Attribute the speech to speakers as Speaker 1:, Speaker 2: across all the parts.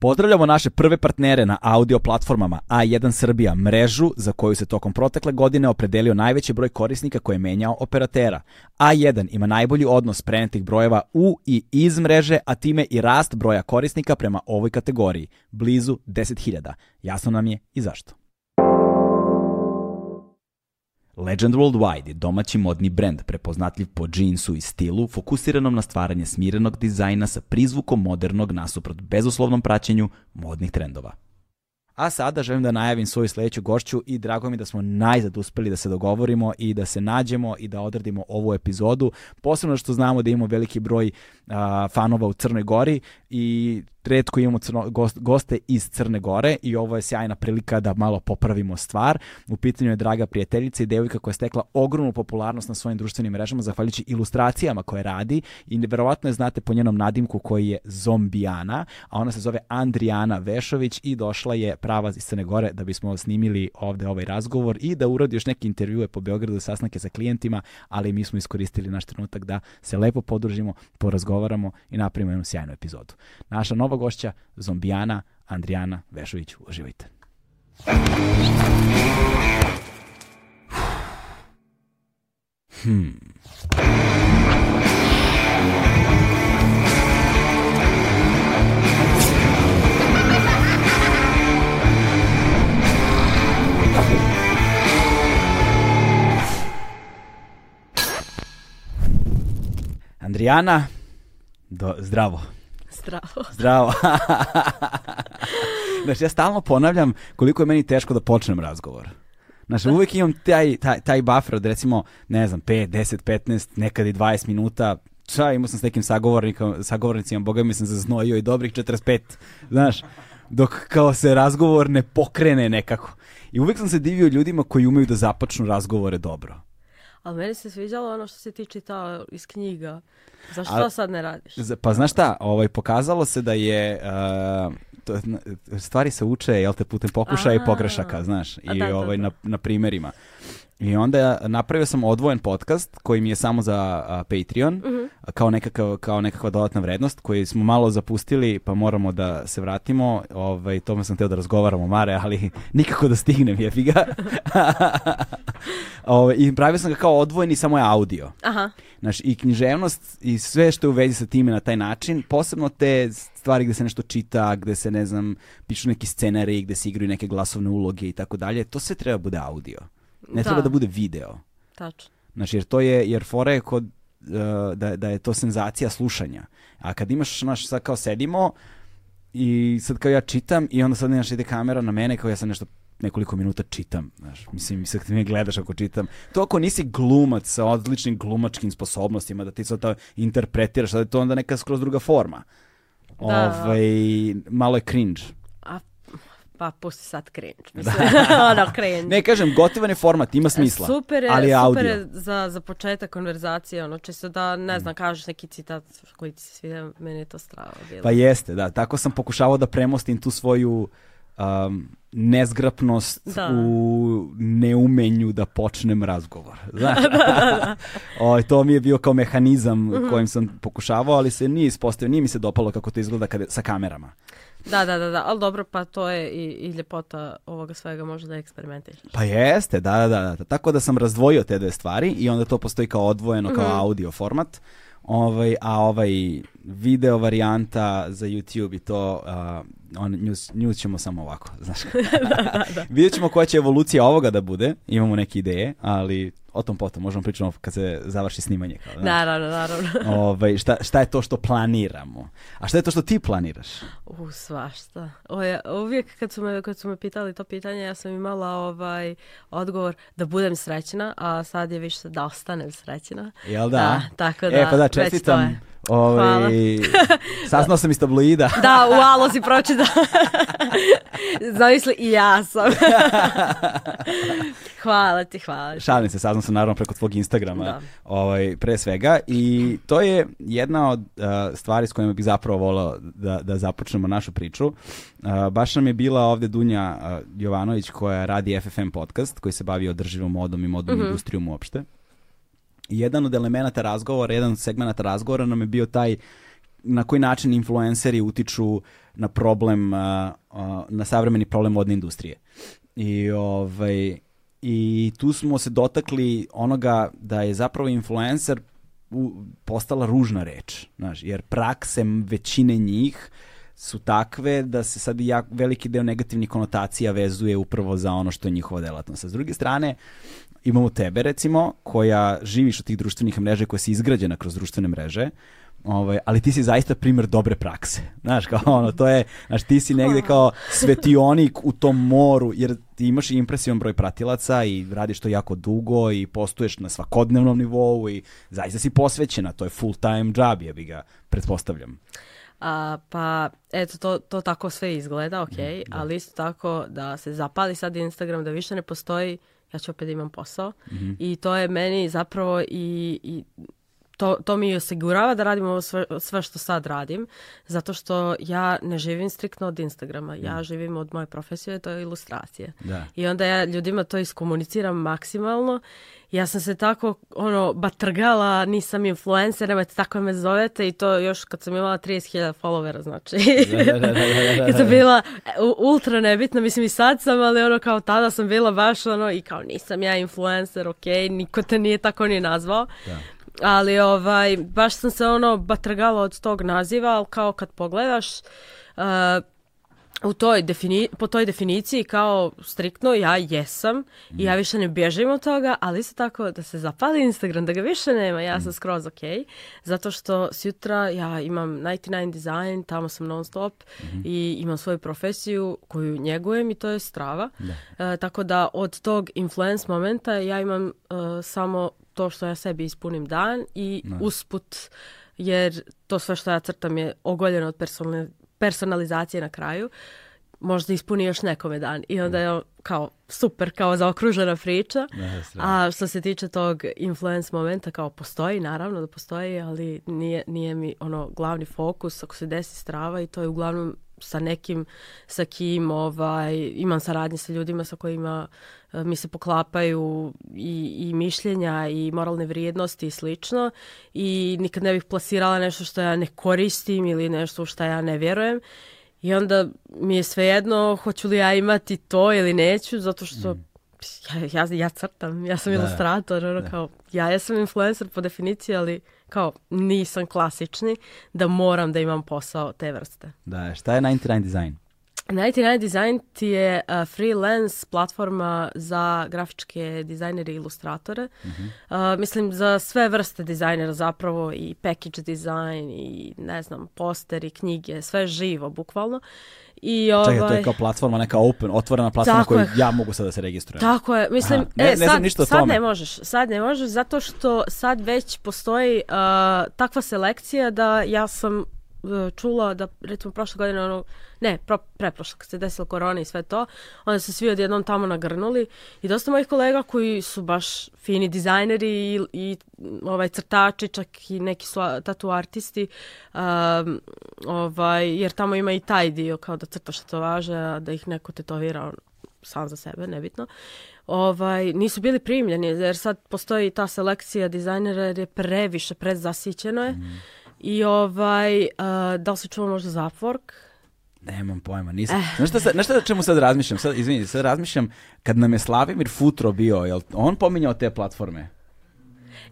Speaker 1: Pozdravljamo naše prve partnere na audio platformama A1 Srbija, mrežu za koju se tokom protekle godine opredelio najveći broj korisnika koji je menjao operatera. A1 ima najbolji odnos prenetih brojeva u i iz mreže, a time i rast broja korisnika prema ovoj kategoriji, blizu 10.000. Jasno nam je i zašto. Legend Worldwide je domaći modni brend prepoznatljiv po džinsu i stilu fokusiranom na stvaranje smirenog dizajna sa prizvukom modernog nasuprot bezuslovnom praćenju modnih trendova. A sada želim da najavim svoju sledeću gošću i drago mi da smo najzad uspeli da se dogovorimo i da se nađemo i da odradimo ovu epizodu, posebno što znamo da imamo veliki broj a, fanova u Crnoj Gori i redko imamo crno, gost, goste iz Crne Gore i ovo je sjajna prilika da malo popravimo stvar. U pitanju je draga prijateljica i devojka koja je stekla ogromnu popularnost na svojim društvenim mrežama zahvaljujući ilustracijama koje radi i verovatno je znate po njenom nadimku koji je Zombijana, a ona se zove Andrijana Vešović i došla je prava iz Crne Gore da bismo snimili ovde ovaj razgovor i da uradi još neke intervjue po Beogradu, sastanke sa klijentima, ali mi smo iskoristili naš trenutak da se lepo podružimo, porazgovaramo razgovaramo i napravimo jednu sjajnu epizodu. Naša nova gošća, zombijana Andrijana Vešović. Uživajte. Hmm. Andrijana, Do, zdravo.
Speaker 2: Zdravo.
Speaker 1: Zdravo. znači, ja stalno ponavljam koliko je meni teško da počnem razgovor. Znači, da. uvijek imam taj, taj, taj buffer od recimo, ne znam, 5, 10, 15, nekad i 20 minuta, ča, imao sam s nekim sagovornikom, sagovornicima, boga mi sam zaznojio i dobrih 45, znaš, dok kao se razgovor ne pokrene nekako. I uvijek sam se divio ljudima koji umeju da započnu razgovore dobro
Speaker 2: ali meni se sviđalo ono što se tiče čitao iz knjiga. Zašto to sad ne radiš?
Speaker 1: Pa znaš šta, ovaj, pokazalo se da je... Uh, to, stvari se uče, jel te, putem pokušaja i pogrešaka, znaš, i
Speaker 2: da, da
Speaker 1: ovaj,
Speaker 2: da, da.
Speaker 1: Na, na primjerima. I onda napravio sam odvojen podcast koji mi je samo za a, Patreon, mm -hmm. kao, nekakav, kao nekakva dodatna vrednost koji smo malo zapustili pa moramo da se vratimo. Ovaj, tome sam teo da razgovaramo Mare, ali nikako da stignem jebi ga. Ove, ovaj, I pravio sam ga kao odvojeni samo je audio. Aha. Znaš, i književnost i sve što je u vezi sa time na taj način, posebno te stvari gde se nešto čita, gde se, ne znam, pišu neki scenari, gde se igraju neke glasovne uloge i tako dalje, to sve treba da bude audio. Ne da. treba da bude video. Tačno. Znači, jer to je, jer fora je kod, eh, da, da je to senzacija slušanja. A kad imaš, naš, sad kao sedimo i sad kao ja čitam i onda sad, znaš, ide kamera na mene kao ja sam nešto nekoliko minuta čitam, znaš, mislim, sad ti me gledaš ako čitam. To ako nisi glumac sa odličnim glumačkim sposobnostima, da ti sad to interpretiraš, da je to onda neka skroz druga forma. Da. da, da. Ovaj, malo je cringe
Speaker 2: pa pusti sad cringe. Mislim, da.
Speaker 1: ono, cringe. Ne, kažem, gotovan je format, ima smisla.
Speaker 2: Super je, ali je super audio. je za, za početak konverzacije, ono, čisto da, ne mm. znam, kažeš neki citat koji ti se svida, meni je to strava
Speaker 1: bilo. Pa jeste, da, tako sam pokušavao da premostim tu svoju um, nezgrapnost da. u neumenju da počnem razgovor. Znaš? da, da, da. o, ovaj, to mi je bio kao mehanizam mm -hmm. kojim sam pokušavao, ali se nije ispostavio, nije mi se dopalo kako to izgleda kada, sa kamerama.
Speaker 2: Da, da, da, da, ali dobro, pa to je i, i ljepota ovoga svega može da eksperimentiš.
Speaker 1: Pa jeste, da, da, da, da. Tako da sam razdvojio te dve stvari i onda to postoji kao odvojeno, kao mm -hmm. audio format. Ovaj, a ovaj video varijanta za YouTube i to uh, on, news, news ćemo samo ovako, znaš. Da, da, da, Vidjet ćemo koja će evolucija ovoga da bude, imamo neke ideje, ali o tom potom, možemo pričamo kad se završi snimanje. Kao,
Speaker 2: naravno, naravno.
Speaker 1: Ove, ovaj, šta, šta, je to što planiramo? A šta je to što ti planiraš?
Speaker 2: U, svašta. O, ja, uvijek kad su, me, kad su me pitali to pitanje, ja sam imala ovaj odgovor da budem srećna, a sad je više da ostanem srećna.
Speaker 1: Jel da?
Speaker 2: A, da, tako e, da,
Speaker 1: e,
Speaker 2: pa da, čestitam
Speaker 1: Ovaj, saznao sam iz tabloida.
Speaker 2: da, u alozi pročita. Da. Zamisli i ja sam. hvala ti, hvala ti.
Speaker 1: Šalim se, saznao sam naravno preko tvog Instagrama. Da. Ovaj, pre svega. I to je jedna od uh, stvari s kojima bih zapravo volao da, da započnemo našu priču. Uh, baš nam je bila ovde Dunja uh, Jovanović koja radi FFM podcast koji se bavi održivom modom i modom mm -hmm. industrijom uopšte jedan od elemenata razgovora, jedan od razgovora nam je bio taj na koji način influenceri utiču na problem, na savremeni problem vodne industrije. I, ovaj, I tu smo se dotakli onoga da je zapravo influencer postala ružna reč, znaš, jer prakse većine njih su takve da se sad jak, veliki deo negativnih konotacija vezuje upravo za ono što je njihova delatnost. A s druge strane, imamo tebe recimo, koja živiš od tih društvenih mreža koja se izgrađena kroz društvene mreže, Ovaj, ali ti si zaista primer dobre prakse. Znaš, kao ono, to je, znaš, ti si negde kao svetionik u tom moru, jer ti imaš impresivan broj pratilaca i radiš to jako dugo i postuješ na svakodnevnom nivou i zaista si posvećena, to je full time job, ja bi ga, pretpostavljam.
Speaker 2: A, pa, eto, to, to tako sve izgleda, ok, mm, da. ali isto tako da se zapali sad Instagram, da više ne postoji ja ću opet da imam posao. Mm -hmm. I to je meni zapravo i, i to, to mi osigurava da radim ovo sve, sve što sad radim, zato što ja ne živim striktno od Instagrama, ja mm. živim od moje profesije, to je ilustracije. Da. I onda ja ljudima to iskomuniciram maksimalno. Ja sam se tako ono batrgala, nisam influencer, nemojte tako me zovete i to još kad sam imala 30.000 followera, znači. Da, da, bila ultra nebitna, mislim i sad sam, ali ono kao tada sam bila baš ono i kao nisam ja influencer, ok, niko te nije tako ni nazvao. Da ali ovaj, baš sam se ono batrgala od tog naziva, ali kao kad pogledaš, uh, u toj defini po toj definiciji kao striktno ja jesam mm. i ja mhm. više ne bježim od toga, ali isto tako da se zapali Instagram, da ga više nema, ja sam mm. skroz ok, zato što sutra ja imam 99 design, tamo sam non stop mm -hmm. i imam svoju profesiju koju njegujem i to je strava. Da. E, tako da od tog influence momenta ja imam e, samo to što ja sebi ispunim dan i ne. Da. usput jer to sve što ja crtam je ogoljeno od personalizacije na kraju možda ispuni još nekome dan i onda da. je kao super, kao zaokružena priča. Ne, da, A što se tiče tog influence momenta, kao postoji, naravno da postoji, ali nije, nije mi ono glavni fokus ako se desi strava i to je uglavnom sa nekim sa kim ovaj, imam saradnje sa ljudima sa kojima eh, mi se poklapaju i, i mišljenja i moralne vrijednosti i slično i nikad ne bih plasirala nešto što ja ne koristim ili nešto što ja ne vjerujem i onda mi je svejedno hoću li ja imati to ili neću zato što mm. ja, ja, ja crtam, ja sam da, ilustrator, ono da. kao ja, ja sam influencer po definiciji, ali kao nisam klasični, da moram da imam posao te vrste.
Speaker 1: Da, šta je
Speaker 2: 99 Design? 99 Design ti je uh, freelance platforma za grafičke dizajnere i ilustratore. Uh -huh. uh, mislim za sve vrste dizajnera zapravo i package design i ne znam poster i knjige, sve živo bukvalno. I
Speaker 1: ovaj... Čekaj, to je ovaj- kao platforma, neka open, otvorena platforma koju ja mogu sad da se registrujem.
Speaker 2: Tako je,
Speaker 1: mislim, ne, e, ne
Speaker 2: sad, ništa sad ne možeš, sad ne možeš, zato što sad već postoji uh, takva selekcija da ja sam E, čula da recimo prošle godine ono ne pro, preprošle kad se desila korona i sve to onda se svi odjednom tamo nagrnuli i dosta mojih kolega koji su baš fini dizajneri i, i ovaj crtači čak i neki su tatu artisti um, ovaj jer tamo ima i taj dio kao da crtaš to važe da ih neko tetovira ono, sam za sebe nebitno ovaj, nisu bili primljeni jer sad postoji ta selekcija dizajnera jer je previše prezasićeno je mm I ovaj, uh, da li se čuo možda Zapfork?
Speaker 1: Nemam pojma, nisam. Eh. Znaš šta, sad, znaš šta čemu sad razmišljam? Sad, izvini, sad razmišljam, kad nam je Slavimir Futro bio, jel on pominjao te platforme?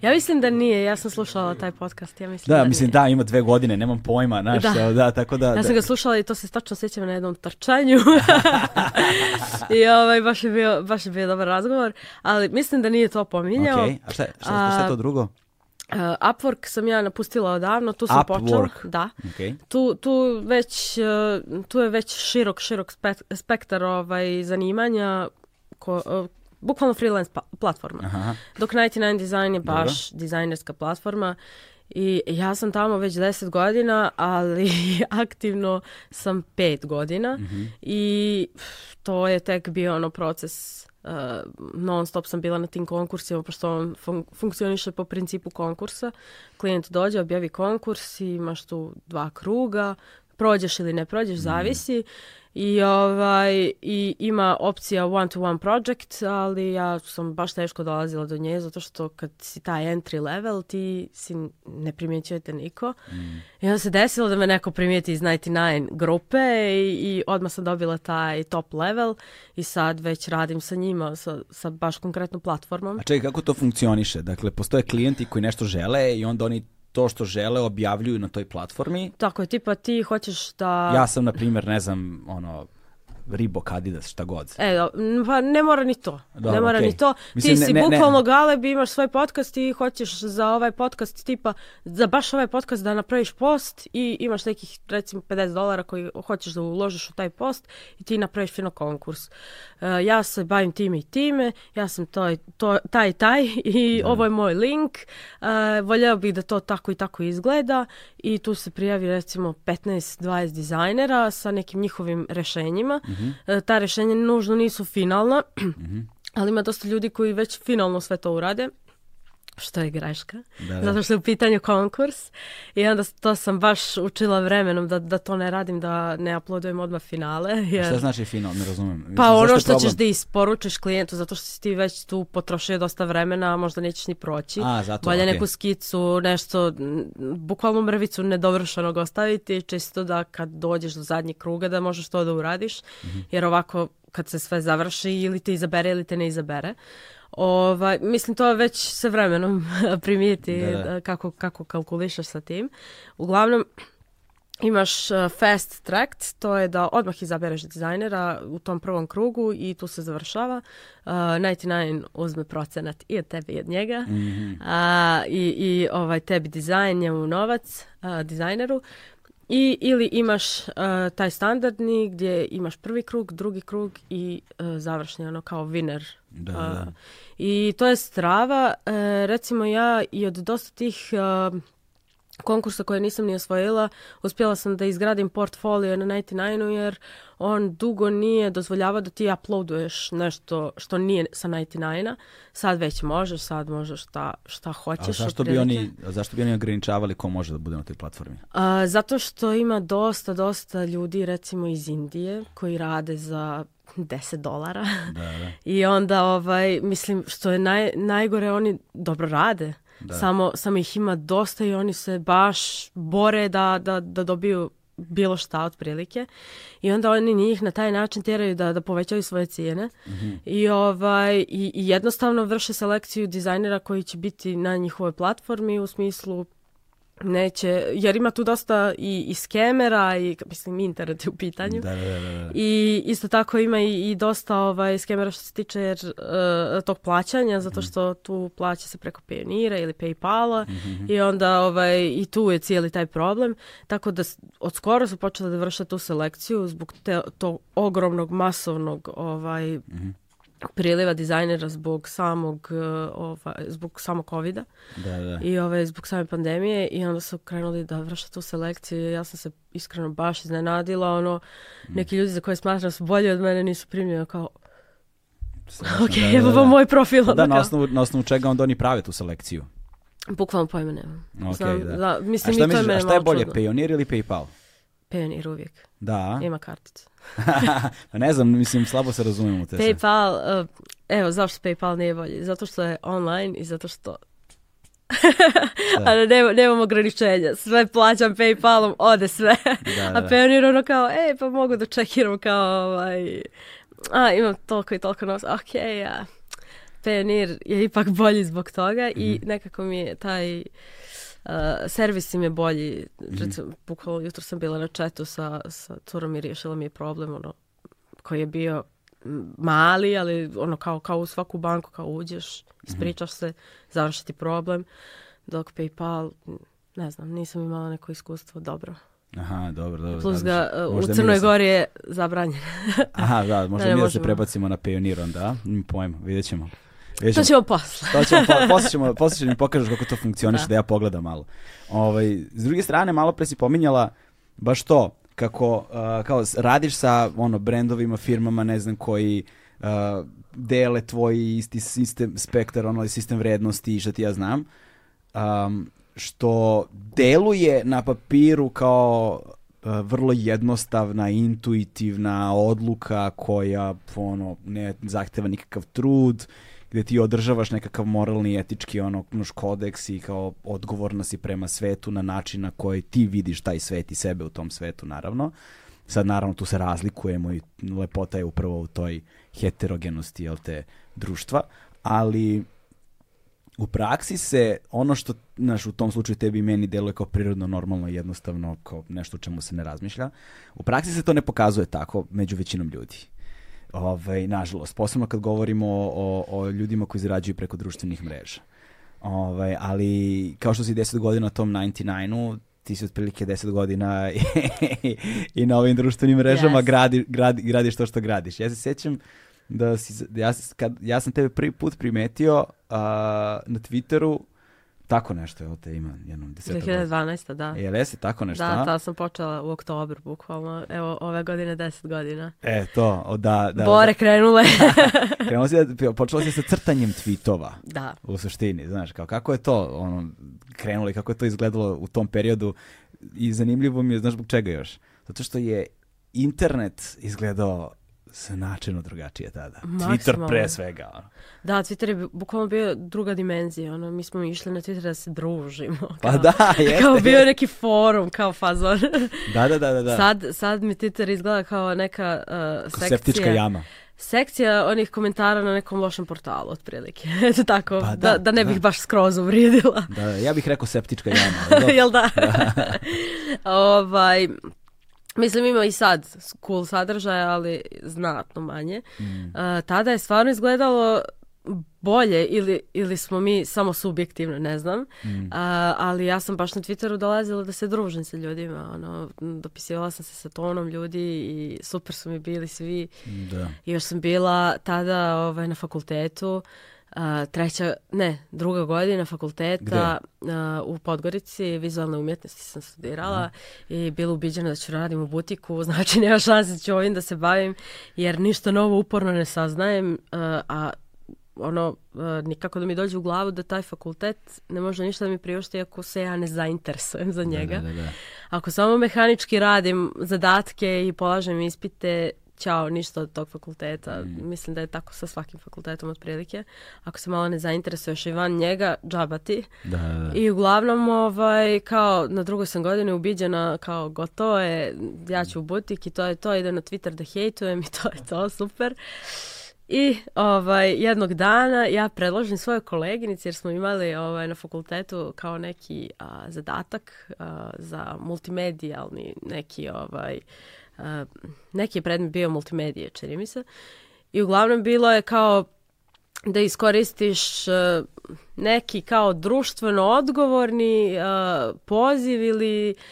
Speaker 2: Ja mislim da nije, ja sam slušala taj podcast, ja mislim da,
Speaker 1: da mislim
Speaker 2: nije.
Speaker 1: da, ima dve godine, nemam pojma, znaš,
Speaker 2: da.
Speaker 1: da. tako da. Ja
Speaker 2: sam da.
Speaker 1: ga
Speaker 2: slušala i to se tačno sjećam na jednom trčanju. I ovaj, baš je bio, baš je bio dobar razgovor, ali mislim da nije to pominjao. Okej,
Speaker 1: a šta, šta, šta, šta je to drugo?
Speaker 2: Uh, Upwork sam ja napustila odavno,
Speaker 1: tu
Speaker 2: sam Upwork. počela. Da.
Speaker 1: Okay.
Speaker 2: Tu, tu, već, uh, tu je već širok, širok spektar ovaj, zanimanja ko, uh, bukvalno freelance pa, platforma. Aha. Dok 99 Design je baš Dobro. dizajnerska platforma i ja sam tamo već 10 godina, ali aktivno sam 5 godina mm -hmm. i to je tek bio ono proces uh, non stop sam bila na tim konkursima, pošto on fun funkcioniše po principu konkursa. Klijent dođe, objavi konkurs i imaš tu dva kruga, prođeš ili ne prođeš, mhm. zavisi. I, ovaj, I ima opcija one to one project, ali ja sam baš teško dolazila do nje zato što kad si taj entry level ti si ne primjećujete niko. Mm. I onda se desilo da me neko primijeti iz 99 grupe i, i odmah sam dobila taj top level i sad već radim sa njima, sa, sa baš konkretnom platformom.
Speaker 1: A čekaj, kako to funkcioniše? Dakle, postoje klijenti koji nešto žele i onda oni to što žele objavljuju na toj platformi.
Speaker 2: Tako je, tipa ti hoćeš da...
Speaker 1: Ja sam, na primjer, ne znam, ono, Ribok, Adidas, šta god.
Speaker 2: E, da, pa ne mora ni to.
Speaker 1: Dobro, da, ne
Speaker 2: mora okay. ni to. Mislim, ti si ne, bukvalno ne... galeb, imaš svoj podcast i hoćeš za ovaj podcast tipa, za baš ovaj podcast da napraviš post i imaš nekih recimo 50 dolara koji hoćeš da uložiš u taj post i ti napraviš fino konkurs. Uh, ja se bavim time i time, ja sam toj, to, taj taj i da. ovo je moj link. Uh, voljela bih da to tako i tako izgleda i tu se prijavi recimo 15-20 dizajnera sa nekim njihovim rešenjima. Mm E, ta rešenja nužno nisu finalna, mhm. ali ima dosta ljudi koji već finalno sve to urade što je greška, da, da. zato što je u pitanju konkurs i onda to sam baš učila vremenom da, da to ne radim, da ne uploadujem odmah finale.
Speaker 1: Jer... Šta znači final, ne razumem.
Speaker 2: Pa Zašto ono što problem? ćeš da isporučiš klijentu, zato što si ti već tu potrošio dosta vremena, a možda nećeš ni proći.
Speaker 1: A, zato, Bolje okay.
Speaker 2: neku skicu, nešto, mm, bukvalno mrvicu nedovršenog ostaviti, čisto da kad dođeš do zadnjeg kruga da možeš to da uradiš, mm -hmm. jer ovako kad se sve završi ili te izabere ili te ne izabere. Ovaj, mislim, to već sa vremenom primijeti da, da, da. Kako, kako kalkulišaš sa tim. Uglavnom, Imaš e, fast track, to je da odmah izabereš dizajnera u tom prvom krugu i tu se završava. Uh, e, 99 uzme procenat i od tebe i od njega. Mm -hmm. uh, i, i, ovaj tebi dizajn, njemu novac, uh, dizajneru. I ili imaš uh, taj standardni gdje imaš prvi krug, drugi krug i uh, završni ono kao winner. Da, e, da. I to je strava. recimo ja i od dosta tih konkursa koje nisam ni osvojila, uspjela sam da izgradim portfolio na 99 u jer on dugo nije dozvoljava da ti uploaduješ nešto što nije sa 99-a. Sad već možeš, sad možeš šta, šta hoćeš.
Speaker 1: A zašto bi, oni, zašto bi oni ograničavali ko može da bude na toj platformi? A,
Speaker 2: zato što ima dosta, dosta ljudi recimo iz Indije koji rade za 10 dolara. Da, da. I onda, ovaj, mislim, što je naj, najgore, oni dobro rade Da. Samo, samo ih ima dosta i oni se baš bore da, da, da dobiju bilo šta otprilike i onda oni njih na taj način tjeraju da, da povećaju svoje cijene mm -hmm. I, ovaj, i, i jednostavno vrše selekciju dizajnera koji će biti na njihovoj platformi u smislu neće, jer ima tu dosta i, i skemera i, mislim, internet je u pitanju. Da, da, da, da. da. I isto tako ima i, i, dosta ovaj, skemera što se tiče jer, uh, tog plaćanja, zato mhm. što tu plaća se preko Pionira ili Paypala mm -hmm. i onda ovaj, i tu je cijeli taj problem. Tako da od skoro su počela da vrše tu selekciju zbog te, tog ogromnog masovnog ovaj, mm -hmm priliva dizajnera zbog samog e, ova, zbog samog covida da, da. i ovaj, zbog same pandemije i onda su krenuli da vraća tu selekciju ja sam se iskreno baš iznenadila ono, mm. neki ljudi za koje smatram da su bolji od mene nisu primljeni kao Strašno, ok, da, da evo da, vam moj profil da,
Speaker 1: da na, osnovu, na osnovu čega onda oni prave tu selekciju
Speaker 2: bukvalno pojma nemam
Speaker 1: okay,
Speaker 2: da. da. mislim, a šta, i to misliš, je a šta
Speaker 1: je bolje, čudno. Payoneer ili Paypal?
Speaker 2: Payoneer uvijek
Speaker 1: da.
Speaker 2: ima karticu
Speaker 1: pa ne znam, mislim, slabo se razumemo.
Speaker 2: Te PayPal, uh, evo, zašto PayPal nije bolji? Zato što je online i zato što ali da. da, nemam, nemam ograničenja. Sve plaćam Paypalom, ode sve. da, da. da. A Payoneer ono kao, ej, pa mogu da čekiram kao ovaj... A, imam toliko i toliko novca. Ok, ja. Payoneer je ipak bolji zbog toga mm -hmm. i mhm. nekako mi je taj uh, servis im je bolji. Mhm. Recimo, mm. bukvalo jutro sam bila na četu sa, sa curom i riješila mi je problem ono, koji je bio mali, ali ono kao, kao u svaku banku, kao uđeš, mhm. ispričaš se, završi problem, dok PayPal, ne znam, nisam imala neko iskustvo dobro.
Speaker 1: Aha, dobro, dobro.
Speaker 2: Plus ga znači, u Crnoj Gori je zabranjen.
Speaker 1: Aha, da, možda da, mi da se prebacimo na Pioneer onda, a? Pojem, vidjet ćemo.
Speaker 2: Većemo, to ćemo posle. to ćemo,
Speaker 1: posle ćemo, posle ćemo da mi pokažeš kako to funkcioniš, da. da. ja pogledam malo. Ovaj, s druge strane, malo pre si pominjala baš to, kako uh, kao radiš sa ono brendovima, firmama, ne znam koji uh, dele tvoj isti sistem spektar, ono sistem vrednosti i šta ti ja znam. Um, što deluje na papiru kao uh, vrlo jednostavna, intuitivna odluka koja ono ne zahteva nikakav trud gde ti održavaš nekakav moralni etički ono, noš, kodeks i kao odgovorna si prema svetu na način na koji ti vidiš taj svet i sebe u tom svetu, naravno. Sad, naravno, tu se razlikujemo i lepota je upravo u toj heterogenosti, jel te, društva, ali u praksi se ono što naš u tom slučaju tebi i meni deluje kao prirodno, normalno, jednostavno, kao nešto o čemu se ne razmišlja, u praksi se to ne pokazuje tako među većinom ljudi. Ovaj, nažalost, posebno kad govorimo o, o ljudima koji zarađuju preko društvenih mreža. Ovaj, ali kao što si 10 godina tom 99-u, ti si otprilike 10 godina i, i na ovim društvenim mrežama yes. gradi, gradi, gradiš to što gradiš. Ja se sjećam da si, ja, kad, ja sam tebe prvi put primetio uh, na Twitteru Tako nešto, evo te ima jednom
Speaker 2: desetak 2012. da. E,
Speaker 1: jel
Speaker 2: jesi
Speaker 1: tako nešto?
Speaker 2: Da, ta sam počela u oktobru, bukvalno. Evo, ove godine 10 godina.
Speaker 1: E, to, da. da
Speaker 2: Bore da. krenule.
Speaker 1: Krenula si, da, počela si sa crtanjem tweetova.
Speaker 2: Da.
Speaker 1: U suštini, znaš, kao kako je to ono, krenulo i kako je to izgledalo u tom periodu. I zanimljivo mi je, znaš, zbog čega još? Zato što je internet izgledao značajno drugačije tada. Maksimalno. Twitter pre svega.
Speaker 2: Ono. Da, Twitter je bukvalno bio druga dimenzija. Ono, mi smo išli na Twitter da se družimo.
Speaker 1: Pa kao, pa da, jeste.
Speaker 2: Kao bio je. neki forum, kao fazon.
Speaker 1: Da, da, da, da. da.
Speaker 2: Sad, sad mi Twitter izgleda kao neka
Speaker 1: uh,
Speaker 2: sekcija.
Speaker 1: Septička jama
Speaker 2: sekcija onih komentara na nekom lošem portalu, otprilike. Eto tako, pa da, da, da, ne da. bih da. baš skroz uvrijedila.
Speaker 1: Da, da, ja bih rekao septička jama.
Speaker 2: Jel da? ovaj, Mislim, ima i sad cool sadržaja, ali znatno manje. Mm. Uh, tada je stvarno izgledalo bolje ili, ili smo mi samo subjektivno, ne znam. Mm. A, ali ja sam baš na Twitteru dolazila da se družim sa ljudima. Ono, dopisivala sam se sa tonom ljudi i super su mi bili svi. Da. I još sam bila tada ovaj, na fakultetu a, treća, ne, druga godina fakulteta a, u Podgorici, vizualne umjetnosti sam studirala mm. i bila ubiđena da ću da radim u butiku, znači nema šanse da ću ovim da se bavim, jer ništa novo uporno ne saznajem, a, a ono, nikako da mi dođe u glavu da taj fakultet ne može ništa da mi priušti ako se ja ne zainteresujem za da, njega. Da, da, da. Ako samo mehanički radim zadatke i polažem ispite, ćao, ništa od tog fakulteta. Mm. Mislim da je tako sa svakim fakultetom otprilike. Ako se malo ne zainteresuješ i van njega, džabati. Da, da, da. I uglavnom, ovaj, kao na drugoj sam godini ubiđena kao gotovo je, ja ću u butik i to je to, idem na Twitter da hejtujem i to je to, super. I ovaj, jednog dana ja predložim svojoj koleginici jer smo imali ovaj, na fakultetu kao neki a, zadatak a, za multimedijalni neki ovaj, uh, neki predmet bio multimedije, čini mi se. I uglavnom bilo je kao da iskoristiš uh, neki kao društveno odgovorni uh, poziv ili uh,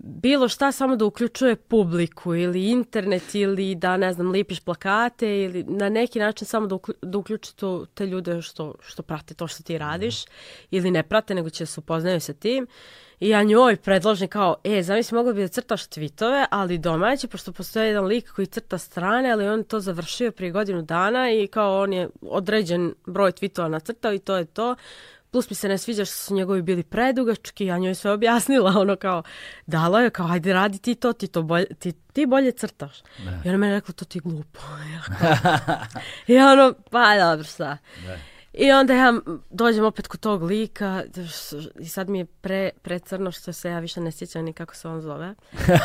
Speaker 2: bilo šta samo da uključuje publiku ili internet ili da ne znam lipiš plakate ili na neki način samo da, uklju, da uključi to, te ljude što, što prate to što ti radiš mm. ili ne prate nego će da se upoznaju sa tim i ja njoj predložim kao e zamisli mogla bi da crtaš tvitove ali domaći pošto postoji jedan lik koji crta strane ali on to završio prije godinu dana i kao on je određen broj tvitova nacrtao i to je to plus mi se ne sviđa što su njegovi bili predugački, ja njoj sve objasnila, ono kao, dala je, kao, ajde radi ti to, ti, to bolje, ti, ti bolje crtaš. Da. I ona meni rekla, to ti je glupo. I ono, pa dobro, šta. Da. I onda ja dođem opet kod tog lika i sad mi je pre, pre crno što se ja više ne sjećam ni kako se on zove.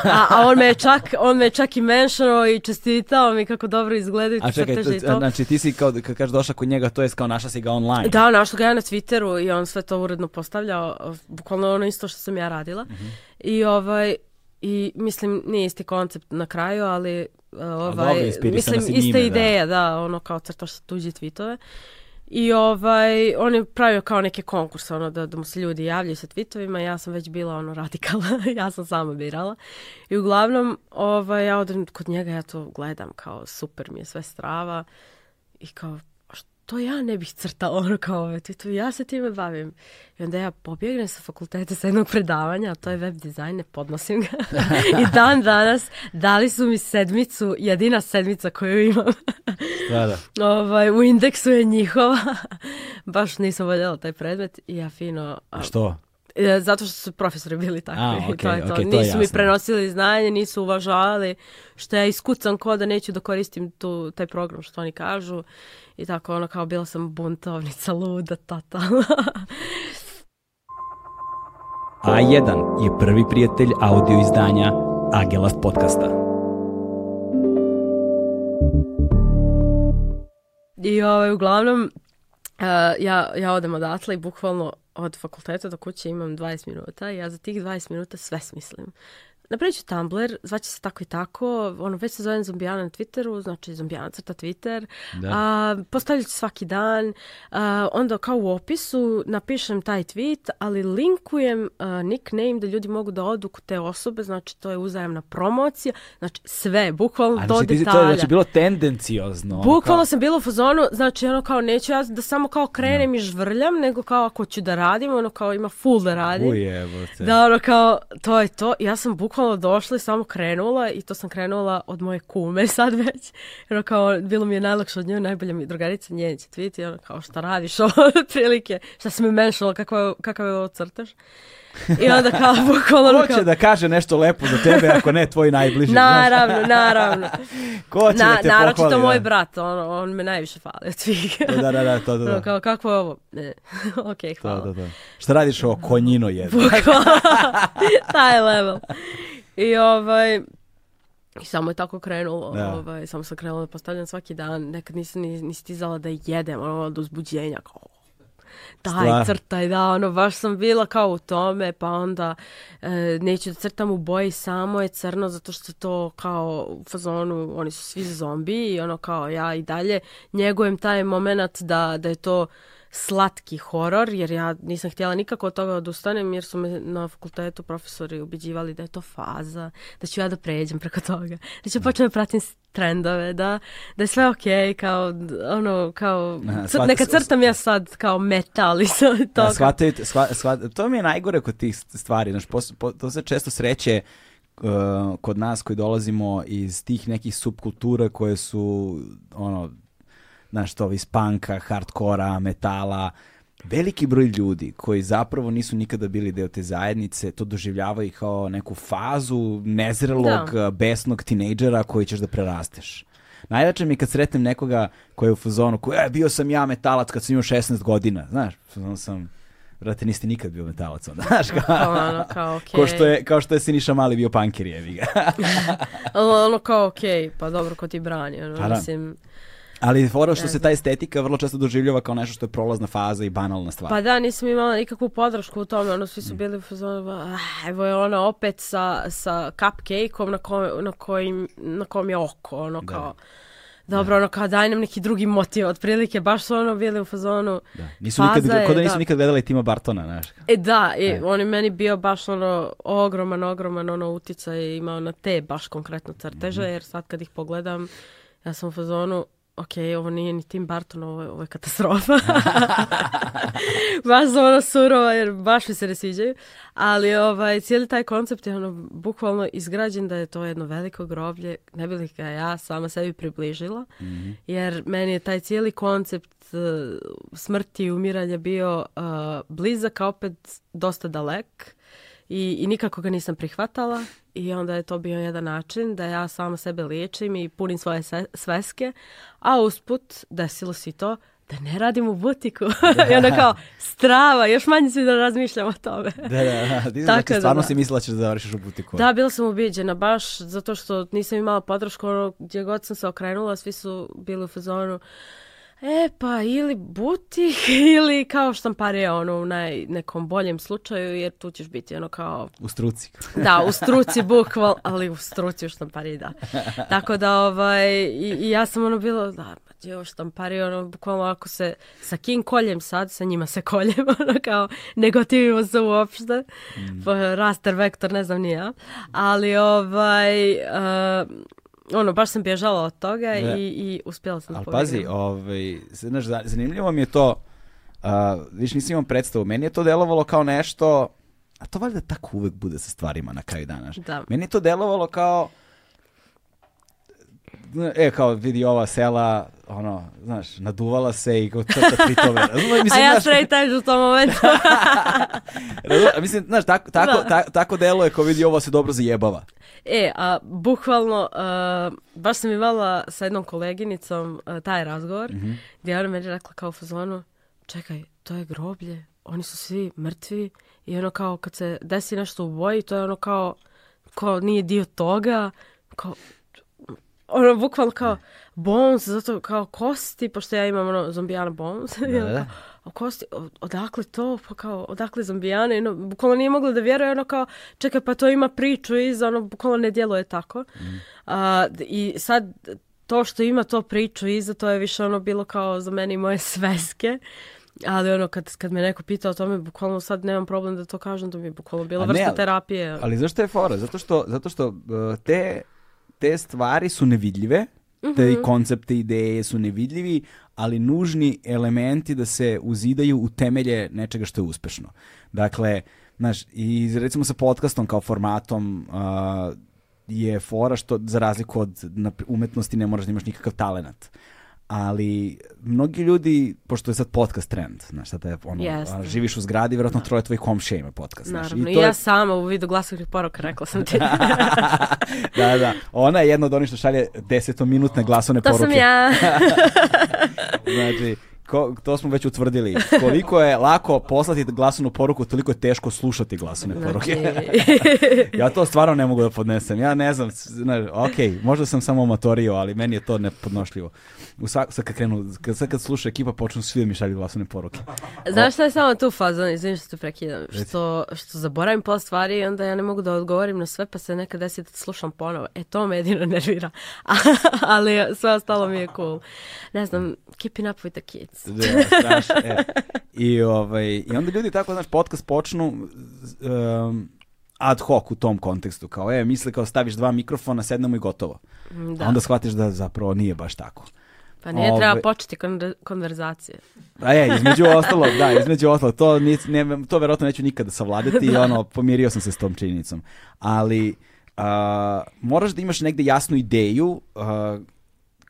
Speaker 2: A, a on me je čak, on me je čak i menšao i čestitao mi kako dobro izgledaju. A čekaj, to, i
Speaker 1: to. znači ti si kao, kad kažeš došla kod njega, to je kao našla si
Speaker 2: ga
Speaker 1: online.
Speaker 2: Da, našla ga ja na Twitteru i on sve to uredno postavljao, bukvalno ono isto što sam ja radila. Mm -hmm. I ovaj, i mislim nije isti koncept na kraju, ali e,
Speaker 1: ovaj, mislim
Speaker 2: ista da. ideja, da. da, ono kao crtaš tuđe tweetove. I ovaj, on je pravio kao neke konkurse, ono, da, da mu se ljudi javljaju sa tweetovima. Ja sam već bila, ono, radikalna. ja sam sama birala. I uglavnom, ovaj, ja odem kod njega, ja to gledam kao super mi je sve strava. I kao, to ja ne bih crtala ono kao ovaj, to ja se time bavim. I onda ja pobjegnem sa fakulteta sa jednog predavanja, a to je web dizajn, ne podnosim ga. I dan danas dali su mi sedmicu, jedina sedmica koju imam. da, da. Ovaj, u indeksu je njihova. Baš nisam voljela taj predmet i ja fino...
Speaker 1: A što?
Speaker 2: E, zato što su profesori bili takvi. A, okay, to je to. Okay, to nisu jasno. mi prenosili znanje, nisu uvažavali što ja iskucam koda, neću da koristim tu, taj program što oni kažu. I tako ono kao bila sam buntovnica, luda, tata.
Speaker 1: A1 je prvi prijatelj audio izdanja Agelast podcasta.
Speaker 2: I ovaj, uglavnom, uh, ja, ja odem odatle i bukvalno od fakulteta do kuće imam 20 minuta i ja za tih 20 minuta sve smislim napraviću Tumblr, zvaće se tako i tako, ono, već se zovem Zombijana na Twitteru, znači Zombijana crta Twitter, da. a, postavljat ću svaki dan, a, onda kao u opisu napišem taj tweet, ali linkujem a, nickname da ljudi mogu da odu kod te osobe, znači to je uzajemna promocija, znači sve, bukvalno a, do znači, detalja.
Speaker 1: To je
Speaker 2: znači,
Speaker 1: bilo tendenciozno. Ono,
Speaker 2: bukvalno kao... sam bilo u fazonu, znači ono kao neću ja da samo kao krenem no. Da. i žvrljam, nego kao ako ću da radim, ono kao ima full da radim.
Speaker 1: Ujebote.
Speaker 2: Da ono kao, to je to, ja sam bukvalno bukvalno došli, samo krenula i to sam krenula od moje kume sad već. Jer kao, bilo mi je najlakše od nje, najbolja mi drugarica njen će tviti, ono kao šta radiš ovo, prilike, šta si mi menšala, kakav je ovo crtaš. I onda kao bukvalno... Ko
Speaker 1: će
Speaker 2: kao...
Speaker 1: da kaže nešto lepo za tebe, ako ne tvoj najbliži?
Speaker 2: naravno, naravno.
Speaker 1: Ko će Na, da te naročito
Speaker 2: pohvali? moj da? brat, on, on me najviše fali od svih.
Speaker 1: da, da, da, da to, da. da.
Speaker 2: Kao, kako je ovo? Ne.
Speaker 1: ok,
Speaker 2: hvala.
Speaker 1: Da,
Speaker 2: da, da.
Speaker 1: Šta radiš ovo konjino jedno?
Speaker 2: Bukvalno, taj level. I ovaj, i samo je tako krenulo, da. ovaj, samo sam krenula da postavljam svaki dan, nekad nisam ni, ni stizala da jedem, ono, do uzbuđenja, kao, taj Stvar. crtaj, da, ono, baš sam bila kao u tome, pa onda e, neću da crtam u boji, samo je crno, zato što to kao u fazonu, oni su svi zombi i ono kao ja i dalje njegujem taj moment da, da je to slatki horor, jer ja nisam htjela nikako od toga odustanem, jer su me na fakultetu profesori ubiđivali da je to faza, da ću ja da pređem preko toga, da ću da. početi da pratim trendove, da, da je sve okej, okay, kao, ono, kao, Aha, cr, neka crtam ja sad kao metal i sve da, toga. A, shvataju,
Speaker 1: shva, shva, to mi je najgore kod tih stvari, znaš, pos, po, to se često sreće uh, kod nas koji dolazimo iz tih nekih subkultura koje su, ono, znaš, to iz panka, hardkora, metala, veliki broj ljudi koji zapravo nisu nikada bili deo te zajednice, to doživljavaju kao neku fazu nezrelog, da. besnog tinejdžera koji ćeš da prerasteš. Najjače mi je kad sretnem nekoga koji je u fuzonu, koji je, bio sam ja metalac kad sam imao 16 godina, znaš, fazonu sam, Vrate, niste nikad bio metalac onda, znaš, pa, kao, pa, ono, kao, okay. kao, što je, kao što je Siniša Mali bio punker, jevi ga.
Speaker 2: ono, kao, okej, okay, pa dobro, ko ti brani, ono, pa, da. mislim... Da.
Speaker 1: Ali fora što se ta estetika vrlo često doživljava kao nešto što je prolazna faza i banalna stvar.
Speaker 2: Pa da, nisam imala nikakvu podršku u tome, ono svi su mm. bili u fazonu, ah, evo je ona opet sa, sa cupcake-om na, kom, na, kojim, na kom je oko, ono da. kao... Dobro, da. ono kao daj nam neki drugi motiv, otprilike baš su ono bili u fazonu.
Speaker 1: Da. Nisu nikad, kod da nisu da. nikad gledali Tima Bartona, znaš.
Speaker 2: E da, i e. on je meni bio baš ono ogroman, ogroman ono uticaj imao na te baš konkretno crteže, mm -hmm. jer sad kad ih pogledam, ja sam u fazonu, ok, ovo nije ni Tim Barton, ovo je, ovo je katastrofa. baš ono surova, jer baš mi se ne sviđaju. Ali ovaj, cijeli taj koncept je ono, bukvalno izgrađen da je to jedno veliko groblje, ne bi ga ja sama sebi približila. Mm -hmm. Jer meni je taj cijeli koncept uh, smrti i umiranja bio uh, blizak, a opet dosta dalek. I, i nikako ga nisam prihvatala i onda je to bio jedan način da ja sama sebe liječim i punim svoje se, sveske, a usput desilo se i to da ne radim u butiku. Da. I onda kao, strava, još manje si da razmišljam o tome.
Speaker 1: Da, da, da. Ti znači, da, stvarno da. si mislila da ćeš da završiš u butiku.
Speaker 2: Da, bila sam ubijeđena baš zato što nisam imala podršku, ono, gdje god sam se okrenula, svi su bili u fazonu, E, pa ili butik ili kao štamparija ono u naj, nekom boljem slučaju jer tu ćeš biti ono kao...
Speaker 1: U struci.
Speaker 2: da, u struci bukval, ali u struci u štampariji, da. Tako da ovaj, i, i ja sam ono bilo, da, pa štamparija, ono bukvalno ako se sa kim koljem sad, sa njima se koljem, ono kao negotivimo se uopšte. Mm. Pa, raster, vektor, ne znam, nije ja. Ali ovaj... Uh, ono, baš sam bježala od toga i, i uspjela sam da Ali da
Speaker 1: pazi, ovaj, znaš, zanimljivo mi je to, uh, viš nisam imam predstavu, meni je to delovalo kao nešto, a to valjda tako uvek bude sa stvarima na kraju dana.
Speaker 2: Da.
Speaker 1: Meni je to delovalo kao, e, kao vidi ova sela, ono, znaš, naduvala se i kao crta tvitove.
Speaker 2: Mislim, A ja znaš, straight edge u tom momentu.
Speaker 1: mislim, znaš, tako, tako, da. tako delo je kao vidi ovo se dobro zajebava.
Speaker 2: E, a bukvalno, uh, baš sam imala sa jednom koleginicom uh, taj razgovor, mm -hmm. gdje ona meni rekla kao u fazonu, čekaj, to je groblje, oni su svi mrtvi i ono kao kad se desi nešto u boji, to je ono kao, kao nije dio toga, kao, ono, bukvalno kao, Bones, zato kao kosti, pošto ja imam ono, zombijana Bones. Da, da, da. Kao, kosti, odakle to, pa kao, odakle zombijane, ono, bukvalno nije mogla da vjeruje, ono kao, čekaj, pa to ima priču iza, ono, bukvalno ne djeluje tako. Mm. A, I sad, to što ima to priču iza, to je više ono bilo kao za mene i moje sveske. Ali ono, kad, kad me neko pita o tome, bukvalno sad nemam problem da to kažem, to mi je bukvalno bila ne, vrsta terapije.
Speaker 1: Ali zašto je fora? Zato što, zato što e, te te stvari su nevidljive, Mm -hmm. koncepte, ideje su nevidljivi, ali nužni elementi da se uzidaju u temelje nečega što je uspešno. Dakle, znaš, i recimo sa podcastom kao formatom uh, je fora što za razliku od umetnosti ne moraš da imaš nikakav talenat ali mnogi ljudi, pošto je sad podcast trend, znaš, sad je
Speaker 2: ono, yes.
Speaker 1: živiš u zgradi, vjerojatno no. Da. troje tvojih komšija ima podcast.
Speaker 2: Znaš, i, to ja je... sama u vidu glasovnih poruka rekla sam ti.
Speaker 1: da, da, ona je jedna od onih što šalje desetominutne glasovne to poruke.
Speaker 2: To sam ja.
Speaker 1: znači, ko, to smo već utvrdili. Koliko je lako poslati glasovnu poruku, toliko je teško slušati glasovne poruke. ja to stvarno ne mogu da podnesem. Ja ne znam, znači, ok, možda sam samo amatorio, ali meni je to nepodnošljivo. U svak, sad, kad krenu, kad, sad kad sluša ekipa, počnu svi da mi šalju glasovne poruke.
Speaker 2: Znaš šta je samo tu fazon, izvim što te prekidam, što, što zaboravim pola stvari i onda ja ne mogu da odgovorim na sve, pa se nekad desi da slušam ponovo. E, to me jedino nervira. ali sve ostalo mi je cool. Ne znam, keeping up with the kids. Užas. Da, strašno. E.
Speaker 1: I, ovaj, I onda ljudi tako, znaš, podcast počnu um, ad hoc u tom kontekstu. Kao, e, misle kao staviš dva mikrofona, sednemo i gotovo. Mm, da. onda shvatiš da zapravo nije baš tako.
Speaker 2: Pa nije
Speaker 1: Ove...
Speaker 2: treba početi konverzacije.
Speaker 1: A je, između ostalog, da, između ostalo. To, nic, ne, to verovatno neću nikada savladati da. i ono, pomirio sam se s tom činjenicom. Ali a, moraš da imaš negde jasnu ideju a,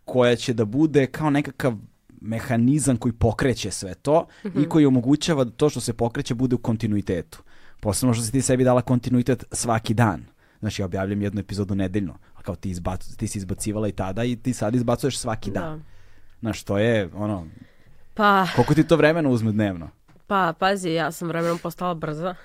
Speaker 1: koja će da bude kao nekakav mehanizam koji pokreće sve to mm -hmm. i mhm. koji omogućava da to što se pokreće bude u kontinuitetu. Posebno što si ti sebi dala kontinuitet svaki dan. Znači ja objavljam jednu epizodu nedeljno, a kao ti, izbac, ti si izbacivala i tada i ti sad izbacuješ svaki da. dan. Da. Znaš, to je ono... Pa... Koliko ti to vremena uzme dnevno?
Speaker 2: Pa, pazi, ja sam vremenom postala brza.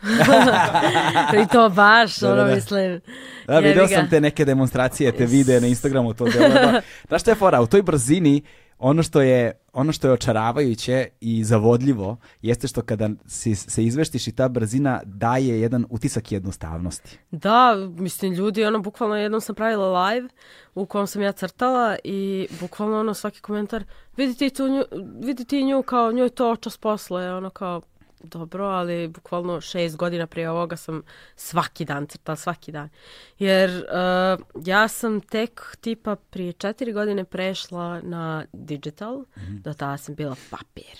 Speaker 2: I to baš, da, da ono da, da. mislim.
Speaker 1: Da, video sam te neke demonstracije, te videe na Instagramu, to delo. Znaš šta je fora, u toj brzini ono što je ono što je očaravajuće i zavodljivo jeste što kada si, se izveštiš i ta brzina daje jedan utisak jednostavnosti.
Speaker 2: Da, mislim ljudi, ono bukvalno jednom sam pravila live u kom sam ja crtala i bukvalno ono svaki komentar vidi ti, tu nju, vidi ti nju kao njoj to očas posle, ono kao dobro, ali bukvalno šest godina prije ovoga sam svaki dan crtala, svaki dan. Jer uh, ja sam tek tipa prije četiri godine prešla na digital, mm -hmm. do tada sam bila papir.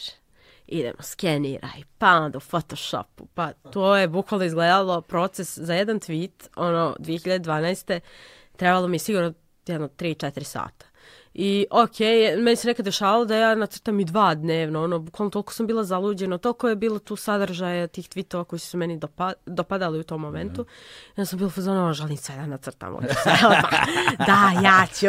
Speaker 2: Idemo, skeniraj, pa onda u Photoshopu, pa to je bukvalno izgledalo proces za jedan tweet, ono, 2012. trebalo mi sigurno jedno 3-4 sata. I ok, meni se nekad dešavalo da ja nacrtam i dva dnevno, ono, bukvalno toliko sam bila zaluđena, toliko je bilo tu sadržaja tih tweetova koji su meni dopa dopadali u tom momentu. Mm -hmm. Ja sam bila fazona, žalim sve da nacrtam. Ono, da, ja ću.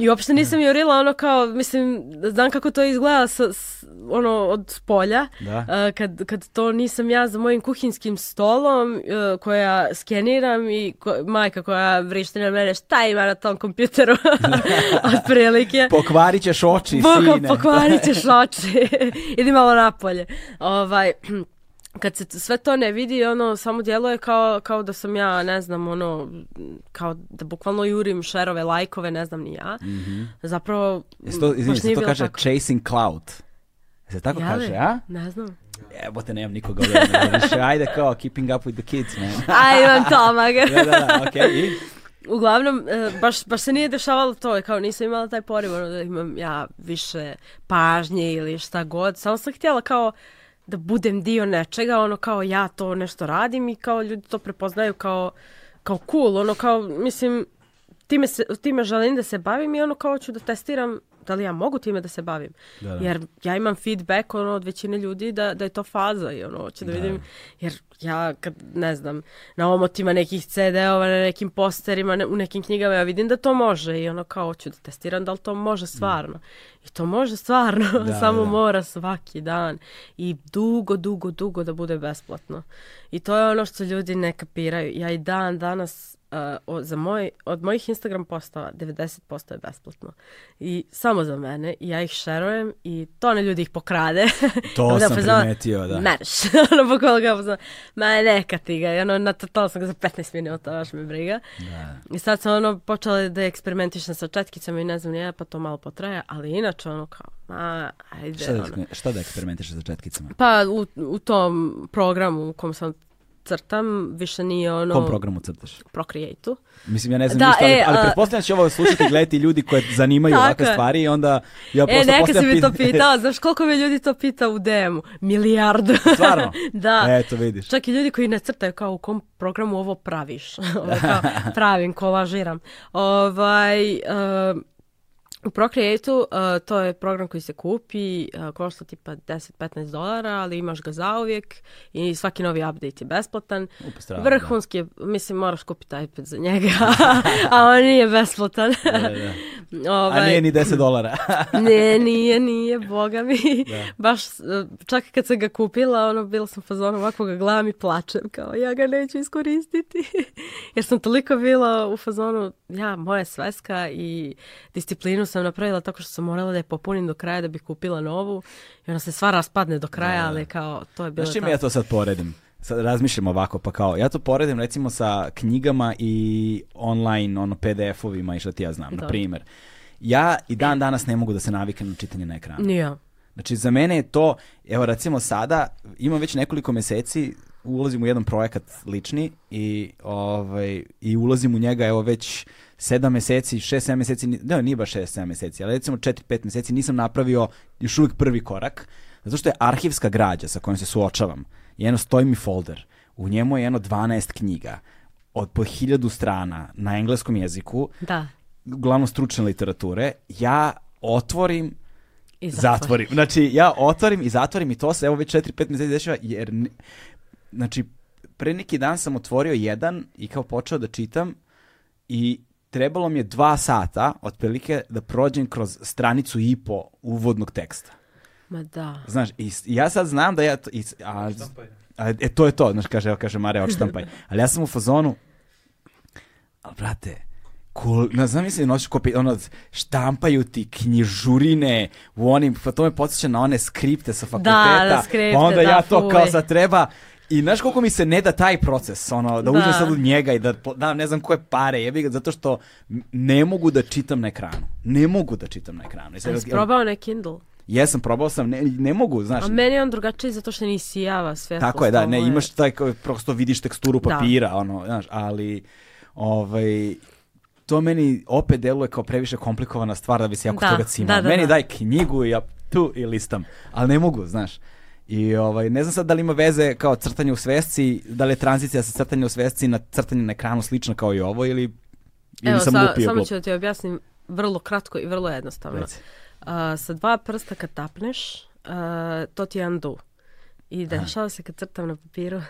Speaker 2: I uopšte nisam jurila ono kao, mislim, znam kako to izgleda sa, s, ono od spolja, da. Uh, kad, kad to nisam ja za mojim kuhinskim stolom uh, koja skeniram i ko, majka koja vrišti na mene šta ima na tom kompjuteru. otprilike.
Speaker 1: Pokvarit ćeš oči, Boga, sine.
Speaker 2: Pokvarit ćeš oči. Idi malo napolje. Ovaj, kad se sve to ne vidi, ono, samo djeluje kao, kao da sam ja, ne znam, ono, kao da bukvalno jurim šerove, lajkove, ne znam ni ja. Mm -hmm. Zapravo,
Speaker 1: to, izvim, se to kaže tako. chasing cloud. Se tako Jale, kaže,
Speaker 2: a? Ne znam.
Speaker 1: Evo te nemam nikoga ovdje, više. Ajde kao keeping up with the kids, man.
Speaker 2: Aj, imam to, da,
Speaker 1: da, da, okej. Okay.
Speaker 2: Uglavnom, e, baš, baš se nije dešavalo to, kao nisam imala taj poriv, ono da imam ja više pažnje ili šta god, samo sam htjela kao da budem dio nečega, ono kao ja to nešto radim i kao ljudi to prepoznaju kao, kao cool, ono kao, mislim, time, se, time želim da se bavim i ono kao ću da testiram da li ja mogu time da se bavim. Da, da. Jer ja imam feedback ono, od većine ljudi da, da je to faza i ono, hoće da, da vidim, jer ja kad, ne znam, na omotima nekih CD-ova, na nekim posterima, ne, u nekim knjigama, ja vidim da to može i ono kao, hoću da testiram da li to može mm. stvarno. I to može stvarno, da, da, samo da. mora svaki dan i dugo, dugo, dugo da bude besplatno. I to je ono što ljudi ne kapiraju. Ja i dan danas uh, za moj, od mojih Instagram postova 90% je besplatno. I samo za mene. I ja ih šerujem i to ne ljudi ih pokrade.
Speaker 1: To sam pozvala, primetio, da.
Speaker 2: Merš. ono bukvalo ga pozvala, ma neka ti ga. I ono, natatala sam ga za 15 minuta, baš me briga. Da. I sad sam ono počela da eksperimentišem sa četkicama i ne znam nije, pa to malo potraje. Ali inače ono kao, ma,
Speaker 1: ajde. Šta da, ono. šta da eksperimentišeš sa četkicama?
Speaker 2: Pa u, u tom programu u kom sam crtam, više nije ono...
Speaker 1: Kom programu crtaš?
Speaker 2: Procreate-u.
Speaker 1: Mislim, ja ne znam da, ništa, ali, e, ali pretpostavljam da će ovo slušati i gledati ljudi koje zanimaju ovakve stvari i onda... Ja
Speaker 2: e, neka si mi to pitao, znaš koliko me ljudi to pita u DM-u? Milijardu.
Speaker 1: Stvarno?
Speaker 2: da.
Speaker 1: Eto, vidiš.
Speaker 2: Čak i ljudi koji ne crtaju kao u kom programu ovo praviš. ovo kao pravim, kolažiram. Ovaj... Um, U Procreate-u uh, to je program koji se kupi, uh, košta tipa 10-15 dolara, ali imaš ga zauvijek i svaki novi update je besplatan. Upostrava, da. Vrhunski je, mislim moraš kupiti iPad za njega, a on nije besplatan.
Speaker 1: da, da. da. Ovaj, a nije ni 10 dolara.
Speaker 2: ne, nije, nije, boga mi. Da. Baš, uh, čak kad sam ga kupila, ono, bila sam fazon ovako ga gledam i plačem, kao ja ga neću iskoristiti. Jer sam toliko bila u fazonu, ja, moja sveska i disciplinu sam napravila tako što sam morala da je popunim do kraja da bih kupila novu i ona se sva raspadne do kraja, da, da, ali da. kao to je bilo... Znaš
Speaker 1: čime ta... ja to sad poredim? Sad razmišljam ovako, pa kao, ja to poredim recimo sa knjigama i online, ono, PDF-ovima i šta ti ja znam, na primjer. Ja i dan danas ne mogu da se naviknem na čitanje na ekranu. Ja. Znači, za mene je to, evo recimo sada, imam već nekoliko meseci, ulazim u jedan projekat lični i, ovaj, i ulazim u njega evo već 7 meseci, 6-7 meseci, ne, nije baš 6-7 meseci, ali recimo 4-5 meseci nisam napravio još uvijek prvi korak, zato što je arhivska građa sa kojom se suočavam, jedno stoji mi folder, u njemu je jedno 12 knjiga, od po hiljadu strana na engleskom jeziku, da. uglavnom stručne literature, ja otvorim I zatvori. zatvorim. Znači, ja otvorim i zatvorim i to se evo već 4-5 meseci dešava, jer, ne, znači, pre neki dan sam otvorio jedan i kao počeo da čitam i trebalo mi je dva sata, otprilike, da prođem kroz stranicu i po uvodnog teksta.
Speaker 2: Ma da.
Speaker 1: Znaš, i, ja sad znam da ja... To, i, a, a, e, to je to, znaš, kaže, evo, kaže Mare, odštampaj. Ali ja sam u fazonu, ali brate, Kul, na znam mislim, da noću kopi, ono, štampaju ti knjižurine u onim, pa to me podsjeća na one skripte sa fakulteta. Da, da skripte, pa onda da, ja to fuj. kao sad treba, i znaš koliko mi se ne da taj proces, ono, da, da. uzmem sad od njega i da dam ne znam koje pare, jebi ga, zato što ne mogu da čitam na ekranu. Ne mogu da čitam na ekranu.
Speaker 2: Jesi ja probao na Kindle?
Speaker 1: Jesam, probao sam, ne, ne mogu, znaš.
Speaker 2: A meni je on drugačiji zato što nisi sijava sve.
Speaker 1: Tako je, da, ne, imaš taj, prosto vidiš teksturu da. papira, da. ono, znaš, ali, ovaj, to meni opet deluje kao previše komplikovana stvar da bi se jako da, toga cimao. Da, da, meni da. daj knjigu i ja tu i listam, ali ne mogu, znaš. I ovaj, ne znam sad da li ima veze kao crtanje u svesci, da li je tranzicija sa crtanja u svesci na crtanje na ekranu slično kao i ovo ili,
Speaker 2: ili Evo, sam sa, lupio samo ću da ti objasnim vrlo kratko i vrlo jednostavno. Uh, sa dva prsta kad tapneš, uh, to ti je undo. I dešava se kad crtam na papiru,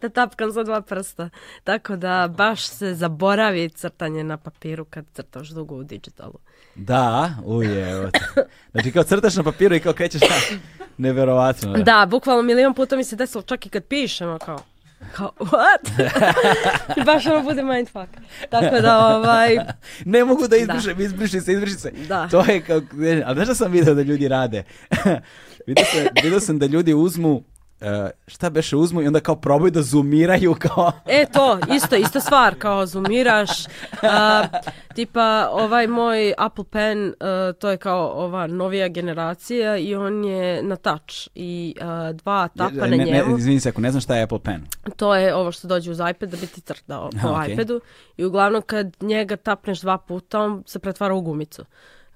Speaker 2: da tapkam za dva prsta. Tako da baš se zaboravi crtanje na papiru kad crtaš dugo u digitalu.
Speaker 1: Da, uje. Znači kao crtaš na papiru i kao krećeš na... Neverovatno. Da.
Speaker 2: da, bukvalno milion puta mi se desilo čak i kad pišemo kao kao, what? Baš ono bude mindfuck. Tako da, ovaj...
Speaker 1: Ne mogu da, da. izbrišem, da. izbriši se, izbriši se. Da. To je kao, ali znaš da sam video da ljudi rade? vidio, sam, vidio sam da ljudi uzmu Uh, šta beše uzmu i onda kao probaju da zoomiraju kao...
Speaker 2: e to, isto, ista stvar, kao zoomiraš, uh, tipa ovaj moj Apple Pen, uh, to je kao ova novija generacija i on je na touch i dva tapa
Speaker 1: ne,
Speaker 2: na njemu. Ne,
Speaker 1: izvini se, ako ne znam šta je Apple Pen.
Speaker 2: To je ovo što dođe uz iPad da bi ti crtao po okay. iPadu i uglavnom kad njega tapneš dva puta on se pretvara u gumicu.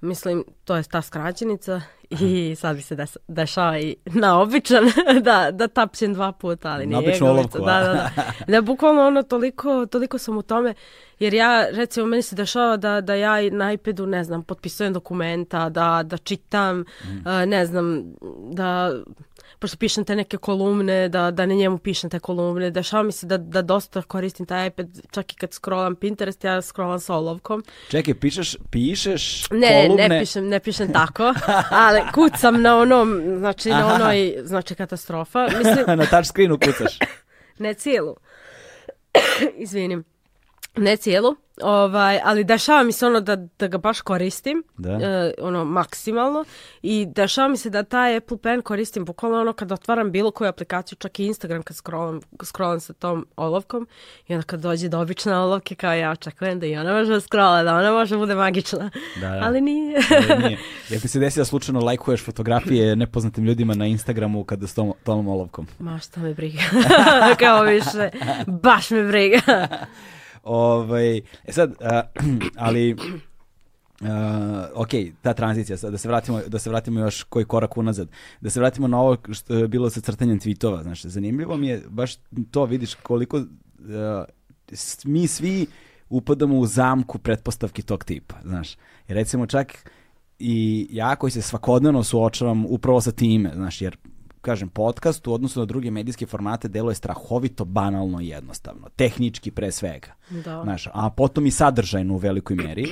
Speaker 2: Mislim, to je ta skraćenica i sad bi se desa, dešava i na običan, da, da tapćem dva puta, ali nije. Na običnu
Speaker 1: olovku.
Speaker 2: Da, da, da, da. bukvalno ono, toliko, toliko sam u tome, jer ja, recimo, meni se dešava da, da ja na iPadu, ne znam, potpisujem dokumenta, da, da čitam, mm. Eh, ne znam, da pošto pišem te neke kolumne, da, da na njemu pišem te kolumne. Dešava mi se da, da dosta koristim taj iPad, čak i kad scrollam Pinterest, ja scrollam sa olovkom.
Speaker 1: Čekaj, pišeš, pišeš ne, kolumne?
Speaker 2: Ne, ne pišem, ne pišem tako, ali kucam na onom, znači Aha. na onoj, znači katastrofa.
Speaker 1: Mislim, na touch screenu kucaš?
Speaker 2: ne cijelu. Izvinim. Ne cijelu. Ovaj, ali dešava mi se ono da, da ga baš koristim, da. E, ono maksimalno i dešava mi se da taj Apple Pen koristim bukvalno ono kad otvaram bilo koju aplikaciju, čak i Instagram kad scrollam, scrollam sa tom olovkom i onda kad dođe do obične olovke kao ja očekujem da i ona može da scrolla, da ona može da bude magična, da, da. ali nije.
Speaker 1: ali nije. Jel ti se desi da slučajno lajkuješ fotografije nepoznatim ljudima na Instagramu kada s tom, tom olovkom?
Speaker 2: Ma šta me briga, kao više, baš me briga.
Speaker 1: Ovaj, e sad, a, ali... Uh, ok, ta tranzicija, da se, vratimo, da se vratimo još koji korak unazad, da se vratimo na ovo što je bilo sa crtanjem tweetova, znaš, zanimljivo mi je baš to, vidiš koliko uh, mi svi upadamo u zamku pretpostavki tog tipa, znaš, recimo čak i ja koji se svakodnevno suočavam upravo sa time, znaš, jer kažem, podcast u odnosu na druge medijske formate deluje strahovito banalno i jednostavno. Tehnički pre svega. Da. Znaš, a potom i sadržajno u velikoj meri.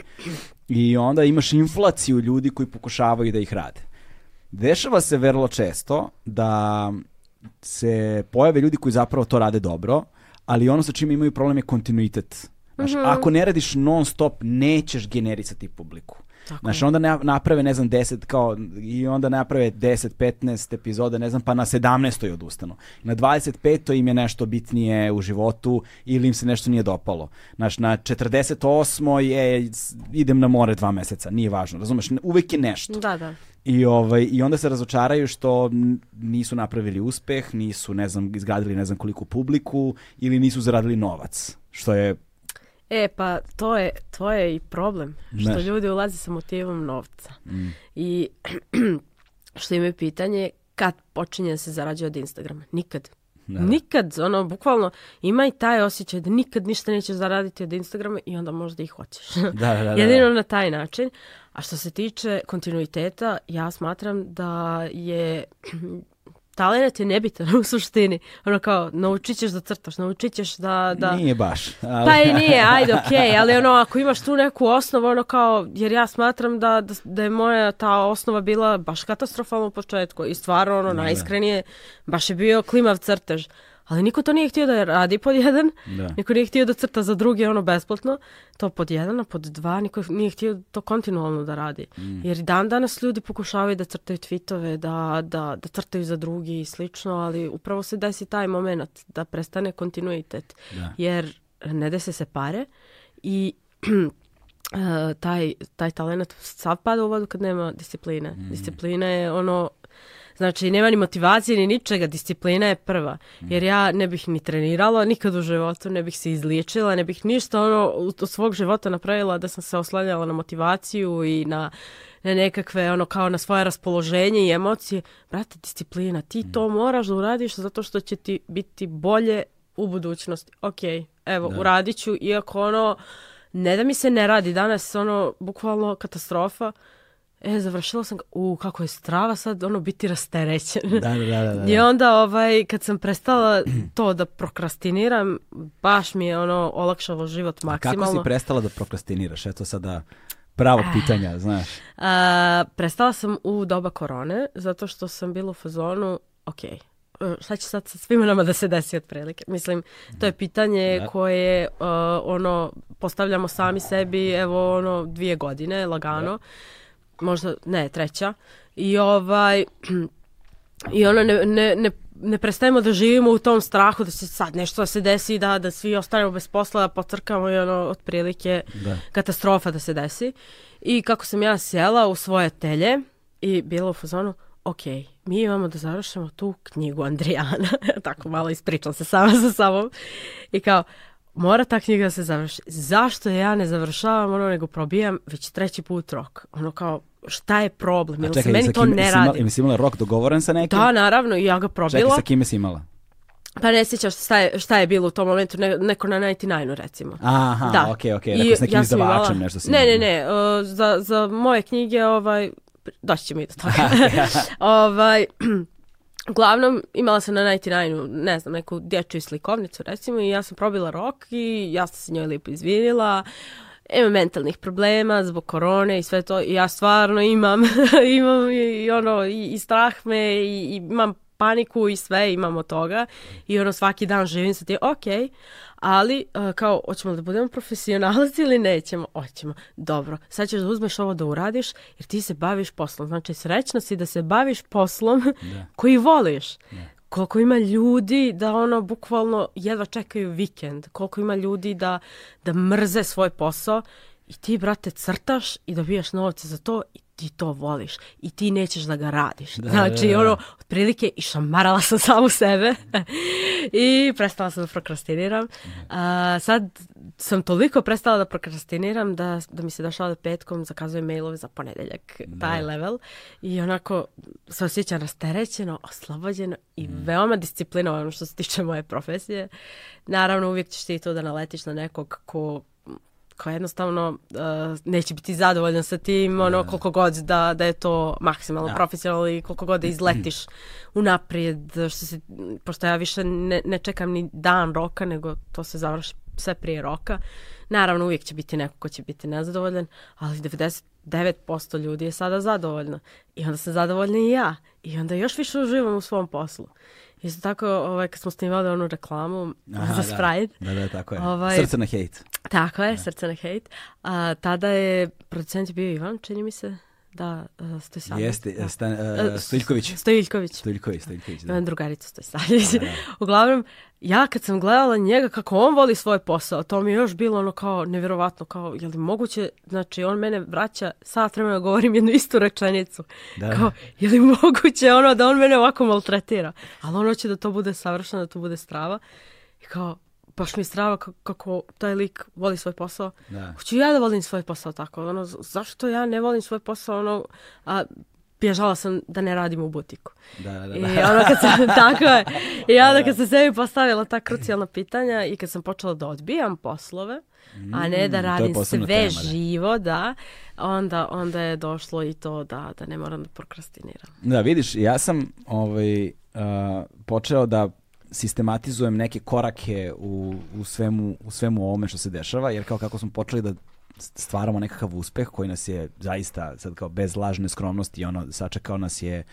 Speaker 1: I onda imaš inflaciju ljudi koji pokušavaju da ih rade. Dešava se vrlo često da se pojave ljudi koji zapravo to rade dobro, ali ono sa čim imaju problem je kontinuitet. Znaš, mm -hmm. ako ne radiš non stop, nećeš generisati publiku. Tako Znaš, onda naprave, ne znam, 10 kao, i onda naprave 10, 15 epizoda, ne znam, pa na 17. odustanu. Na 25. im je nešto bitnije u životu ili im se nešto nije dopalo. Znaš, na 48. je idem na more dva meseca, nije važno, razumeš, uvek je nešto.
Speaker 2: Da, da.
Speaker 1: I, ovaj, I onda se razočaraju što nisu napravili uspeh, nisu, ne znam, izgradili ne znam koliko publiku ili nisu zaradili novac, što je
Speaker 2: E pa to je, to je i problem što ne. ljudi ulaze sa motivom novca mm. i što im je pitanje kad počinje da se zarađuje od Instagrama. Nikad. Ne. Da. Nikad, ono, bukvalno, ima i taj osjećaj da nikad ništa nećeš zaraditi od Instagrama i onda možda i hoćeš. Da, da, da, da, Jedino na taj način. A što se tiče kontinuiteta, ja smatram da je da talent je nebitan u suštini. Ono kao, naučit ćeš da crtaš, naučit ćeš da... da...
Speaker 1: Nije baš.
Speaker 2: Ali... Pa i nije, ajde, okej, okay, ali ono, ako imaš tu neku osnovu, ono kao, jer ja smatram da, da, da je moja ta osnova bila baš katastrofalna u početku i stvarno, ono, da, da. najiskrenije, baš je bio klimav crtež ali niko to nije htio da radi pod jedan, da. niko nije htio da crta za drugi, ono besplatno, to pod jedan, a pod dva niko nije htio to kontinualno da radi. Mm. Jer dan danas ljudi pokušavaju da crtaju tweetove, da, da, da crtaju za drugi i slično, ali upravo se desi taj moment da prestane kontinuitet. Da. Jer ne dese se pare i eh, taj, taj talent sav pada u vodu kad nema discipline. Mm. Disciplina je ono Znači, nema ni motivacije, ni ničega, disciplina je prva. Jer ja ne bih ni trenirala, nikad u životu ne bih se izliječila, ne bih ništa ono u svog života napravila da sam se oslanjala na motivaciju i na, na nekakve, ono, kao na svoje raspoloženje i emocije. Brate, disciplina, ti mm. to moraš da uradiš zato što će ti biti bolje u budućnosti. Ok, evo, da. uradit iako ono, ne da mi se ne radi danas, ono, bukvalno katastrofa, e, završila sam, u, kako je strava sad, ono, biti rasterećen. Da, da, da, da, da. I onda, ovaj, kad sam prestala to da prokrastiniram, baš mi je, ono, olakšalo život maksimalno. A
Speaker 1: kako si prestala da prokrastiniraš? Eto sada pravo eh. pitanja, znaš.
Speaker 2: A, prestala sam u doba korone, zato što sam bila u fazonu, ok, e, šta će sad sa svima nama da se desi otprilike? Mislim, to je pitanje da. koje uh, ono, postavljamo sami sebi, evo, ono, dvije godine, lagano. Da možda, ne, treća. I ovaj, i ono ne, ne, ne ne prestajemo da živimo u tom strahu da će sad nešto da se desi, da, da svi ostanemo bez posla, da potrkamo i ono, otprilike da. katastrofa da se desi. I kako sam ja sjela u svoje telje i bila u fazonu, ok, mi imamo da završimo tu knjigu Andrijana, tako malo ispričam se sama sa sobom, i kao, mora ta knjiga da se završi. Zašto ja ne završavam ono, nego probijam već treći put rok? Ono kao, šta je problem? Jel se meni to ne radi?
Speaker 1: Imala, si imala rok dogovoren sa nekim?
Speaker 2: Da, naravno, ja ga probila.
Speaker 1: Čekaj, sa kime si imala?
Speaker 2: Pa ne sjećaš šta je, šta je bilo u tom momentu, ne, neko na 99 recimo.
Speaker 1: Aha, da. ok, ok, neko s nekim ja izdavačem nešto
Speaker 2: si Ne, ne, ne, uh, za, za moje knjige, ovaj, doći ćemo i do toga. ovaj, Uglavnom, imala sam na 99 ne znam, neku dječju slikovnicu recimo i ja sam probila rok i ja sam se njoj lijepo izvinila. Ima mentalnih problema zbog korone i sve to. I ja stvarno imam, imam i, i ono, i, i strah me i, i imam paniku i sve imamo toga i ono svaki dan živim sa tim, ok, ali e, kao, hoćemo da budemo profesionalci ili nećemo? Hoćemo. Dobro, sad ćeš da uzmeš ovo da uradiš jer ti se baviš poslom. Znači, srećno si da se baviš poslom da. koji voliš. Da. Koliko ima ljudi da ono bukvalno jedva čekaju vikend. Koliko ima ljudi da, da mrze svoj posao i ti, brate, crtaš i dobijaš novce za to i ti to voliš i ti nećeš da ga radiš. Da, znači, da, da. ono, otprilike i šamarala sam samu sebe i prestala sam da prokrastiniram. A, sad sam toliko prestala da prokrastiniram da, da mi se došla da petkom zakazujem mailove za ponedeljak, da. taj level. I onako se osjećam rasterećeno, oslobođeno i mm. veoma disciplinovano što se tiče moje profesije. Naravno, uvijek ćeš ti to da naletiš na nekog ko kao jednostavno uh, neće biti zadovoljan sa tim ono da, da, da. koliko god da, da je to maksimalno ja. profesionalno i koliko god da mm-hmm. izletiš unaprijed što se, pošto ja više ne, ne čekam ni dan roka nego to se završi sve prije roka Naravno, uvijek će biti neko ko će biti nezadovoljan, ali 99% ljudi je sada zadovoljno. I onda sam zadovoljna i ja. I onda još više uživam u svom poslu. Isto tako, ovaj, kad smo snimali onu reklamu Aha, za da. Sprite.
Speaker 1: Da, da, tako je. Ovaj, srce na hejt.
Speaker 2: Tako je, da. srce na hejt. A, tada je producent bio Ivan, čini mi se da, uh, e, Stojsavljević.
Speaker 1: Jeste, da. E, Stan, uh, e, Stojiljković.
Speaker 2: Stojiljković.
Speaker 1: Stojiljković,
Speaker 2: Stojiljković, da. da. Imam drugaricu Stojsavljević. Da, da. Uglavnom, ja kad sam gledala njega kako on voli svoj posao, to mi je još bilo ono kao nevjerovatno, kao, je li moguće, znači on mene vraća, sad vremena govorim jednu istu rečenicu. Da. Kao, je li moguće ono da on mene ovako maltretira? Ali on hoće da to bude savršeno, da to bude strava. I kao, baš mi je strava kako taj lik voli svoj posao. Da. Hoću ja da volim svoj posao tako. Ono, zašto ja ne volim svoj posao? Ono, a, bježala sam da ne radim u butiku. Da, da, da. I onda kad sam, tako je, i onda da, da. kad sam sebi postavila ta krucijalna pitanja i kad sam počela da odbijam poslove, mm, a ne da mm, radim sve tema, da. živo, da, onda, onda je došlo i to da, da ne moram da prokrastiniram.
Speaker 1: Da, vidiš, ja sam ovaj, uh, počeo da sistematizujem neke korake u, u, svemu, u svemu ovome što se dešava, jer kao kako smo počeli da stvaramo nekakav uspeh koji nas je zaista sad kao bez lažne skromnosti ono sačekao nas je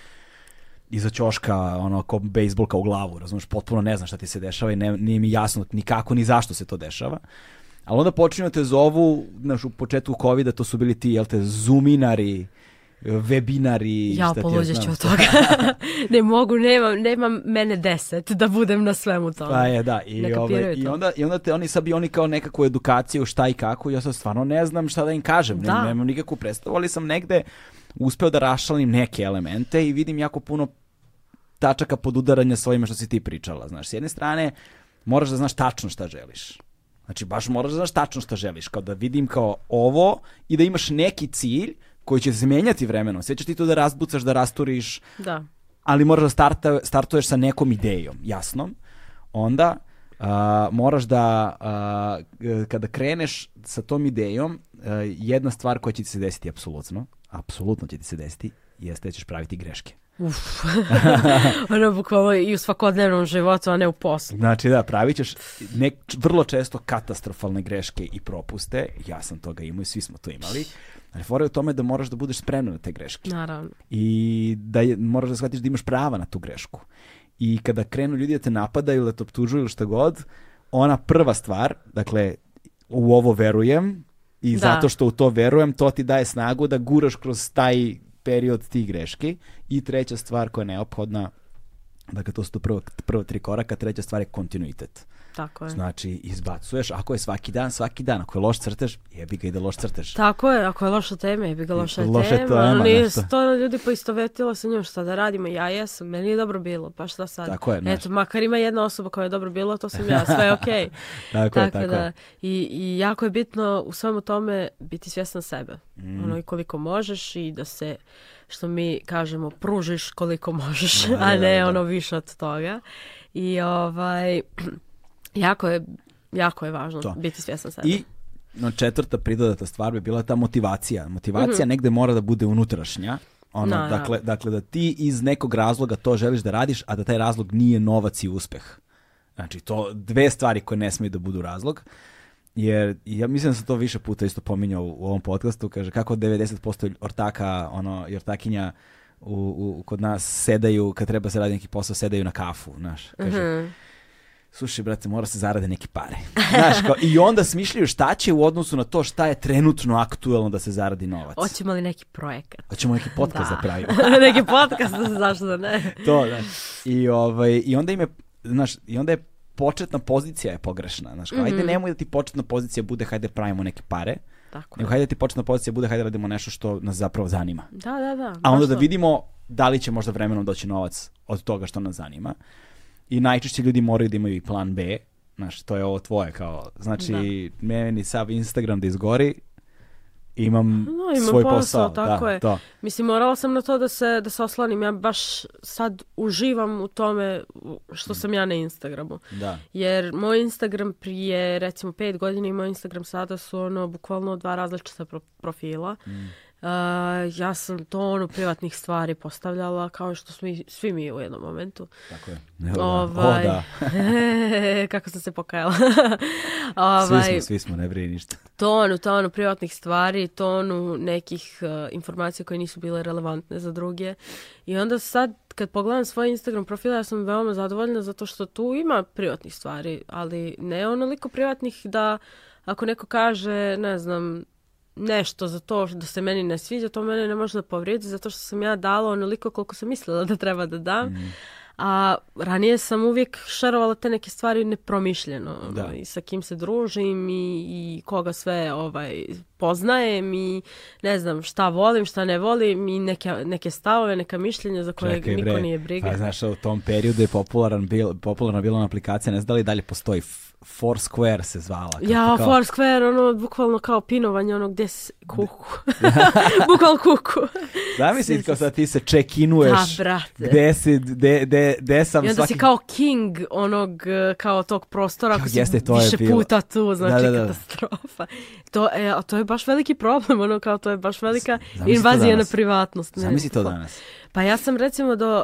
Speaker 1: iza ćoška, ono, kao bejsbolka u glavu, razumeš, potpuno ne znam šta ti se dešava i ne, nije mi jasno nikako ni zašto se to dešava. Ali onda počinju da te zovu, znaš, u početku covid to su bili ti, jel te, zoominari, webinari.
Speaker 2: Ja, poluđeću od toga. ne mogu, nemam, nemam mene deset da budem na svemu tome. Pa je, da.
Speaker 1: I, ovaj, i, onda, I onda te oni sad bi oni kao nekakvu edukaciju šta i kako. Ja sad stvarno ne znam šta da im kažem. Da. nemam nikakvu predstavu, ali sam negde uspeo da rašalim neke elemente i vidim jako puno tačaka podudaranja s ovime što si ti pričala. Znaš, s jedne strane moraš da znaš tačno šta želiš. Znači, baš moraš da znaš tačno šta želiš. Kao da vidim kao ovo i da imaš neki cilj koji će se menjati vremenom. Sve ćeš ti to da razbucaš, da rasturiš, da. ali moraš da starta, startuješ sa nekom idejom, jasno. Onda uh, moraš da, uh, kada kreneš sa tom idejom, uh, jedna stvar koja će ti se desiti apsolutno, apsolutno će ti se desiti, jeste da ćeš praviti greške.
Speaker 2: Uf. ono bukvalno i u svakodnevnom životu, a ne u poslu.
Speaker 1: Znači da, pravit ćeš nek, vrlo često katastrofalne greške i propuste. Ja sam toga imao i svi smo to imali. Ali fora je u tome da moraš da budeš spreman na te greške.
Speaker 2: Naravno.
Speaker 1: I da je, moraš da shvatiš da imaš prava na tu grešku. I kada krenu ljudi da te napadaju, da te optužuju ili šta god, ona prva stvar, dakle, u ovo verujem, i da. zato što u to verujem, to ti daje snagu da guraš kroz taj period tih greški. I treća stvar koja je neophodna, dakle to su to prvo, prvo tri koraka, treća stvar je kontinuitet.
Speaker 2: Tako je.
Speaker 1: Znači, izbacuješ, ako je svaki dan, svaki dan. Ako je loš crtež, jebi ga ide loš crtež.
Speaker 2: Tako je, ako je loša tema, jebi ga loša je loša tema. Ali to ljudi poistovetilo sa njom šta da radimo. Ja jesam, meni je dobro bilo, pa šta sad? Tako
Speaker 1: je.
Speaker 2: Eto, makar ima jedna osoba koja je dobro bilo, to sam ja, sve je okej. Okay. tako, tako, je, tako da, je. I, I jako je bitno u svemu tome biti svjestan sebe. Mm. Ono i koliko možeš i da se što mi kažemo pružiš koliko možeš, da, a da, ne da, da. ono više od toga. I ovaj Jako je, jako je važno to. biti svjestan sebe.
Speaker 1: I no, četvrta pridodata stvar bi bila ta motivacija. Motivacija mm -hmm. negde mora da bude unutrašnja. Ono, no, dakle, dakle, da ti iz nekog razloga to želiš da radiš, a da taj razlog nije novac i uspeh. Znači, to dve stvari koje ne smiju da budu razlog. Jer ja mislim da sam to više puta isto pominjao u ovom podcastu, kaže kako 90% ortaka, ono, i ortakinja u, u, kod nas sedaju, kad treba se radi neki posao, sedaju na kafu, znaš. Kaže, mm -hmm slušaj brate, mora se zarade neke pare. Znaš, kao, i onda smišljaju šta će u odnosu na to šta je trenutno aktuelno da se zaradi novac.
Speaker 2: Hoćemo li neki projekat?
Speaker 1: Hoćemo neki podcast da, da pravimo.
Speaker 2: Da, neki podcast, da zašto da ne?
Speaker 1: to,
Speaker 2: da.
Speaker 1: I, ovaj, i onda im je, znaš, i onda je početna pozicija je pogrešna. Znaš, kao, mm -hmm. ajde mhm. nemoj da ti početna pozicija bude hajde pravimo neke pare. Tako. Nego hajde da ti početna pozicija bude hajde da radimo nešto što nas zapravo zanima.
Speaker 2: Da, da, da.
Speaker 1: A onda da vidimo da li će možda vremenom doći novac od toga što nas zanima i najčešće ljudi moraju da imaju i plan B, znaš, to je ovo tvoje kao, znači, da. meni sav Instagram da izgori, imam, no, imam svoj posao, posao da, tako da,
Speaker 2: je. To. Mislim, morala sam na to da se, da se oslanim. Ja baš sad uživam u tome što sam ja na Instagramu. Da. Jer moj Instagram prije, recimo, pet godina i moj Instagram sada su ono, bukvalno dva različita profila. Mm Uh, ja sam to ono privatnih stvari postavljala kao što smo i, svi mi u jednom momentu.
Speaker 1: Tako je.
Speaker 2: Evo da. ovaj, da. O, da. kako sam se pokajala.
Speaker 1: ovaj, svi smo, svi smo, ne brije ništa.
Speaker 2: Tonu, tonu privatnih stvari, tonu nekih uh, informacija koje nisu bile relevantne za druge. I onda sad kad pogledam svoj Instagram profil, ja sam veoma zadovoljna zato što tu ima privatnih stvari, ali ne onoliko privatnih da ako neko kaže, ne znam, nešto za to da se meni ne sviđa, to mene ne može da povrijedi zato što sam ja dala onoliko koliko sam mislila da treba da dam. Mm. A ranije sam uvijek šarovala te neke stvari nepromišljeno. Da. I ovaj, sa kim se družim i, i koga sve ovaj, poznajem i ne znam šta volim, šta ne volim i neke, neke stavove, neka mišljenja za koje Čekaj, niko bre, nije briga.
Speaker 1: Pa, znaš, u tom periodu je popularan bil, popularna bila aplikacija, ne znam da li dalje postoji Foursquare se zvala.
Speaker 2: Kako, ja, kao... Foursquare, ono, bukvalno kao pinovanje, ono, gde se, kuku. bukvalno kuku.
Speaker 1: Zamisli kao sad ti se check-inuješ. Da, brate. Gde si, gde, gde, gde sam I
Speaker 2: onda
Speaker 1: svaki... si
Speaker 2: kao king onog, kao tog prostora, ako si jeste, to više je puta tu, znači da, da, da, da. katastrofa. To, e, a to je baš veliki problem, ono kao to je baš velika Zamisli invazija na privatnost.
Speaker 1: Ne, Zamisli to danas.
Speaker 2: Pa ja sam recimo do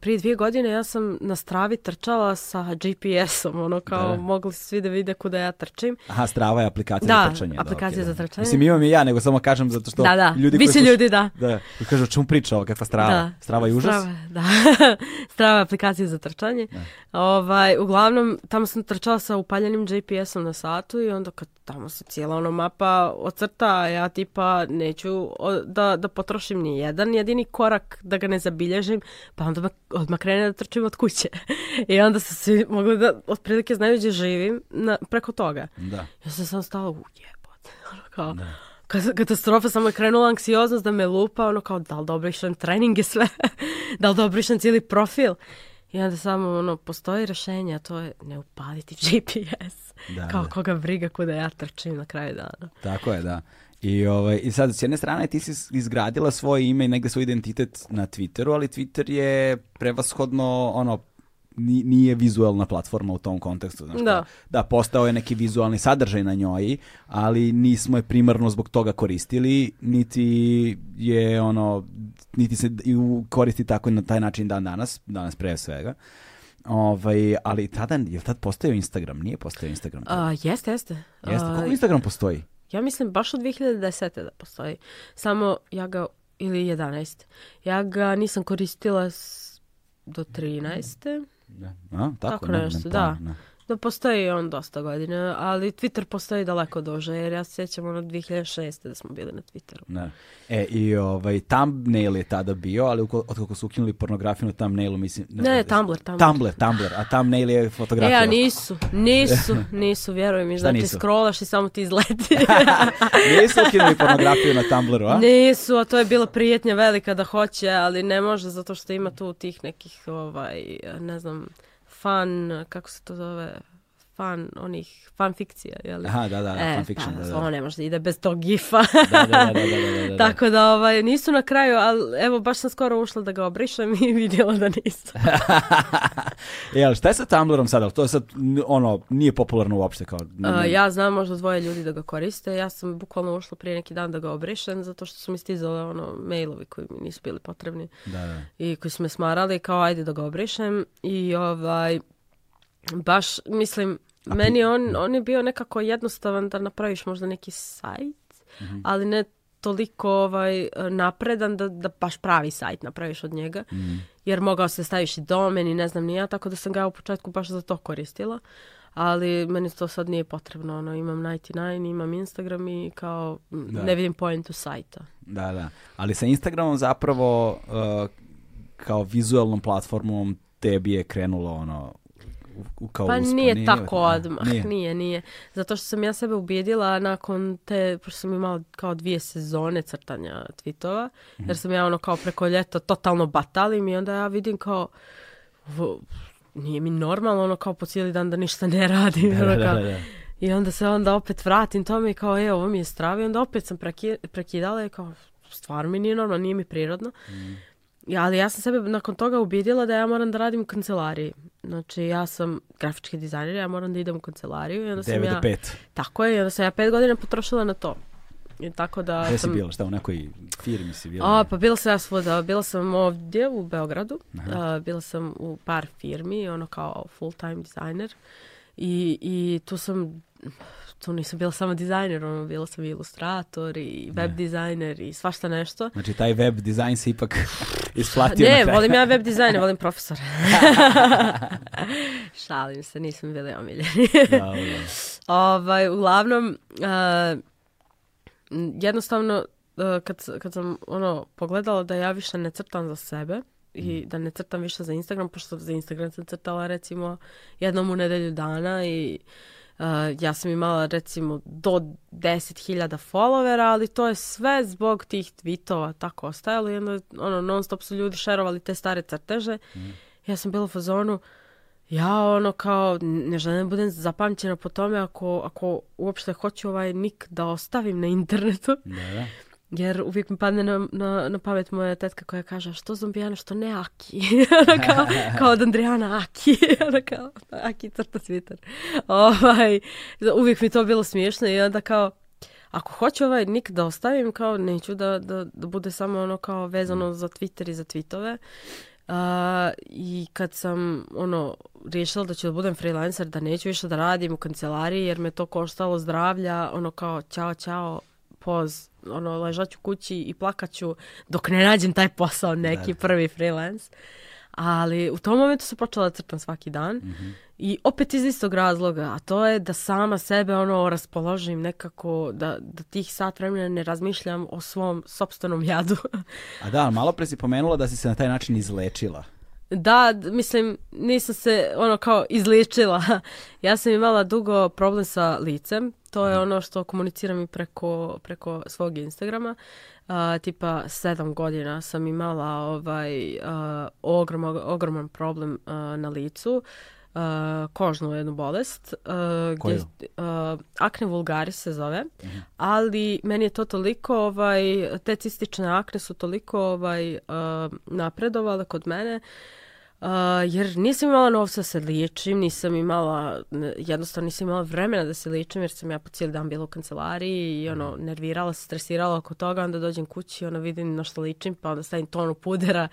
Speaker 2: prije dvije godine ja sam na stravi trčala sa GPS-om, ono kao da. mogli su svi da vide kuda ja trčim.
Speaker 1: Aha, strava je aplikacija da, za trčanje. Da,
Speaker 2: aplikacija
Speaker 1: da, okay,
Speaker 2: za da, da. trčanje.
Speaker 1: Mislim imam i ja, nego samo kažem zato što
Speaker 2: ljudi koji su... ljudi, da. Da,
Speaker 1: kažu o čemu priča ovo, kakva strava. Strava je užas? Strava,
Speaker 2: da. strava je aplikacija za trčanje. Ovaj, uglavnom, tamo sam trčala sa upaljenim GPS-om na satu i onda kad tamo se cijela ono mapa ocrta, ja tipa neću da, da potrošim ni jedan jedini korak da ga ne zabilježim, pa onda odmah krene da trčim od kuće. I onda sam se mogla da, otprilike znaju gdje živim, na, preko toga. Da. Ja sam sam stala, u jebote, ono kao, da. Katastrofa, samo je krenula anksioznost da me lupa, ono kao, da li dobro išlem treninge sve, da li dobro išlem cijeli profil. I onda samo, ono, postoji rešenje, a to je ne upaliti GPS. Da, kao da. koga briga kuda ja trčim na kraju dana.
Speaker 1: Tako je, da. I, ovaj, I sad, s jedne strane, ti si izgradila svoje ime i negde svoj identitet na Twitteru, ali Twitter je prevashodno, ono, nije vizualna platforma u tom kontekstu. Znaš da. da, postao je neki vizualni sadržaj na njoj, ali nismo je primarno zbog toga koristili, niti je ono, niti se koristi tako na taj način dan danas, danas pre svega. Ovaj, ali tada, je li tad postao Instagram? Nije postao Instagram? Tada? jeste,
Speaker 2: jeste.
Speaker 1: Jeste, kako Instagram postoji?
Speaker 2: ja mislim baš od 2010. da postoji. Samo ja ga, ili 11. Ja ga nisam koristila s, do 13. Da.
Speaker 1: A, tako, tako
Speaker 2: ne, nešto, ne, da. Ne da postoji on dosta godina, ali Twitter postoji daleko duže, jer ja se sjećam ono 2006. da smo bili na Twitteru. Ne.
Speaker 1: E, i ovaj, thumbnail je tada bio, ali otkako su ukinuli pornografiju na thumbnailu, mislim...
Speaker 2: Ne, ne, ne Tumblr, Tumblr.
Speaker 1: Tumblr, Tumblr, a thumbnail je fotografija.
Speaker 2: E,
Speaker 1: a
Speaker 2: nisu, nisu, nisu, vjeruj mi, znači scrollaš i samo ti izleti.
Speaker 1: nisu ukinuli pornografiju na Tumblru, a?
Speaker 2: Nisu, a to je bila prijetnja velika da hoće, ali ne može zato što ima tu tih nekih, ovaj, ne znam fan, kako se to zove, fan onih fan fikcija, je li? Aha,
Speaker 1: da, da, e, fan fiction,
Speaker 2: da, da,
Speaker 1: da.
Speaker 2: Ovo ne može da ide bez tog gifa. da, da, da, da, Tako da ovaj, nisu na kraju, ali evo baš sam skoro ušla da ga obrišem i vidjela da nisam.
Speaker 1: Jel, šta je sa Tumblrom sad? To je sad, ono, nije popularno uopšte kao...
Speaker 2: A, ja znam možda dvoje ljudi da ga koriste. Ja sam bukvalno ušla prije neki dan da ga obrišem zato što su mi stizale ono, mailovi koji mi nisu bili potrebni. Da, I koji su me smarali kao ajde da ga obrišem. I ovaj, baš, mislim, A Meni on, da. on je bio nekako jednostavan da napraviš možda neki sajt, mm-hmm. ali ne toliko ovaj, napredan da, da baš pravi sajt napraviš od njega. Mm-hmm. Jer mogao se staviš i domen i ne znam ni ja, tako da sam ga u početku baš za to koristila. Ali meni to sad nije potrebno. Ono, imam 99, imam Instagram i kao da. ne vidim pojentu sajta.
Speaker 1: Da, da. Ali sa Instagramom zapravo uh, kao vizualnom platformom tebi je krenulo ono
Speaker 2: kao
Speaker 1: Pa uspa.
Speaker 2: nije, nije tako da. odmah, nije. nije, nije. Zato što sam ja sebe ubijedila nakon te, pošto sam imala kao dvije sezone crtanja tweetova, mhm. jer sam ja ono kao preko ljeta totalno batalim i onda ja vidim kao, v, nije mi normalno ono kao po cijeli dan da ništa ne radim. Da, ono da, kao, da, da. I onda se onda opet vratim tome i kao, e, ovo mi je strava i onda opet sam prekidala i kao, stvar mi nije normalno, nije mi prirodno. Mm ali ja sam sebe nakon toga ubedila da ja moram da radim u kancelariji. Znači, ja sam grafički dizajner, ja moram da idem u kancelariju.
Speaker 1: I
Speaker 2: onda 9
Speaker 1: sam
Speaker 2: ja,
Speaker 1: do 5.
Speaker 2: Tako je, i onda sam ja 5 godina potrošila na to. I tako da Gde sam...
Speaker 1: si bila? Šta, u nekoj
Speaker 2: firmi
Speaker 1: si bila?
Speaker 2: A, pa bila sam ja svuda. Bila sam ovdje u Beogradu. A, bila sam u par firmi, ono kao full time dizajner. I, I tu sam tu nisam bila samo dizajner, ono, bila sam i ilustrator i da. web ne. dizajner i svašta nešto.
Speaker 1: Znači, taj web dizajn se ipak isplatio ne, na
Speaker 2: kraju. volim ja web dizajn, volim profesora. Šalim se, nisam bila omiljeni. ovaj, uglavnom, uh, jednostavno, uh, kad, kad sam ono, pogledala da ja više ne crtam za sebe, i mm. da ne crtam više za Instagram, pošto za Instagram sam crtala recimo jednom u nedelju dana i uh, Uh, ja sam imala recimo do 10.000 followera, ali to je sve zbog tih tweetova tako ostajalo i onda ono, non stop su ljudi šerovali te stare crteže. Mm. Ja sam bila u fazonu, ja ono kao ne želim da budem zapamćena po tome ako, ako uopšte hoću ovaj nik da ostavim na internetu. Da, da. Jer uvijek mi padne na, na, na pamet moja tetka koja kaže, što zombijana, što ne Aki? kao, kao od Andrijana Aki. kao, pa, Aki crta Twitter. Ovaj, uvijek mi to bilo smiješno i onda kao, ako hoću ovaj nik da ostavim, kao neću da, da, da bude samo ono kao vezano mm. za Twitter i za tweetove. Uh, I kad sam ono riješila da ću da budem freelancer, da neću više da radim u kancelariji jer me to koštalo zdravlja, ono kao čao čao, poz, ono, ležaću kući i plakaću dok ne nađem taj posao neki, da, da. prvi freelance. Ali u tom momentu sam počela da crtam svaki dan mm -hmm. i opet iz istog razloga, a to je da sama sebe ono raspoložim nekako, da, da tih sat vremena ne razmišljam o svom sobstvenom jadu.
Speaker 1: a da, malo pre si pomenula da si se na taj način izlečila.
Speaker 2: Da, mislim, nisam se ono kao izličila. Ja sam imala dugo problem sa licem, To je mhm. ono što komuniciram i preko, preko svog Instagrama. Uh, tipa sedam godina sam imala ovaj uh, ogrom, ogroman problem uh, na licu. Uh, kožnu jednu bolest. Uh, Koju? Gdje, uh, akne vulgaris se zove, mm -hmm. ali meni je to toliko, ovaj, te cistične akne su toliko ovaj, napredovale kod mene Uh, jer nisam imala novca da se liječim, nisam imala, jednostavno nisam imala vremena da se liječim jer sam ja po cijeli dan bila u kancelariji i mhm. ono, nervirala se, stresirala oko toga, onda dođem kući i ono vidim na što ličim pa onda stavim tonu pudera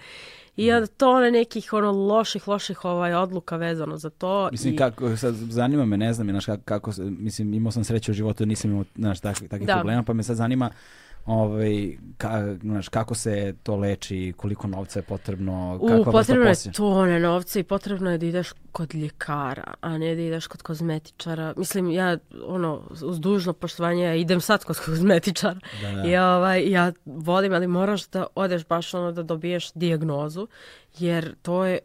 Speaker 2: i mhm. onda tone nekih ono loših, loših ovaj, odluka vezano za to.
Speaker 1: Mislim,
Speaker 2: i...
Speaker 1: kako, sad zanima me, ne znam, znaš, kako, kako, mislim, imao sam sreće u životu, nisam imao, znaš, takvih, takvih da. problema, pa me sad zanima ovaj, ka, znaš, kako se to leči, koliko novca je potrebno, kakva U,
Speaker 2: potrebno je tone novca i potrebno je da ideš kod ljekara, a ne da ideš kod kozmetičara. Mislim, ja, ono, uz dužno poštovanje, ja idem sad kod kozmetičara. Da, da. Ja, ovaj, ja volim, ali moraš da odeš baš ono da dobiješ dijagnozu, jer to je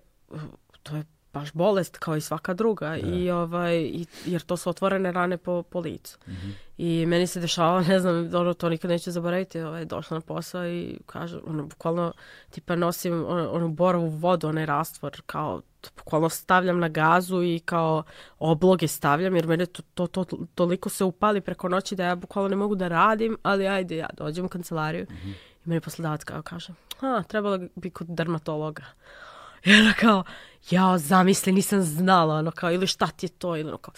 Speaker 2: to je baš bolest kao i svaka druga da. i ovaj i, jer to su otvorene rane po, po licu. Mm -hmm. I meni se dešavalo, ne znam, dobro to nikad neću zaboraviti, ovaj, došla na posao i kaže, ono, bukvalno, tipa nosim ono, onu borovu vodu, onaj rastvor, kao, bukvalno stavljam na gazu i kao obloge stavljam, jer mene to, to, to, toliko se upali preko noći da ja bukvalno ne mogu da radim, ali ajde, ja dođem u kancelariju mm -hmm. i meni poslodavac kao kaže, a, trebalo bi kod dermatologa. I ona kao, ja zamisli, nisam znala, ono kao, ili šta ti je to, ili ono kao,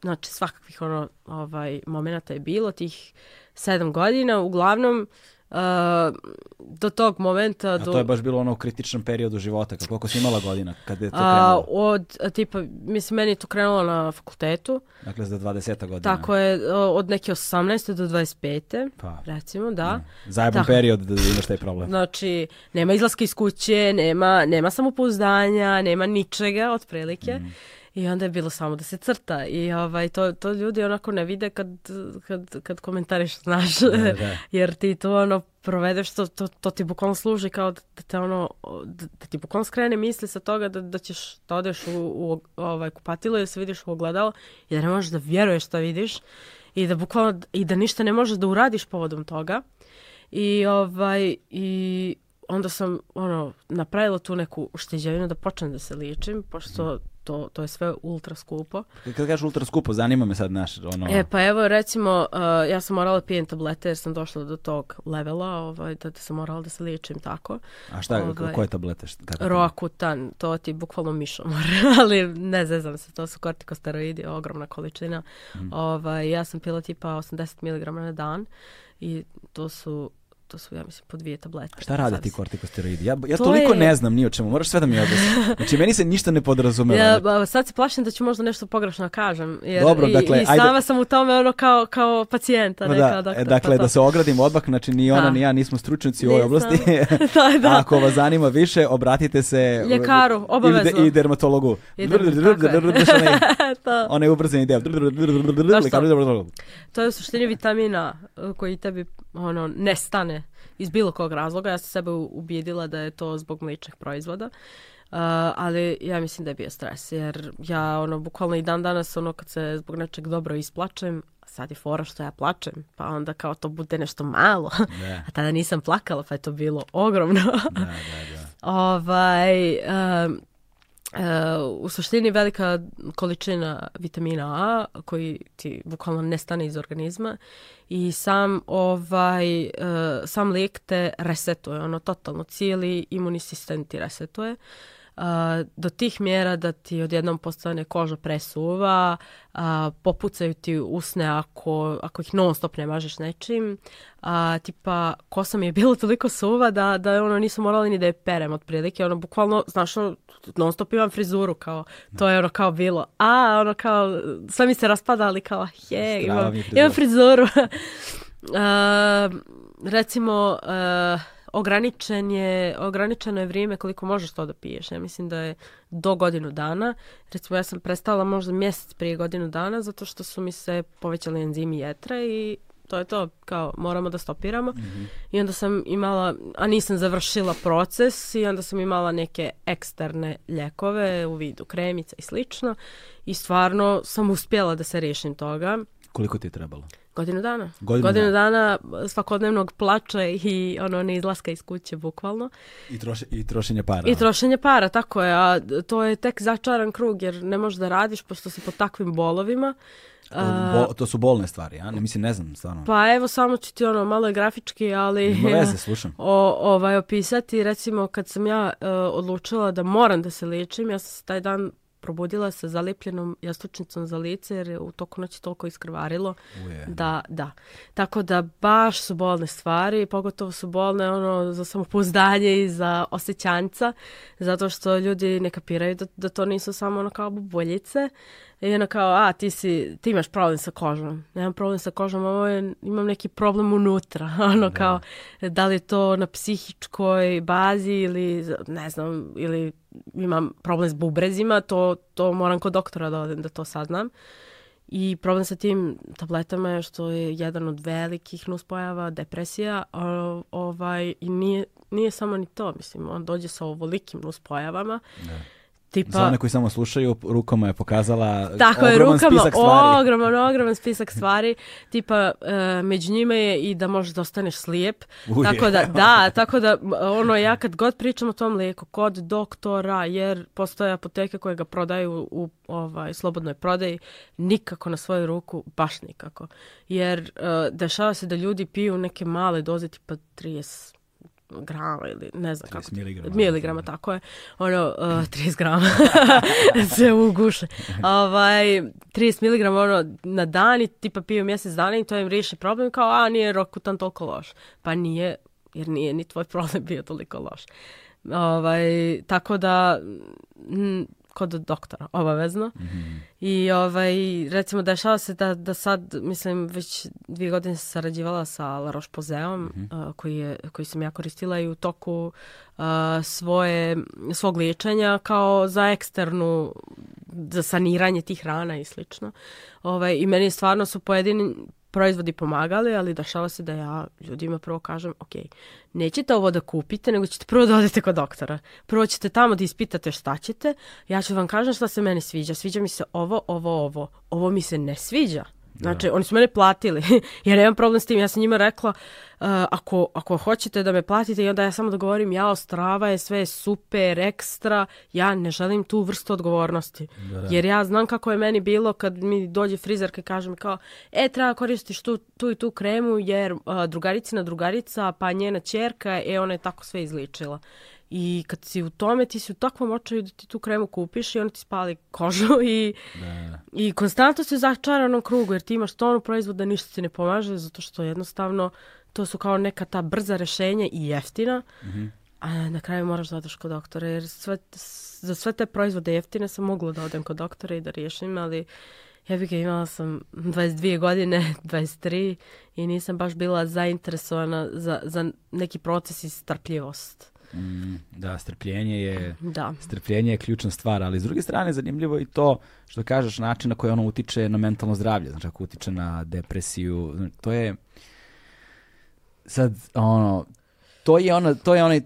Speaker 2: znači svakakvih ono, ovaj, momenta je bilo tih sedam godina, uglavnom, uh, Uh, do tog momenta... A
Speaker 1: do...
Speaker 2: to
Speaker 1: je baš bilo ono u kritičnom periodu života, kako, koliko si imala godina kada je to krenulo?
Speaker 2: Uh, od, tipa, mislim, meni je to krenulo na fakultetu.
Speaker 1: Dakle, za 20 godina.
Speaker 2: Tako je, od neke 18. do 25. Pa. Recimo, da. Mm.
Speaker 1: Zajeban Tako. period da imaš taj problem.
Speaker 2: Znači, nema izlaska iz kuće, nema, nema samopouzdanja, nema ničega, otprilike. Mm. I onda je bilo samo da se crta i ovaj, to, to ljudi onako ne vide kad, kad, kad komentariš, znaš, da, da. jer ti to ono provedeš, to, to, to ti bukvalno služi kao da, da te ono, da, da ti bukvalno skrene misli sa toga da, da ćeš, da odeš u, u ovaj, kupatilo ili da se vidiš u ogledalo i da ne možeš da vjeruješ što vidiš i da bukvalno, i da ništa ne možeš da uradiš povodom toga. I ovaj, i onda sam ono, napravila tu neku ušteđevinu da počnem da se ličim, pošto mhm to, to je sve ultra skupo.
Speaker 1: Kad kažeš ultra skupo, zanima me sad naš ono...
Speaker 2: E, pa evo recimo, uh, ja sam morala pijem tablete jer sam došla do tog levela, ovaj, da, da sam morala da se ličim tako.
Speaker 1: A šta, ovaj, koje tablete?
Speaker 2: kada Roakutan, to ti bukvalno mišomor, ali ne zezam se, to su kortikosteroidi, ogromna količina. Mm. Ovaj, ja sam pila tipa 80 mg na dan i to su to su, ja mislim, po dvije tablete.
Speaker 1: Šta rade ti kortikosteroidi? Ja, ja to toliko je... ne znam ni o čemu, moraš sve da mi objasniš. Znači, meni se ništa ne podrazumeva.
Speaker 2: Ja, sad se plašim da ću možda nešto pogrešno kažem. Jer Dobro, i, dakle, i sama ajde. sam u tome ono kao, kao pacijenta. Da, neka, da, dakle, doktor,
Speaker 1: e, dakle, to, da to. da se ogradim odmah, znači ni ona da. ni ja nismo stručnjaci u ovoj oblasti. da, da. Ako vas zanima više, obratite se
Speaker 2: lekaru, obavezno.
Speaker 1: I, i dermatologu. I
Speaker 2: je
Speaker 1: ubrzani deo.
Speaker 2: To je u suštini vitamina uh, koji tebi ono, nestane iz bilo kog razloga. Ja sam sebe ubijedila da je to zbog mličnih proizvoda. Uh, ali ja mislim da je bio stres jer ja ono bukvalno i dan danas ono kad se zbog nečeg dobro isplačem sad je fora što ja plačem pa onda kao to bude nešto malo ne. a tada nisam plakala pa je to bilo ogromno ne, da, ne, da, da. Ovaj, um, E, u suštini velika količina vitamina A koji ti bukvalno nestane iz organizma i sam ovaj e, sam lijek te resetuje, ono totalno cijeli imunistisan ti resetuje do tih mjera da ti odjednom postane koža presuva, popucaju ti usne ako, ako ih non stop ne mažeš nečim. A, tipa, kosa mi je bila toliko suva da, da ono, nisu morala ni da je perem otprilike. Ono, bukvalno, znaš, ono, non stop imam frizuru, kao, to je ono kao bilo. A, ono kao, sve mi se raspada, ali kao, je, imam, imam, frizuru. a, recimo, a, ograničen je, ograničeno je vrijeme koliko možeš to da piješ. Ja mislim da je do godinu dana. Recimo ja sam prestala možda mjesec prije godinu dana zato što su mi se povećali enzimi jetre i to je to, kao moramo da stopiramo. Mm -hmm. I onda sam imala, a nisam završila proces i onda sam imala neke eksterne ljekove u vidu kremica i slično i stvarno sam uspjela da se rešim toga
Speaker 1: Koliko ti je trebalo?
Speaker 2: Godinu dana. Godinu, Godinu dana. dana svakodnevnog plača i ono ne izlaska iz kuće bukvalno.
Speaker 1: I, troše
Speaker 2: I
Speaker 1: trošenje para.
Speaker 2: I trošenje para, tako je. A to je tek začaran krug jer ne možeš da radiš pošto si pod takvim bolovima.
Speaker 1: Bo, to su bolne stvari, a Ne, mislim, ne znam stvarno.
Speaker 2: Pa evo, samo ću ti ono, malo je grafički, ali... Ima
Speaker 1: veze, slušam.
Speaker 2: O, ovaj, opisati, recimo, kad sam ja uh, odlučila da moram da se lečim, ja sam taj dan probudila sa zalepljenom jastučnicom za lice jer je u toku noći toliko iskrvarilo. Ujena. Da, da. Tako da baš su bolne stvari, pogotovo su bolne ono za samopouzdanje i za osjećanca, zato što ljudi ne kapiraju da, da to nisu samo ono kao buboljice, I ona kao, a, ti, si, ti imaš problem sa kožom. Nemam problem sa kožom, ovo je, imam neki problem unutra. ono da. kao, da li je to na psihičkoj bazi ili, ne znam, ili imam problem s bubrezima, to, to moram kod doktora da odem da to saznam. I problem sa tim tabletama je što je jedan od velikih nuspojava depresija, o, ovaj, i nije, nije samo ni to, mislim, on dođe sa ovolikim nuspojavama. Ne da.
Speaker 1: Tipa, Za one koji samo slušaju, rukama je pokazala tako je, ogroman rukama, spisak stvari.
Speaker 2: Ogroman, ogroman spisak stvari. Tipa, e, među njima je i da možeš da ostaneš slijep. Uje. Tako da, da, tako da, ono, ja kad god pričam o tom lijeku, kod doktora, jer postoje apoteke koje ga prodaju u ovaj, slobodnoj prodaji, nikako na svoju ruku, baš nikako. Jer e, dešava se da ljudi piju neke male doze, tipa 30 grama ili ne
Speaker 1: znam kako. 30 miligrama.
Speaker 2: Miligrama, da. tako je. Ono, uh, 30 grama. se uguše. ovaj, 30 miligrama ono, na dan i tipa piju mjesec dana i to im riješi problem kao, a nije rokutan toliko loš. Pa nije, jer nije ni tvoj problem bio toliko loš. Ovaj, tako da, kod doktora, obavezno. Mm -hmm. I ovaj, recimo dešava se da, da sad, mislim, već dvije godine sam sarađivala sa La Roche-Poseom, mm -hmm. koji, je, koji sam ja koristila i u toku uh, svoje, svog liječenja kao za eksternu, za saniranje tih rana i slično. Ovaj, I meni stvarno su pojedini, proizvodi pomagali, ali dešava se da ja ljudima prvo kažem, ok, nećete ovo da kupite, nego ćete prvo da odete kod doktora. Prvo ćete tamo da ispitate šta ćete, ja ću da vam kažem šta se meni sviđa. Sviđa mi se ovo, ovo, ovo. Ovo mi se ne sviđa. Da. Znači, oni su mene platili. ja nemam problem s tim. Ja sam njima rekla, uh, ako, ako hoćete da me platite i onda ja samo da govorim, ja ostrava je sve super, ekstra, ja ne želim tu vrstu odgovornosti. Da, da. Jer ja znam kako je meni bilo kad mi dođe frizerka i kaže mi kao, e, treba koristiš tu, tu i tu kremu jer uh, e, drugaricina drugarica, pa njena čerka, e, ona je tako sve izličila. I kad si u tome, ti si u takvom očaju da ti tu kremu kupiš i ona ti spali kožu i, da. i konstantno si u začaranom krugu jer ti imaš tonu proizvoda, ništa ti ne pomaže zato što jednostavno to su kao neka ta brza rešenja i jeftina, mm -hmm. a na kraju moraš da odeš kod doktora jer sve, za sve te proizvode jeftine sam mogla da odem kod doktora i da riješim, ali ja bih ga imala sam 22 godine, 23 i nisam baš bila zainteresovana za, za neki proces i strpljivost.
Speaker 1: Mm, da, strpljenje je, da. strpljenje je ključna stvar, ali s druge strane zanimljivo je i to što kažeš način na koji ono utiče na mentalno zdravlje, znači ako utiče na depresiju, to je sad ono to je ona to je onaj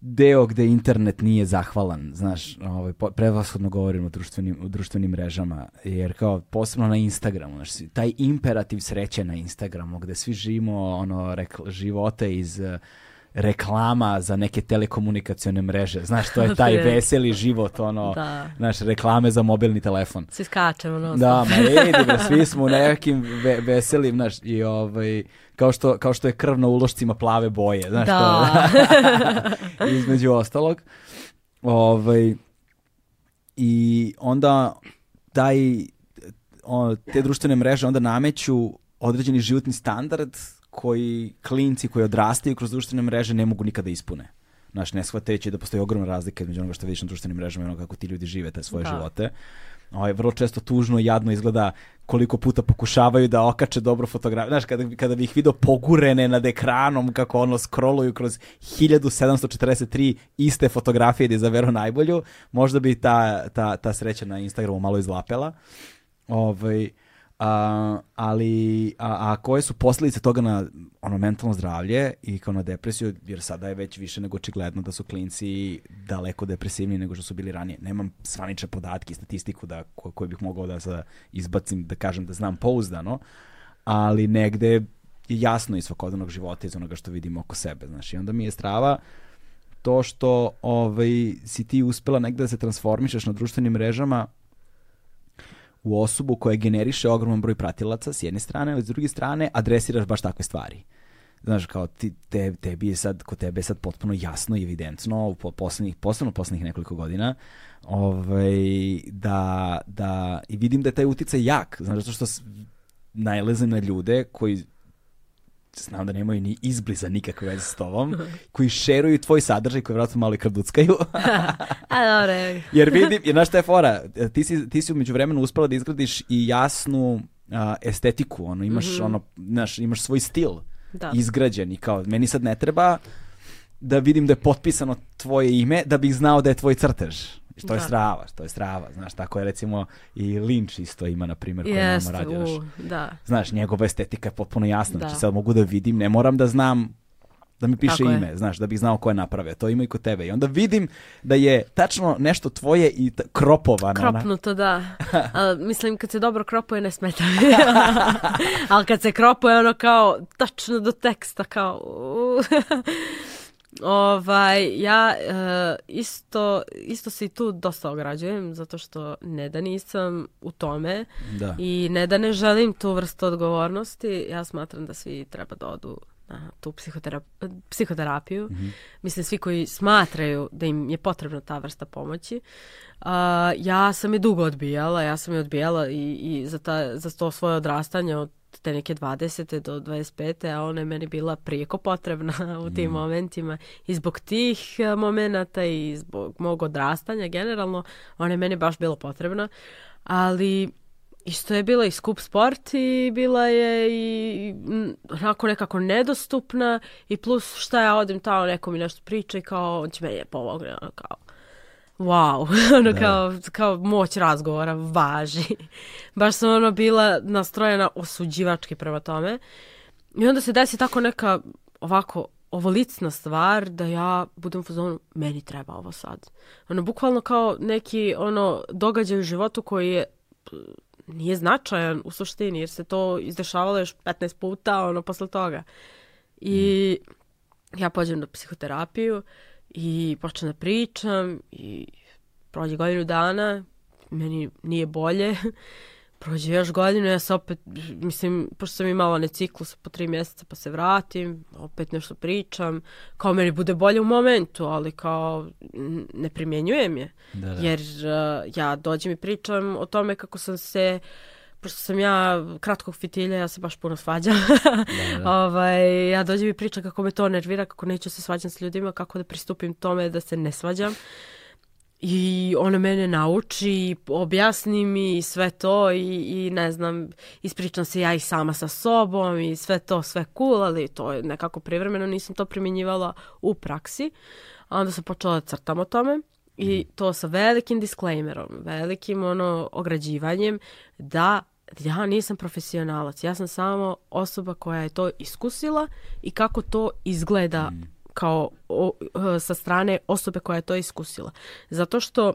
Speaker 1: deo gde internet nije zahvalan, znaš, ovaj, prevashodno govorim o društvenim, o društvenim mrežama, jer kao posebno na Instagramu, znaš, taj imperativ sreće na Instagramu, gde svi živimo ono, rekla, živote iz reklama za neke telekomunikacione mreže. Znaš, to je taj veseli život, ono, da. znaš, reklame za mobilni telefon.
Speaker 2: Svi skačemo. No,
Speaker 1: da, ma vidi, bro, svi smo u nekim ve veselim, znaš, i ovaj, kao što, kao što je krv na ulošcima plave boje, znaš, da. to, između ostalog. Ovaj, I onda taj, on, te društvene mreže onda nameću određeni životni standard koji klinci koji odrastaju kroz društvene mreže ne mogu nikada da ispune. Znaš, ne shvateći da postoji ogromna razlika između onoga što vidiš na društvenim mrežama i onoga kako ti ljudi žive te svoje da. živote. Ovaj, vrlo često tužno i jadno izgleda koliko puta pokušavaju da okače dobro fotografiju. Znaš, kada, kada bih video pogurene nad ekranom kako ono scrolluju kroz 1743 iste fotografije da izaveru najbolju, možda bi ta, ta, ta sreća na Instagramu malo izlapela. Ovaj, A, ali, a, a koje su posledice toga na ono mentalno zdravlje i kao na depresiju, jer sada je već više nego očigledno da su klinci daleko depresivniji nego što su bili ranije. Nemam svanične podatke i statistiku da, ko, koju bih mogao da sada izbacim, da kažem da znam pouzdano, ali negde je jasno iz svakodnevnog života, iz onoga što vidimo oko sebe. Znaš, I onda mi je strava to što ovaj, si ti uspela negde da se transformišeš na društvenim mrežama u osobu koja generiše ogroman broj pratilaca s jedne strane, ali s druge strane adresiraš baš takve stvari. Znaš, kao ti, te, tebi je sad, kod tebe je sad potpuno jasno i evidentno, u poslednjih, posebno poslednjih nekoliko godina, ovaj, da, da, i vidim da je taj uticaj jak, znaš, zato što najlezem na ljude koji znam da nemaju ni izbliza nikakve veze s tobom, koji šeruju tvoj sadržaj koji vjerojatno malo i krduckaju.
Speaker 2: A dobro.
Speaker 1: jer vidim, jer znaš šta je fora, ti si, ti si umeđu vremenu uspela da izgradiš i jasnu a, estetiku, ono, imaš, mm -hmm. ono, znaš, imaš svoj stil da. izgrađen i kao, meni sad ne treba da vidim da je potpisano tvoje ime da bih znao da je tvoj crtež. Što je da. strava, što je strava, znaš, tako je recimo i Lynch isto ima, na primjer, koji Jest, nama radi, znaš, da. znaš, njegova estetika je potpuno jasna, znači da. znači sad mogu da vidim, ne moram da znam da mi piše Tako ime, je. znaš, da bih znao ko je napravio. To ima i kod tebe. I onda vidim da je tačno nešto tvoje i kropovano.
Speaker 2: Kropnuto, ona. da. A, mislim, kad se dobro kropuje, ne smeta mi. Ali kad se kropuje, ono kao tačno do teksta, kao... Ovaj, ja e, isto, isto se i tu dosta ograđujem zato što ne da nisam u tome da. i ne da ne želim tu vrstu odgovornosti. Ja smatram da svi treba da odu na tu psihoterapi psihoterapiju. Mm -hmm. Mislim, svi koji smatraju da im je potrebna ta vrsta pomoći. Uh, ja sam je dugo odbijala, ja sam je odbijala i, i za, ta, za to svoje odrastanje od te neke 20. do 25. a ona je meni bila prijeko potrebna u tim mm. momentima i zbog tih e, momenata i zbog mog odrastanja generalno ona je meni baš bila potrebna ali isto je bila i skup sport i bila je i onako nekako nedostupna i plus šta ja odim tamo neko mi nešto priča i kao on će meni je da pomogne ono kao wow, ono da. kao, kao moć razgovora, važi. Baš sam ono bila nastrojena osuđivački prema tome. I onda se desi tako neka ovako ovolicna stvar da ja budem u fazonu, meni treba ovo sad. Ono, bukvalno kao neki ono događaj u životu koji je nije značajan u suštini, jer se to izdešavalo još 15 puta, ono, posle toga. I mm. ja pođem na psihoterapiju, I počnem da pričam i prođe godinu dana, meni nije bolje. Prođe još godinu, ja se opet, mislim, pošto sam imala ne ciklus po tri mjeseca pa se vratim, opet nešto pričam, kao meni bude bolje u momentu, ali kao ne primjenjujem je. Da, da. Jer uh, ja dođem i pričam o tome kako sam se uh, pošto sam ja kratkog fitilja, ja se baš puno svađam. da, da. ovaj, ja dođem i pričam kako me to nervira, kako neću se svađam s ljudima, kako da pristupim tome da se ne svađam. I ona mene nauči, objasni mi sve to i, i ne znam, ispričam se ja i sama sa sobom i sve to, sve cool, ali to je nekako privremeno, nisam to primjenjivala u praksi. A onda sam počela da crtam o tome i mhm. to sa velikim disclaimerom, velikim ono ograđivanjem da ja nisam profesionalac, ja sam samo osoba koja je to iskusila i kako to izgleda mm. kao o, e, sa strane osobe koja je to iskusila. Zato što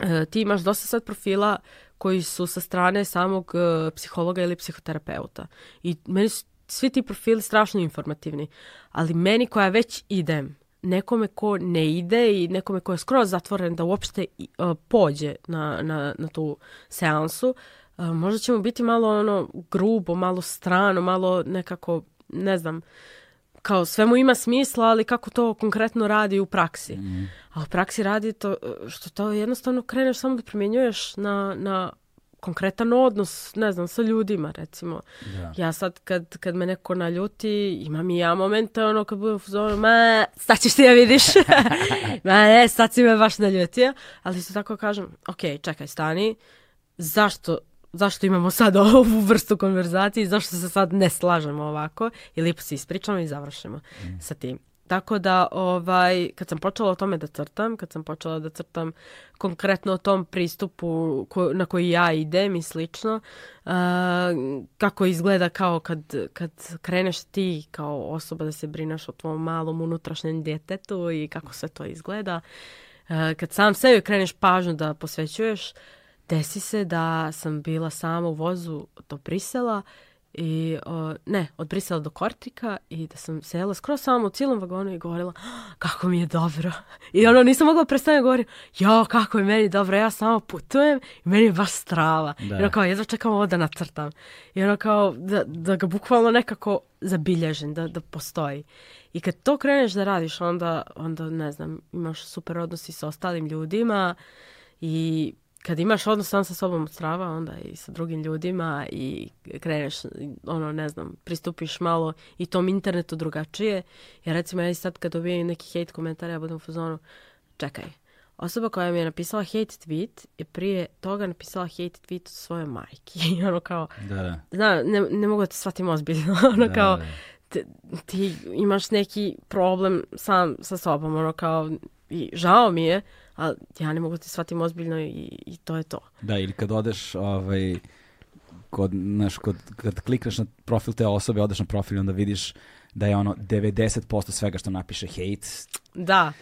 Speaker 2: e, ti imaš dosta sad profila koji su sa strane samog e, psihologa ili psihoterapeuta. I meni su svi ti profili strašno informativni, ali meni koja već idem, nekome ko ne ide i nekome ko je skroz zatvoren da uopšte uh, pođe na, na, na tu seansu, možda ćemo biti malo ono grubo, malo strano, malo nekako, ne znam, kao sve mu ima smisla, ali kako to konkretno radi u praksi. Mm. A u praksi radi to što to jednostavno kreneš samo da primjenjuješ na, na konkretan odnos, ne znam, sa ljudima recimo. Da. Ja sad kad, kad me neko naljuti, imam i ja momente ono kad budem u ma sad ćeš ti ja da vidiš, ma ne, sad si me baš naljutio. Ali isto tako kažem, ok, čekaj, stani, zašto zašto imamo sad ovu vrstu konverzacije i zašto se sad ne slažemo ovako i lipo se ispričamo i završimo mm. sa tim. Tako da, ovaj, kad sam počela o tome da crtam, kad sam počela da crtam konkretno o tom pristupu ko, na koji ja idem i slično, uh, kako izgleda kao kad, kad kreneš ti kao osoba da se brinaš o tvom malom unutrašnjem djetetu i kako sve to izgleda, uh, kad sam sebi kreneš pažnju da posvećuješ, desi se da sam bila sama u vozu do Brisela i o, ne, od Brisela do Kortika i da sam sela skroz samo u cijelom vagonu i govorila ah, kako mi je dobro. I ono, nisam mogla prestane da govorim, jo, kako je meni dobro, ja samo putujem i meni je baš strava. Da. I ono kao, jedva čekam ovo da nacrtam. I ono kao, da, da ga bukvalno nekako zabilježen, da, da postoji. I kad to kreneš da radiš, onda, onda ne znam, imaš super odnosi sa ostalim ljudima i kad imaš odnos sam sa sobom od strava, onda i sa drugim ljudima i kreneš, ono, ne znam, pristupiš malo i tom internetu drugačije. Jer recimo ja i sad kad dobijem neki hate komentar, ja budem u fazonu, čekaj, osoba koja mi je napisala hate tweet je prije toga napisala hate tweet od svoje majke. I ono kao, da. da. Zna, ne, ne mogu da te shvatim ozbiljno. ono da, kao, da, da. te, ti imaš neki problem sam sa sobom, ono kao, i žao mi je, ali ja ne mogu da shvatim ozbiljno i, i to je to.
Speaker 1: Da, ili kad odeš ovaj, kod, naš, kod, kad klikneš na profil te osobe, odeš na profil i onda vidiš da je ono 90% svega što napiše hate.
Speaker 2: Da.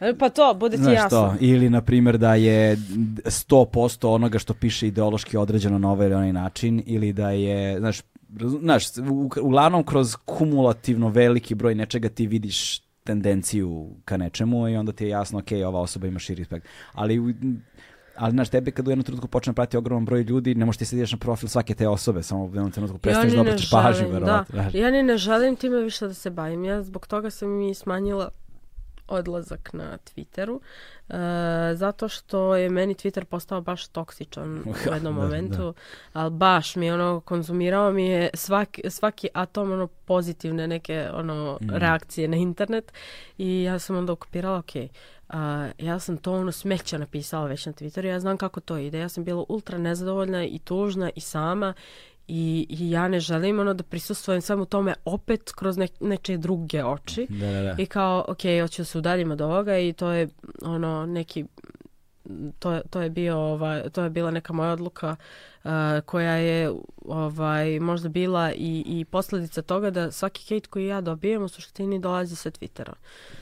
Speaker 2: E, pa to, bude ti Znaš jasno.
Speaker 1: To, ili, na primjer, da je 100% onoga što piše ideološki određeno na ovaj ili onaj način, ili da je, znaš, znaš, u, uglavnom kroz kumulativno veliki broj nečega ti vidiš tendenciju ka nečemu i onda ti je jasno, ok, ova osoba ima širi spektar. Ali ali znaš, tebe kad u jednom trenutku počne da prati ogroman broj ljudi, ne možeš ti sedješ na profil svake te osobe, samo u jednom trenutku
Speaker 2: prestaneš ja da obraćaš pažnju, da. verovatno. Da. Ja ni ne želim time više da se bavim, ja zbog toga sam i smanjila odlazak na Twitteru, uh, zato što je meni Twitter postao baš toksičan u da, jednom da, momentu, da. ali baš mi ono, konzumirao mi je svaki, svaki atom ono pozitivne neke ono mm. reakcije na internet i ja sam onda okupirala, ok, Uh, ja sam to ono smeća napisala već na Twitteru, ja znam kako to ide, ja sam bila ultra nezadovoljna i tužna i sama I, i ja ne želim ono da prisustvujem samo tome opet kroz ne, nečije druge oči. Da, da, da. I kao, ok, hoću da se udaljim od ovoga i to je ono neki to, to, je bio, ovaj, to je bila neka moja odluka uh, koja je ovaj, možda bila i, i posledica toga da svaki hejt koji ja dobijem u suštini dolazi sa Twittera.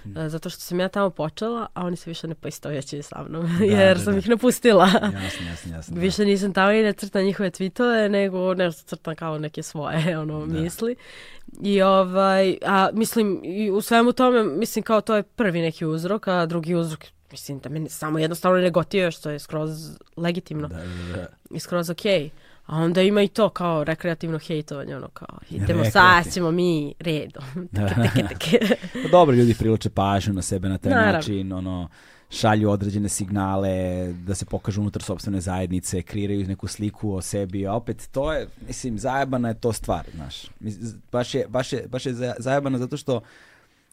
Speaker 2: Mm. Uh, zato što sam ja tamo počela, a oni se više ne poistovjećuju sa mnom, da, da jer da, sam da. ih napustila. Jasno, jasno, jasno, da. više nisam tamo i ne crtam njihove tweetove, nego nešto crtam kao neke svoje ono, da. misli. I ovaj, a mislim, i u svemu tome, mislim kao to je prvi neki uzrok, a drugi uzrok mislim da meni samo jednostavno ne gotio što je skroz legitimno da, da, da. i skroz okej. Okay. A onda ima i to kao rekreativno hejtovanje, ono kao, idemo sad ćemo mi redom.
Speaker 1: teke, da. pa Dobro, ljudi privlače pažnju na sebe na taj Naravno. način, ono, šalju određene signale, da se pokažu unutar sobstvene zajednice, kreiraju neku sliku o sebi, a opet to je, mislim, zajebana je to stvar, znaš. Baš je, baš je, baš je zajebana zato što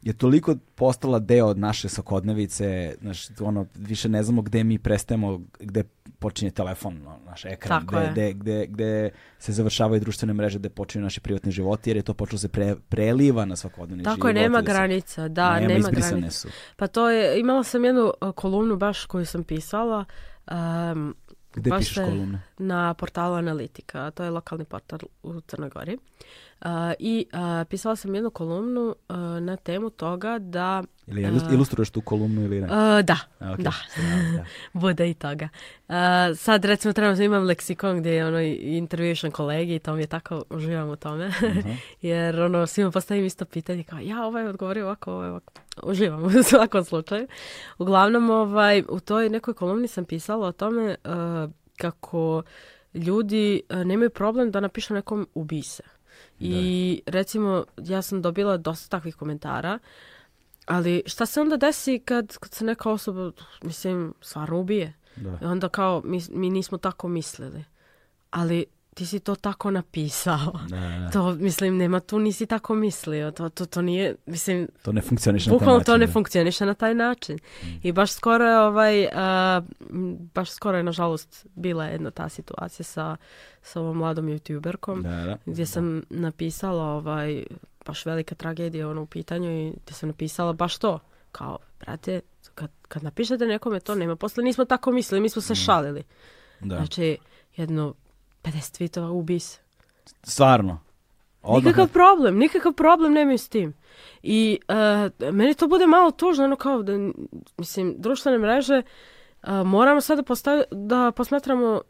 Speaker 1: je toliko postala deo od naše svakodnevice, znaš, ono, više ne znamo gde mi prestajemo, gde počinje telefon, no, naš ekran, gde, gde, gde, gde se završavaju društvene mreže, gde počinju naši privatni životi, jer je to počelo da se pre, preliva na svakodnevni
Speaker 2: život. Tako je, nema granica, da, nema, nema granica. Su. Pa to je, imala sam jednu uh, kolumnu baš koju sam pisala, um,
Speaker 1: Gde Baš pišeš kolumne?
Speaker 2: Na portalu Analitika, to je lokalni portal u Crnoj Gori. Uh, I uh, pisala sam jednu kolumnu uh, na temu toga da
Speaker 1: Ili ilustruješ tu kolumnu ili ne? Uh,
Speaker 2: da, okay. da. da. Bude i toga. Uh, sad recimo trenutno imam leksikon gdje je ono intervjušan kolegi i to mi je tako uživam u tome. Uh-huh. Jer ono svima postavim isto pitanje kao ja ovaj odgovorio ovako, ovaj ovako. Uživam u svakom slučaju. Uglavnom ovaj, u toj nekoj kolumni sam pisala o tome uh, kako ljudi e, nemaju problem da napišu nekom ubise. Da. I recimo ja sam dobila dosta takvih komentara Ali šta se onda desi kad, kad se neka osoba, mislim, stvarno ubije? Da. I onda kao, mi, mi nismo tako mislili. Ali ti si to tako napisao. Ne, da, ne. Da, da. To, mislim, nema tu, nisi tako mislio. To, to, to nije, mislim...
Speaker 1: To ne funkcioniše na taj način.
Speaker 2: to ne funkcioniše na taj način. Mm. I baš skoro je ovaj, a, baš skoro je, nažalost, bila jedna ta situacija sa, sa ovom mladom youtuberkom, da, da. gdje sam napisala ovaj, baš velika tragedija ono u pitanju i te sam napisala baš to. Kao, brate, kad, kad napišete nekome to nema posle, nismo tako mislili, mi smo se mhm. šalili. Da. Znači, jedno 50 tweetova ubi se.
Speaker 1: Stvarno?
Speaker 2: Odmah. Nikakav problem, nikakav problem nemaju s tim. I uh, meni to bude malo tužno, ono kao da, mislim, društvene mreže uh, moramo sada da, da posmatramo,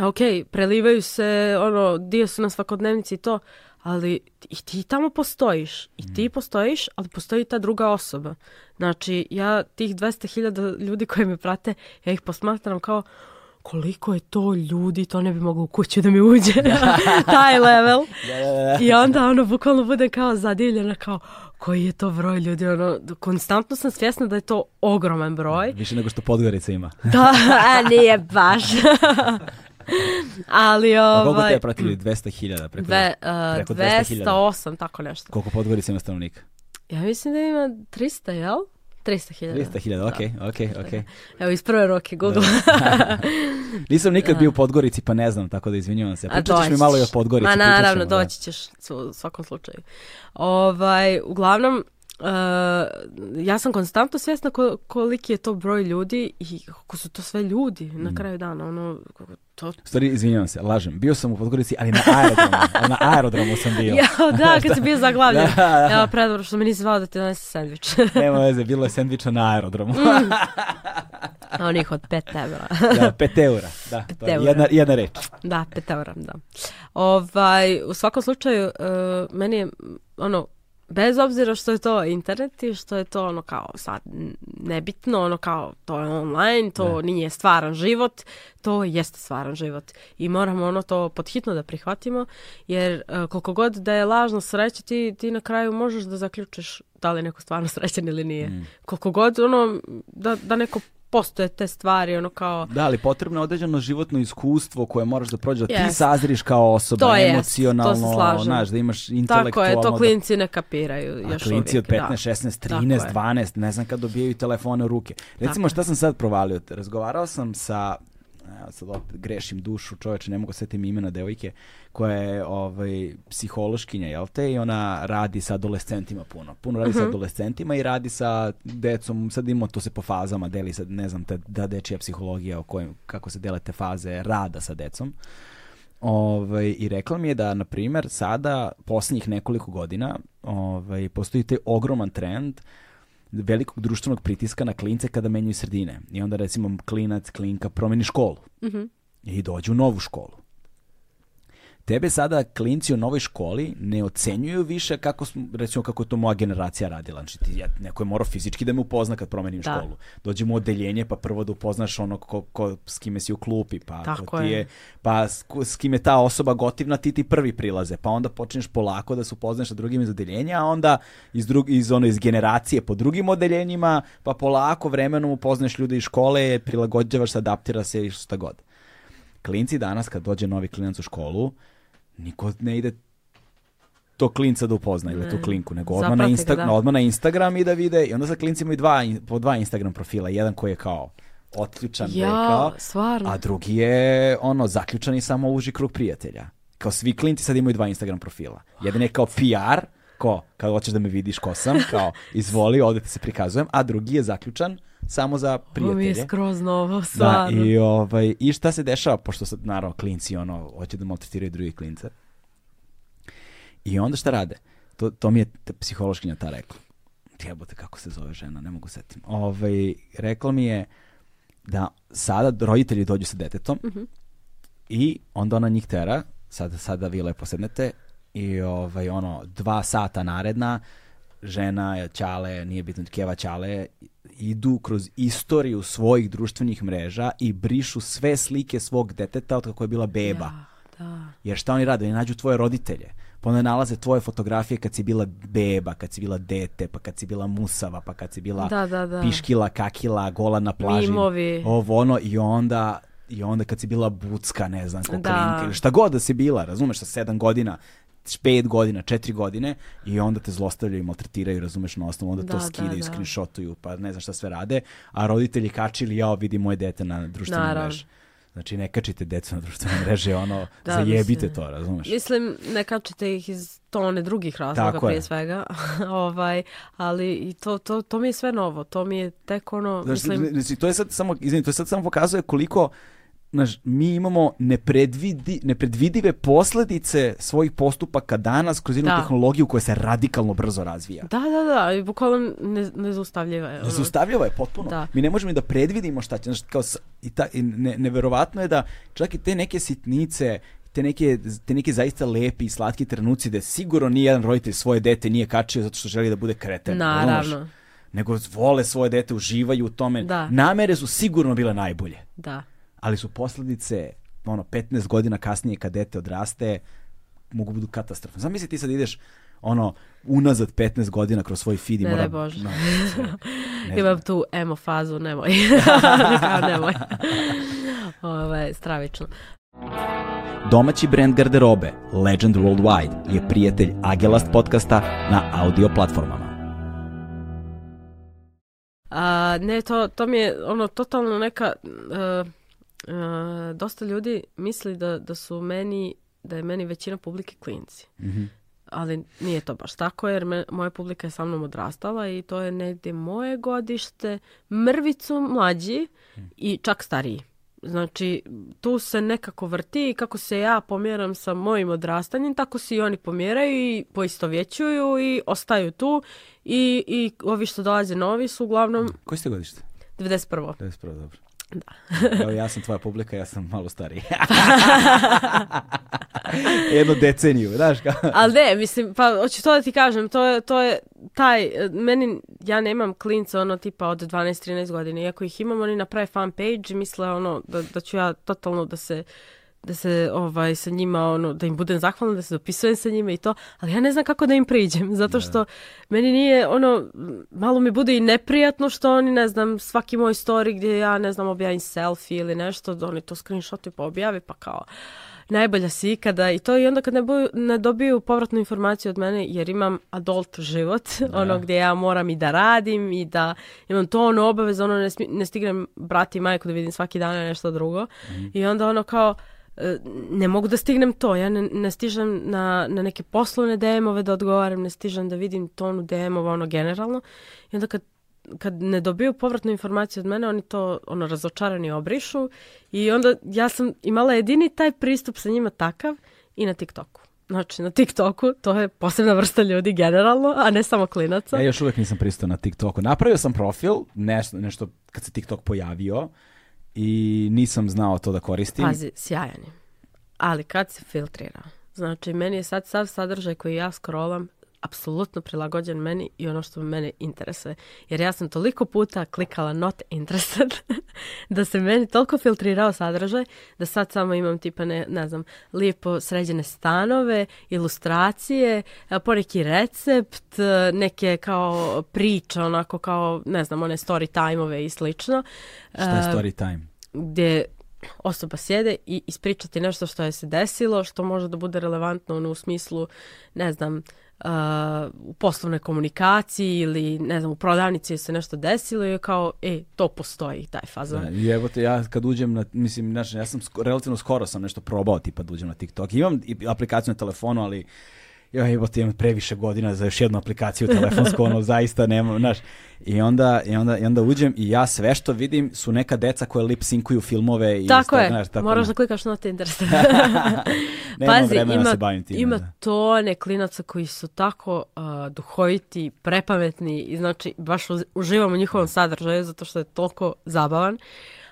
Speaker 2: ok, prelivaju se, ono, dio su na svakodnevnici i to, ali i ti tamo postojiš, i ti mm. postojiš, ali postoji ta druga osoba. Znači, ja tih 200.000 ljudi koji me prate, ja ih posmatram kao koliko je to ljudi, to ne bi moglo u kuću da mi uđe, taj level. Da, da, da, I onda ono, bukvalno bude kao zadivljena, kao koji je to broj ljudi, ono, konstantno sam svjesna da je to ogroman broj.
Speaker 1: Više nego što Podgorica ima.
Speaker 2: da, a nije baš.
Speaker 1: Ali ovaj... A koliko ovaj, te je pratili? 200.000 preko, Dve, uh, preko
Speaker 2: 200.000? 208, tako nešto.
Speaker 1: Koliko Podgorica ima stanovnika?
Speaker 2: Ja mislim da ima 300, jel? 300.000.
Speaker 1: 300.000,
Speaker 2: da.
Speaker 1: okej, okej,
Speaker 2: okej. Evo, iz prve roke da. Google.
Speaker 1: Nisam nikad da. bio u Podgorici, pa ne znam, tako da izvinjavam se. Pričat mi malo i o Podgorici. Ma
Speaker 2: naravno, doći ćeš u svakom slučaju. Ovaj, uglavnom, Uh, ja sam konstantno svjesna ko, koliki je to broj ljudi i kako su to sve ljudi na mm. kraju dana. Ono, to...
Speaker 1: Stari, izvinjavam se, lažem. Bio sam u Podgorici, ali na aerodromu. na aerodromu sam bio. ja,
Speaker 2: da, kad si bio da. zaglavljen. da, da. Ja, predobro što mi nisi zvao da ti donese sandvič.
Speaker 1: Nema veze, bilo je sandviča na aerodromu. mm.
Speaker 2: onih od
Speaker 1: pet eura.
Speaker 2: da, pet eura.
Speaker 1: Da, pet to je jedna, jedna reč.
Speaker 2: Da, pet eura, da. Ovaj, u svakom slučaju, uh, meni je, ono, bez obzira što je to internet i što je to ono kao sad nebitno, ono kao to je online, to ne. Da. nije stvaran život, to jeste stvaran život. I moramo ono to podhitno da prihvatimo, jer e, koliko god da je lažno sreće, ti, ti na kraju možeš da zaključiš da li je neko stvarno srećan ili nije. Mm. Koliko god ono da, da neko postoje te stvari, ono kao...
Speaker 1: Da, ali potrebno je određeno životno iskustvo koje moraš da prođe, da yes. ti sazriš kao osoba, to emocionalno, jest, to se znaš, da imaš intelektualno...
Speaker 2: Tako je,
Speaker 1: to
Speaker 2: da- klinci ne kapiraju
Speaker 1: A, još klinci od 15, da. 16, 13, 12, ne znam kad dobijaju telefone u ruke. Recimo Tako. šta sam sad provalio, razgovarao sam sa ne, sad opet grešim dušu, čoveče, ne mogu da setiti imena devojke, koja je ovaj, psihološkinja, jel te, i ona radi sa adolescentima puno. Puno radi uh -huh. sa mhm. adolescentima i radi sa decom, sad ima to se po fazama deli, sad ne znam, ta, da dečija psihologija, o kojim, kako se dele te faze rada sa decom. Ovaj, I rekla mi je da, na primer, sada, posljednjih nekoliko godina, ovaj, postoji taj ogroman trend uh, velikog društvenog pritiska na klince kada menjaju sredine. I onda recimo klinac, klinka promeni školu. Mm -hmm. I dođe u novu školu tebe sada klinci u novoj školi ne ocenjuju više kako, smo, recimo, kako je to moja generacija radila. Znači, ti, ja, neko je morao fizički da me upozna kad promenim da. školu. Dođem u odeljenje, pa prvo da upoznaš ono ko, ko, s kime si u klupi, pa, Tako ti je, je. pa s, s kime ta osoba gotivna, ti ti prvi prilaze. Pa onda počneš polako da se upoznaš sa drugim iz odeljenja, a onda iz, drug, iz, ono, iz generacije po drugim odeljenjima, pa polako vremenom upoznaš ljude iz škole, prilagođavaš se, adaptira se i šta god. Klinci danas kad dođe novi klinac u školu, niko ne ide to klinca da upozna ili tu klinku, nego odmah na, Insta, ga, da. odmah na Instagram i da vide i onda sa klincima i dva, po dva Instagram profila, jedan koji je kao otključan, ja, kao, a drugi je ono zaključan i samo uži krug prijatelja. Kao svi klinci sad imaju dva Instagram profila. Jedan je kao PR, ko, kad hoćeš da me vidiš ko sam, kao izvoli, ovde ti se prikazujem, a drugi je zaključan, samo za prijatelje.
Speaker 2: Ovo je skroz novo, da, stvarno.
Speaker 1: Da, i, ovaj, I šta se dešava, pošto sad, naravno, klinci, ono, hoće da maltretiraju drugi klince. I onda šta rade? To, to mi je psihološkinja ta rekla. Jebote, kako se zove žena, ne mogu setim. Ovaj, rekla mi je da sada roditelji dođu sa detetom uh mhm. -huh. i onda ona njih tera, sada, sada vi lepo sednete i ovaj, ono, dva sata naredna, žena, Ćale, nije bitno, Keva Ćale, idu kroz istoriju svojih društvenih mreža i brišu sve slike svog deteta od kako je bila beba. Ja, da. Jer šta oni rade? Oni nađu tvoje roditelje. Pa onda nalaze tvoje fotografije kad si bila beba, kad si bila dete, pa kad si bila musava, pa kad si bila da, da, da. piškila, kakila, gola na plaži. Mimovi. Ovo ono i onda i onda kad si bila bucka, ne znam, da. ko klinka, ili šta god da si bila, razumeš, sa sedam godina, 5 godina, 4 godine i onda te zlostavljaju i maltretiraju, razumeš, na osnovu, onda da, to skidaju, da, da, screenshotuju, pa ne znam šta sve rade, a roditelji kačili, jao, vidi moje dete na društvenoj mreži. Znači, ne kačite decu na društvene mreže, ono, da, zajebite mislim. to, razumeš?
Speaker 2: Mislim, ne kačite ih iz tone drugih razloga Tako prije je. svega, ovaj, ali i to, to,
Speaker 1: to
Speaker 2: mi je sve novo, to mi je tek ono,
Speaker 1: znači, mislim... Znači, to je sad samo, izvini, to je sad samo pokazuje koliko znaš, mi imamo nepredvidi, nepredvidive posledice svojih postupaka danas kroz jednu da. tehnologiju koja se radikalno brzo razvija.
Speaker 2: Da, da, da, i bukvalno ne, nezaustavljiva
Speaker 1: je. Ono. Nezaustavljiva je potpuno. Da. Mi ne možemo da predvidimo šta će, znaš, kao, i, ta, i ne, neverovatno je da čak i te neke sitnice te neke, te neke zaista lepi i slatki trenuci da sigurno nijedan roditelj svoje dete nije kačio zato što želi da bude kreten. Naravno. nego vole svoje dete, uživaju u tome. Da. Namere su sigurno bile najbolje. Da ali su posledice ono 15 godina kasnije kad dete odraste mogu budu katastrofne. Zamisli ti sad ideš ono unazad 15 godina kroz svoj feed i mora...
Speaker 2: Ne, Bože. No, Imam tu emo fazu, nemoj. Kao nemoj. Ove, ovaj, stravično. Domaći brand garderobe Legend Worldwide je prijatelj Agelast podcasta na audio platformama. A, ne, to, to mi je ono totalno neka... Uh, uh, dosta ljudi misli da, da su meni, da je meni većina publike klinci. Mm -hmm. Ali nije to baš tako jer me, moja publika je sa mnom odrastala i to je negde moje godište, mrvicu mlađi mm. i čak stariji. Znači, tu se nekako vrti i kako se ja pomjeram sa mojim odrastanjem, tako se i oni pomjeraju i poistovjećuju i ostaju tu. I, i ovi što dolaze novi su uglavnom...
Speaker 1: Koji ste godište?
Speaker 2: 91.
Speaker 1: 91, dobro. Da. Evo ja sam tvoja publika, ja sam malo stariji. Jednu deceniju, znaš kao.
Speaker 2: Ali ne, mislim, pa hoću to da ti kažem, to je, to je taj, meni, ja nemam klinca ono tipa od 12-13 godine, iako ih imam, oni naprave fan page i misle ono da, da ću ja totalno da se da se ovaj sa njima ono da im budem zahvalna da se dopisujem sa njima i to ali ja ne znam kako da im priđem zato da. što ne. meni nije ono malo mi bude i neprijatno što oni ne znam svaki moj story gdje ja ne znam objavim selfie ili nešto da oni to screenshotaju pa objave pa kao najbolja si ikada i to i onda kad ne, boju, ne dobiju povratnu informaciju od mene jer imam adult život, ne. Da. ono gdje ja moram i da radim i da imam to ono obavez, ono ne, ne stignem brati i majku da vidim svaki dan nešto drugo mm. i onda ono kao E, ne mogu da stignem to, ja ne, ne stižem na, na neke poslovne DM-ove da odgovaram, ne stižem da vidim tonu DM-ova, ono generalno. I onda kad kad ne dobiju povratnu informaciju od mene, oni to ono razočarani obrišu i onda ja sam imala jedini taj pristup sa njima takav i na TikToku. Znači, na TikToku to je posebna vrsta ljudi generalno, a ne samo klinaca.
Speaker 1: Ja još uvek nisam pristao na TikToku. Napravio sam profil, nešto, nešto kad se TikTok pojavio, i nisam znao to da koristim.
Speaker 2: Pazi, sjajan je. Ali kad se filtrira, znači meni je sad sav sadržaj koji ja scrollam apsolutno prilagođen meni i ono što mene interesuje. Jer ja sam toliko puta klikala not interested da se meni toliko filtrirao sadržaj da sad samo imam tipa ne, ne znam, lijepo sređene stanove, ilustracije, poneki recept, neke kao priče, onako kao, ne znam, one story time-ove i slično.
Speaker 1: Šta je story time?
Speaker 2: Gdje osoba sjede i ispričati nešto što je se desilo, što može da bude relevantno ono, u smislu, ne znam, uh, u poslovnoj komunikaciji ili ne znam u prodavnici se nešto desilo i kao e to postoji taj faza. I
Speaker 1: evo
Speaker 2: te
Speaker 1: ja kad uđem na mislim znači ja sam sko, relativno skoro sam nešto probao tipa da uđem na TikTok. Imam i aplikaciju na telefonu ali evo ti imam previše godina za još jednu aplikaciju telefonsku, ono zaista nemam, znaš. I onda, i, onda, I onda uđem i ja sve što vidim su neka deca koje lip sinkuju filmove. I
Speaker 2: tako stav, je, znaš, tako moraš da, da klikaš na Tinder. Pazi, da ima, se bavim time, ima da. tone klinaca koji su tako uh, duhoviti, prepametni i znači baš uživam u njihovom da. sadržaju zato što je toliko zabavan. Uh,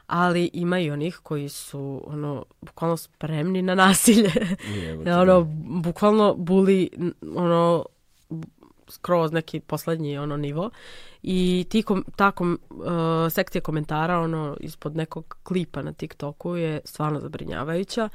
Speaker 2: ali ima i onih koji su ono bukvalno spremni na nasilje. Jebote, ono da. bukvalno buli ono skroz neki poslednji ono nivo i ti kom, ta uh, sekcija komentara ono ispod nekog klipa na TikToku je stvarno zabrinjavajuća.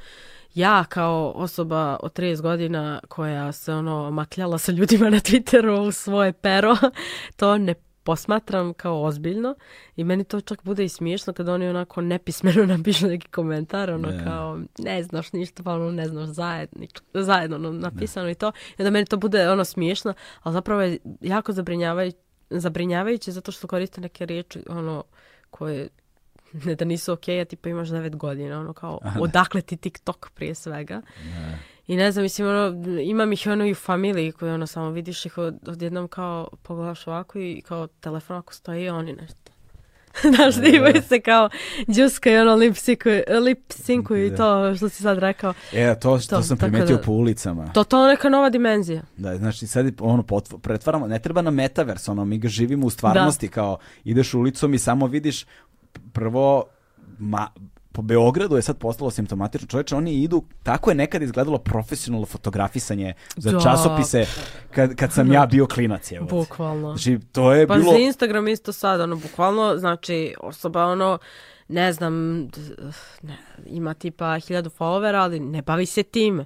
Speaker 2: Ja kao osoba od 30 godina koja se ono makljala sa ljudima na Twitteru u svoje pero, to ne posmatram kao ozbiljno i meni to čak bude i smiješno kada oni onako nepismeno napišu neki komentar, ono ne. kao ne znaš ništa, pa ono ne znaš zajedni, zajedno ono, napisano ne. i to. I da meni to bude ono smiješno, ali zapravo je jako zabrinjavajuće, zabrinjavajuće zato što koriste neke riječi ono koje ne da nisu okej, okay, a tipa imaš 9 godina, ono kao odakle ti TikTok prije svega. Ne. I ne znam, mislim, ono, imam ih ono i u familiji koji ono samo vidiš ih od, odjednom kao pogledaš ovako i kao telefon ako stoji oni nešto. Znaš, da, da imaju da. se kao džuska i ono lip, sinku i da. to što si sad rekao.
Speaker 1: E, to, to, to sam primetio da, po ulicama.
Speaker 2: To to neka nova dimenzija.
Speaker 1: Da, znači sad ono pretvaramo, ne treba na metavers, ono mi ga živimo u stvarnosti da. kao ideš ulicom i samo vidiš prvo ma, po Beogradu je sad postalo simptomatično čoveče, oni idu, tako je nekad izgledalo profesionalno fotografisanje za da. časopise kad, kad sam ja bio klinac. Je, bukvalno.
Speaker 2: Znači, to je pa bilo... za Instagram isto sad, ono, bukvalno, znači, osoba, ono, ne znam, ne, ima tipa hiljadu followera, ali ne bavi se time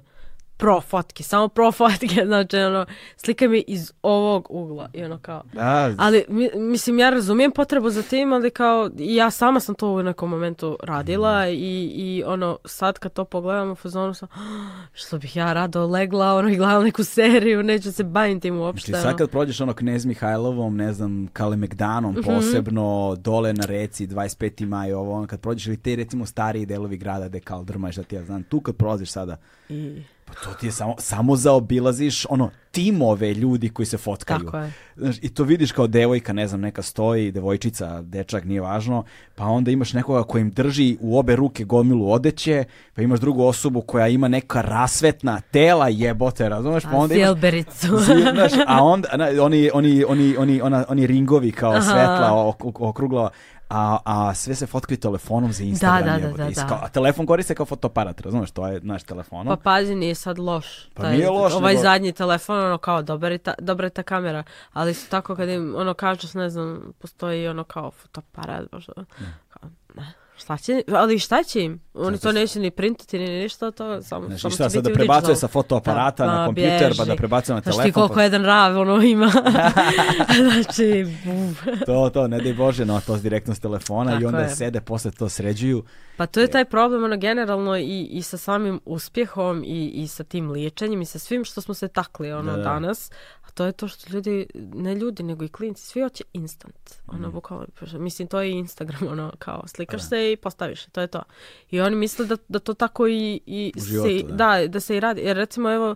Speaker 2: pro fotke, samo pro fotke, znači ono, slika mi iz ovog ugla i ono kao, da, ali mi, mislim ja razumijem potrebu za tim, ali kao ja sama sam to u nekom momentu radila mm. i, i ono sad kad to pogledam u fazonu sam, ah, što bih ja rado legla, ono i gledala neku seriju, neću se bavim tim uopšte.
Speaker 1: Znači sad kad prođeš ono Knez Mihajlovom, ne znam, Kale Megdanom mhm. posebno, mm -hmm. dole na reci 25. maj ovo, ono kad prođeš ili te recimo stariji delovi grada gde kao drmaš, da ti ja znam, tu kad prolaziš sada, I Pa to ti je samo, samo zaobilaziš ono, timove ljudi koji se fotkaju. Tako je. Znaš, I to vidiš kao devojka, ne znam, neka stoji, devojčica, dečak, nije važno, pa onda imaš nekoga koji im drži u obe ruke gomilu odeće, pa imaš drugu osobu koja ima neka rasvetna tela jebote, razumeš? Pa
Speaker 2: onda
Speaker 1: imaš, znaš, a onda, na, oni, oni, oni, oni, ona, oni ringovi kao Aha. svetla ok, okrugla, a, a sve se fotkaju telefonom za da, Instagram. Da, da, da, da, da. A telefon koriste kao fotoparat, razumeš, to je naš telefon. Pa
Speaker 2: pazi, nije sad loš. Pa taj, nije loš. Ovaj nego... zadnji telefon, ono kao, dobra je, ta, dobra je ta kamera, ali su tako kad im, ono, kažeš, ne znam, postoji ono kao fotoparat, možda, kao, ne. Šta će, ali šta će im? Oni to neće ni printati ni ništa, to samo znači, samo šta, će sad biti
Speaker 1: da prebacuje sa fotoaparata da, na da, kompjuter, pa da prebacuje na telefon. Znaš ti
Speaker 2: koliko pa... jedan rav ono ima. znači,
Speaker 1: To, to, ne daj Bože, no, to direktno s telefona Tako i onda je. sede, posle to sređuju.
Speaker 2: Pa to je e. taj problem, ono, generalno i, i sa samim uspjehom i, i sa tim liječenjem i sa svim što smo se takli, ono, da, da. danas to je to što ljudi, ne ljudi, nego i klinci, svi hoće instant. Ono, mm. bukvalno, mislim, to je Instagram, ono, kao, slikaš da. se i postaviš, to je to. I oni misle da, da to tako i, i životu, se, da. da. da, se i radi. Jer recimo, evo,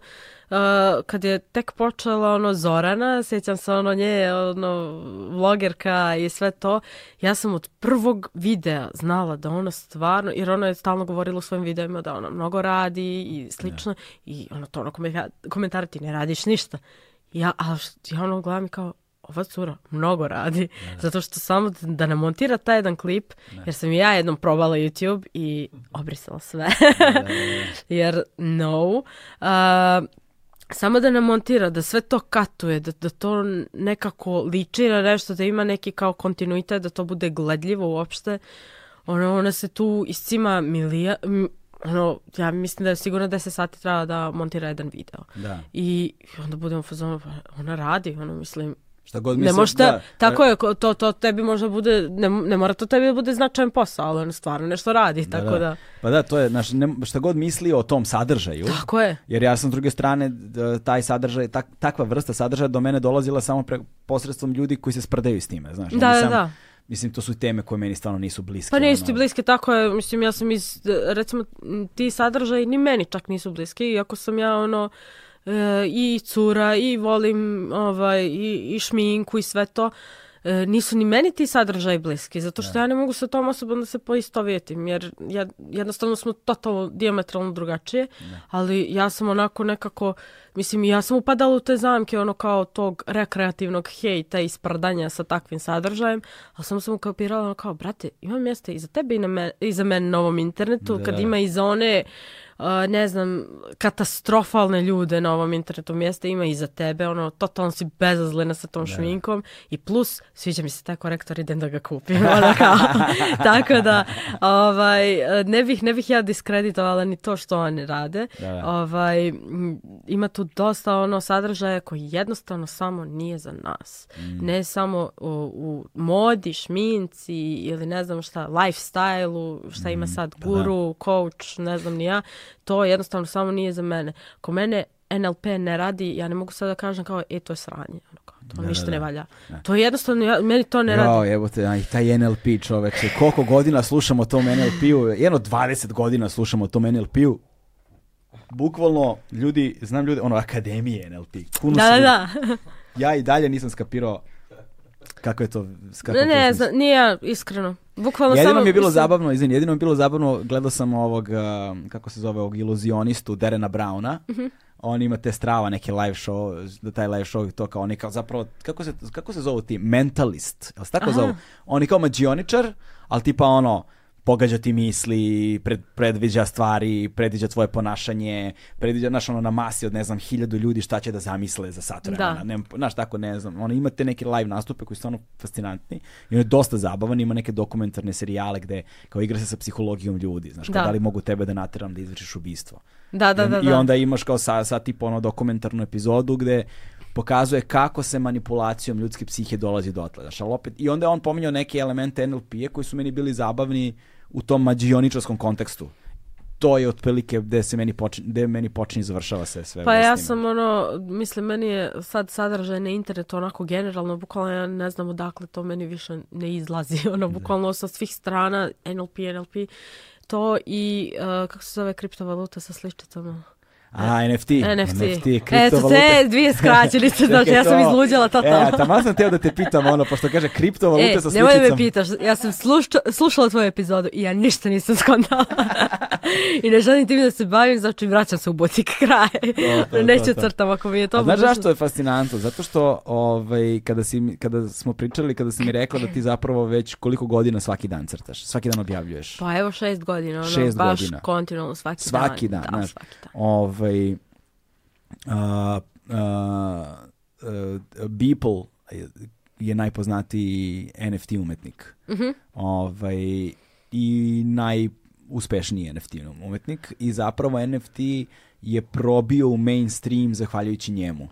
Speaker 2: uh, kad je tek počela, ono, Zorana, sećam se, ono, nje, ono, vlogerka i sve to, ja sam od prvog videa znala da ona stvarno, jer ona je stalno govorila u svojim videima da ona mnogo radi i slično, da. i ono, to ono, komentari ti ne radiš ništa Ja, ali ja ono gledam i kao, ova cura mnogo radi, ne, ne. zato što samo da ne montira taj jedan klip, ne. jer sam i ja jednom probala YouTube i obrisala sve, jer no, uh, samo da namontira, da sve to katuje, da, da to nekako liči na nešto, da ima neki kao kontinuitet, da to bude gledljivo uopšte, ona, ona se tu iscima milija, ono, ja mislim da je sigurno 10 sati treba da montira jedan video. Da. I, i onda budem u fazonu, pa ona radi, ono, mislim, Šta god mislim, ne možete, da-, da. Tako je, to, to tebi možda bude, ne, ne mora to tebi da bude značajan posao, ali on stvarno nešto radi, da, tako da. da.
Speaker 1: Pa da, to je, znaš, ne, šta god misli o tom sadržaju.
Speaker 2: Tako je.
Speaker 1: Jer ja sam s druge strane, taj sadržaj, tak, takva vrsta sadržaja do mene dolazila samo pre, posredstvom ljudi koji se sprdaju s time, znaš. Da, da, sam, da Mislim, to su teme koje meni stvarno nisu bliske.
Speaker 2: Pa nisu ti bliske, tako je. Mislim, ja sam iz, recimo, ti sadržaji ni meni čak nisu bliski, iako sam ja ono e, i cura i volim ovaj, i, i šminku i sve to. E, nisu ni meni ti sadržaj bliski, zato što da. ja ne mogu sa tom osobom da se poistovjetim, jer ja, jednostavno smo totalno diametralno drugačije, ne. Da. ali ja sam onako nekako, mislim, ja sam upadala u te zamke, ono kao tog rekreativnog hejta i sprdanja sa takvim sadržajem, ali samo sam ukapirala ono kao, brate, ima mjesta i za tebe i, na me, i za mene na ovom internetu, da. kad ima i za one ne znam, katastrofalne ljude na ovom internetu mjesta ima i za tebe, ono, totalno si bezazlena sa tom da. šminkom i plus, sviđa mi se taj korektor, idem da ga kupim, ono kao, tako da, ovaj, ne bih, ne bih ja diskreditovala ni to što oni rade, da, da. ovaj, ima tu dosta ono sadržaja koji jednostavno samo nije za nas, mm. ne samo u, u, modi, šminci ili ne znam šta, lifestyle-u, šta mm. ima sad pa da. guru, coach, ne znam ni ja, to jednostavno samo nije za mene. Ko mene NLP ne radi, ja ne mogu sada da kažem kao, e, to je sranje. Ono, kao, to da, ništa da, da. ne valja. Da. To je jednostavno, ja, meni to ne radi.
Speaker 1: Evo te, aj, taj NLP čoveče, koliko godina slušamo o tom NLP-u, jedno 20 godina slušamo o tom NLP-u, bukvalno ljudi, znam ljude, ono, akademije NLP. Kuno da, da, da. ja i dalje nisam skapirao Kako je to?
Speaker 2: Kako ne, ne, zna, nije iskreno. Bukvalno jedino
Speaker 1: samo, mi je bilo mislim... zabavno, izvin, jedino mi je bilo zabavno, gledao sam ovog, kako se zove, ovog iluzionistu Derena Brauna. Uh mhm. -huh. On ima te strava, neke live show, da taj live show to kao oni kao zapravo, kako se, kako se zovu ti? Mentalist, jel se tako Aha. zovu? Oni kao mađioničar, ali tipa ono, pogađa ti misli, pred, predviđa stvari, predviđa tvoje ponašanje, predviđa, znaš, ono, na masi od, ne znam, hiljadu ljudi šta će da zamisle za sat vremena. Da. Ne, znaš, tako, ne znam, ono, imate neke live nastupe koji su stvarno fascinantni i on je dosta zabavan, ima neke dokumentarne serijale gde, kao igra se sa psihologijom ljudi, znaš, kao da, da li mogu tebe da nateram da izvršiš ubistvo.
Speaker 2: Da, da, I, da, I
Speaker 1: da. onda imaš kao sa, sa tipa ono dokumentarnu epizodu gde pokazuje kako se manipulacijom ljudske psihe dolazi do otle. Znaš, opet, i onda je on pominjao neke elemente nlp e koji su meni bili zabavni, u tom mađioničarskom kontekstu to je otprilike gde se meni počinje, gde meni počinje završava se sve.
Speaker 2: Pa ja sam ono, mislim, meni je sad sadržaj na internetu onako generalno, bukvalno ja ne znam odakle to meni više ne izlazi, ono, bukvalno sa svih strana, NLP, NLP, to i, uh, kako se zove, kriptovaluta sa sličicama?
Speaker 1: A, NFT. NFT. NFT
Speaker 2: kriptovaluta. Eto, te dvije skraćenice, znači ja sam izluđala to to. E,
Speaker 1: tamo sam teo da te pitam ono, pošto kaže kriptovalute e, sa sličicom.
Speaker 2: E, nemoj
Speaker 1: me
Speaker 2: pitaš, ja sam slušla, slušala tvoju epizodu i ja ništa nisam skontala. I ne želim tim da se bavim, znači vraćam se u botik kraj. To, to, Neću to, crtam ako mi je to... A znaš
Speaker 1: zašto je fascinantno? Zato što ovaj, kada, si, kada smo pričali, kada si mi rekla da ti zapravo već koliko godina svaki dan crtaš, svaki dan objavljuješ.
Speaker 2: Pa evo šest godina, ono, šest baš godina.
Speaker 1: kontinualno svaki, svaki dan. dan da, znaš, svaki dan. Ovaj, ovaj, a, a, Beeple je najpoznatiji NFT umetnik. Mm -hmm. ovaj, I najuspešniji NFT umetnik. I zapravo NFT je probio u mainstream zahvaljujući njemu.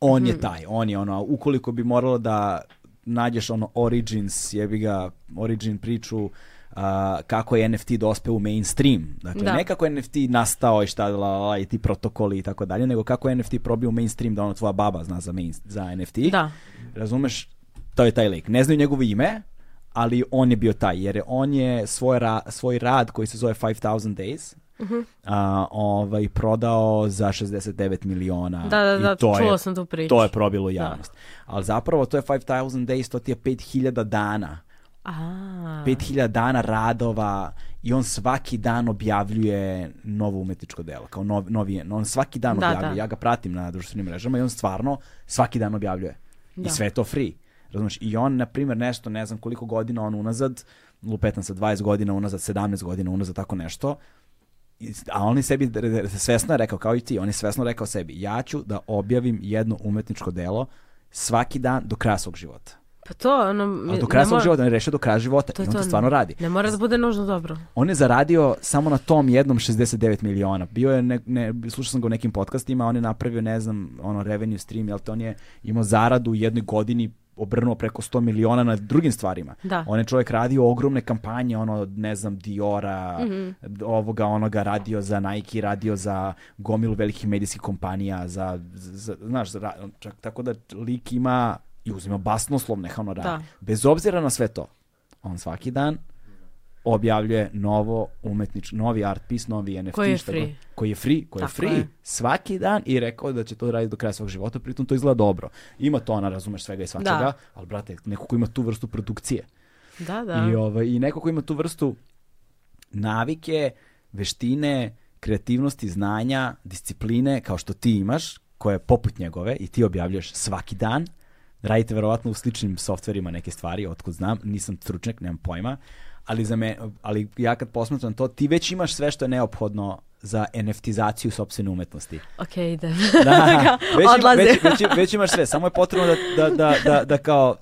Speaker 1: On mm -hmm. je mhm. taj, on je ono, ukoliko bi moralo da nađeš ono Origins, jebi ga, Origin priču, a, kako je NFT dospe u mainstream. Dakle, da. ne kako je NFT nastao i šta la, la, i ti protokoli i tako dalje, nego kako je NFT probio u mainstream da ono tvoja baba zna za, main, za NFT. Da. Razumeš, to je taj lik. Ne znaju njegovo ime, ali on je bio taj, jer on je svoj, ra, svoj rad koji se zove 5000 Days, Uh-huh. A, ovaj, prodao za 69 miliona.
Speaker 2: Da, da, da, to čuo je, sam tu priču.
Speaker 1: To je probilo da. javnost. Da. Ali zapravo to je 5000 days, to ti je 5000 dana Ah. A. 5000 dana radova i on svaki dan objavljuje novo umetničko delo, kao nov, novi, on svaki dan da, da. objavljuje, da. ja ga pratim na društvenim mrežama i on stvarno svaki dan objavljuje. Da. I sve je to free. Razumeš? I on, na primjer, nešto, ne znam koliko godina on unazad, lupetan sa 20 godina unazad, 17 godina unazad, tako nešto, a on je sebi svesno rekao, kao i ti, on je svesno rekao sebi, ja ću da objavim jedno umetničko delo svaki dan do kraja svog života. Pa to, ono... Ali do kraja svog mora... života, on je rešio do kraja života to i on to, to stvarno radi.
Speaker 2: Ne mora da bude nužno dobro.
Speaker 1: On je zaradio samo na tom jednom 69 miliona. Bio je, ne, ne, slušao sam ga u nekim podcastima, on je napravio, ne znam, ono, revenue stream, jel to on je imao zaradu u jednoj godini obrnuo preko 100 miliona na drugim stvarima. Da. On je čovjek radio ogromne kampanje, ono, ne znam, Diora, mm -hmm. ovoga, onoga, radio za Nike, radio za gomilu velikih medijskih kompanija, za, za znaš, za, čak, tako da lik ima i uzima basnoslovne honorare. Da. Bez obzira na sve to, on svaki dan objavljuje novo umetnič, novi art piece, novi NFT.
Speaker 2: Koji je free. Koji,
Speaker 1: koji je free, koji je free je. svaki dan i rekao da će to raditi do kraja svog života, pritom to izgleda dobro. Ima to, ona razumeš svega i svačega, da. ali brate, neko ko ima tu vrstu produkcije.
Speaker 2: Da, da.
Speaker 1: I, ovaj, I neko ko ima tu vrstu navike, veštine, kreativnosti, znanja, discipline, kao što ti imaš, koja je poput njegove i ti objavljuješ svaki dan, radite verovatno u sličnim softverima neke stvari, otkud znam, nisam stručnjak, nemam pojma, ali, za me, ali ja kad posmatram to, ti već imaš sve što je neophodno za NFTizaciju sopstvene umetnosti.
Speaker 2: Ok, idem.
Speaker 1: Da, već, ima, već, već, već, imaš sve, samo je potrebno da, da, da, da, da kao,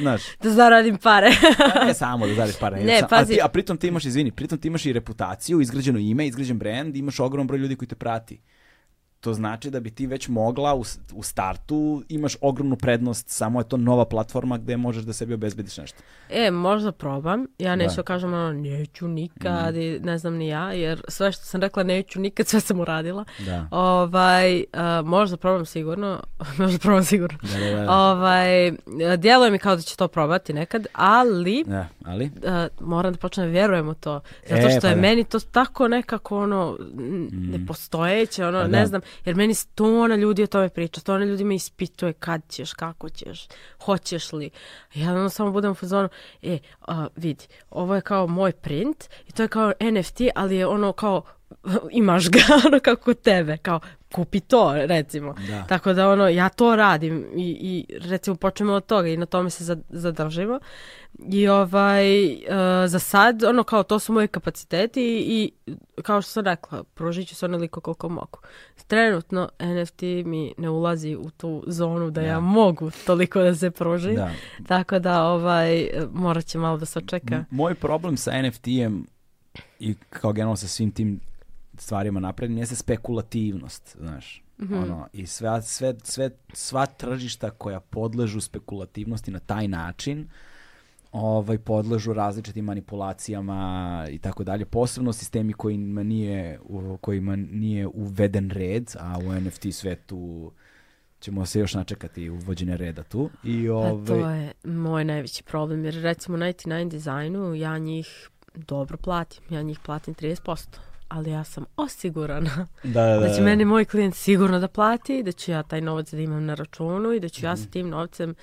Speaker 1: znaš...
Speaker 2: Da zaradim pare.
Speaker 1: da, ne samo da zaradiš pare. Ne, sam, pazi. A, ti, a pritom ti imaš, izvini, pritom ti imaš i reputaciju, izgrađeno ime, izgrađen brand, imaš ogrom broj ljudi koji te prati to znači da bi ti već mogla u, u startu imaš ogromnu prednost, samo je to nova platforma gde možeš da sebi obezbediš nešto.
Speaker 2: E, možda probam. Ja da. neću da. kažem ono, neću nikad, mm. ne znam ni ja, jer sve što sam rekla neću nikad, sve sam uradila. Da. Ovaj, a, e, možda probam sigurno. možda probam sigurno. Da, da, da. da. Ovaj, e, djeluje mi kao da će to probati nekad, ali, da,
Speaker 1: ali? A,
Speaker 2: e, moram da počnem da vjerujem u to. Zato što pa je da. meni to tako nekako ono, mm. nepostojeće, ono, pa ne da. znam, Jer meni stona ljudi o tome priča, stona ljudi me ispituje kad ćeš, kako ćeš, hoćeš li. Ja ono samo budem u fazonu, e, a, vidi, ovo je kao moj print i to je kao NFT, ali je ono kao imaš ga ono kako tebe, kao kupi to recimo. Da. Tako da ono, ja to radim i, i recimo počnemo od toga i na tome se zadržimo. I ovaj, uh, za sad, ono kao to su moji kapaciteti i, i kao što sam rekla, pružit ću se onoliko koliko mogu. Trenutno NFT mi ne ulazi u tu zonu da ja, ja da. mogu toliko da se pružim. Da. Tako da ovaj, morat će malo da se očeka.
Speaker 1: Moj problem sa NFT-em i kao generalno sa svim tim stvarima napravljenim jeste spekulativnost, znaš. Mm -hmm. ono, I sve, sve, sve, sva tržišta koja podležu spekulativnosti na taj način ovaj, podležu različitim manipulacijama i tako dalje. Posebno sistemi kojima nije, kojima nije uveden red, a u NFT svetu ćemo se još načekati uvođenja reda tu. I ovaj... A
Speaker 2: to ovaj- je moj najveći problem, jer recimo na 99 dizajnu ja njih dobro platim, ja njih platim 30% ali ja sam osigurana da, da, da će da. meni moj klijent sigurno da plati, da ću ja taj novac da imam na računu i da ću mm -hmm. ja mhm. sa tim novcem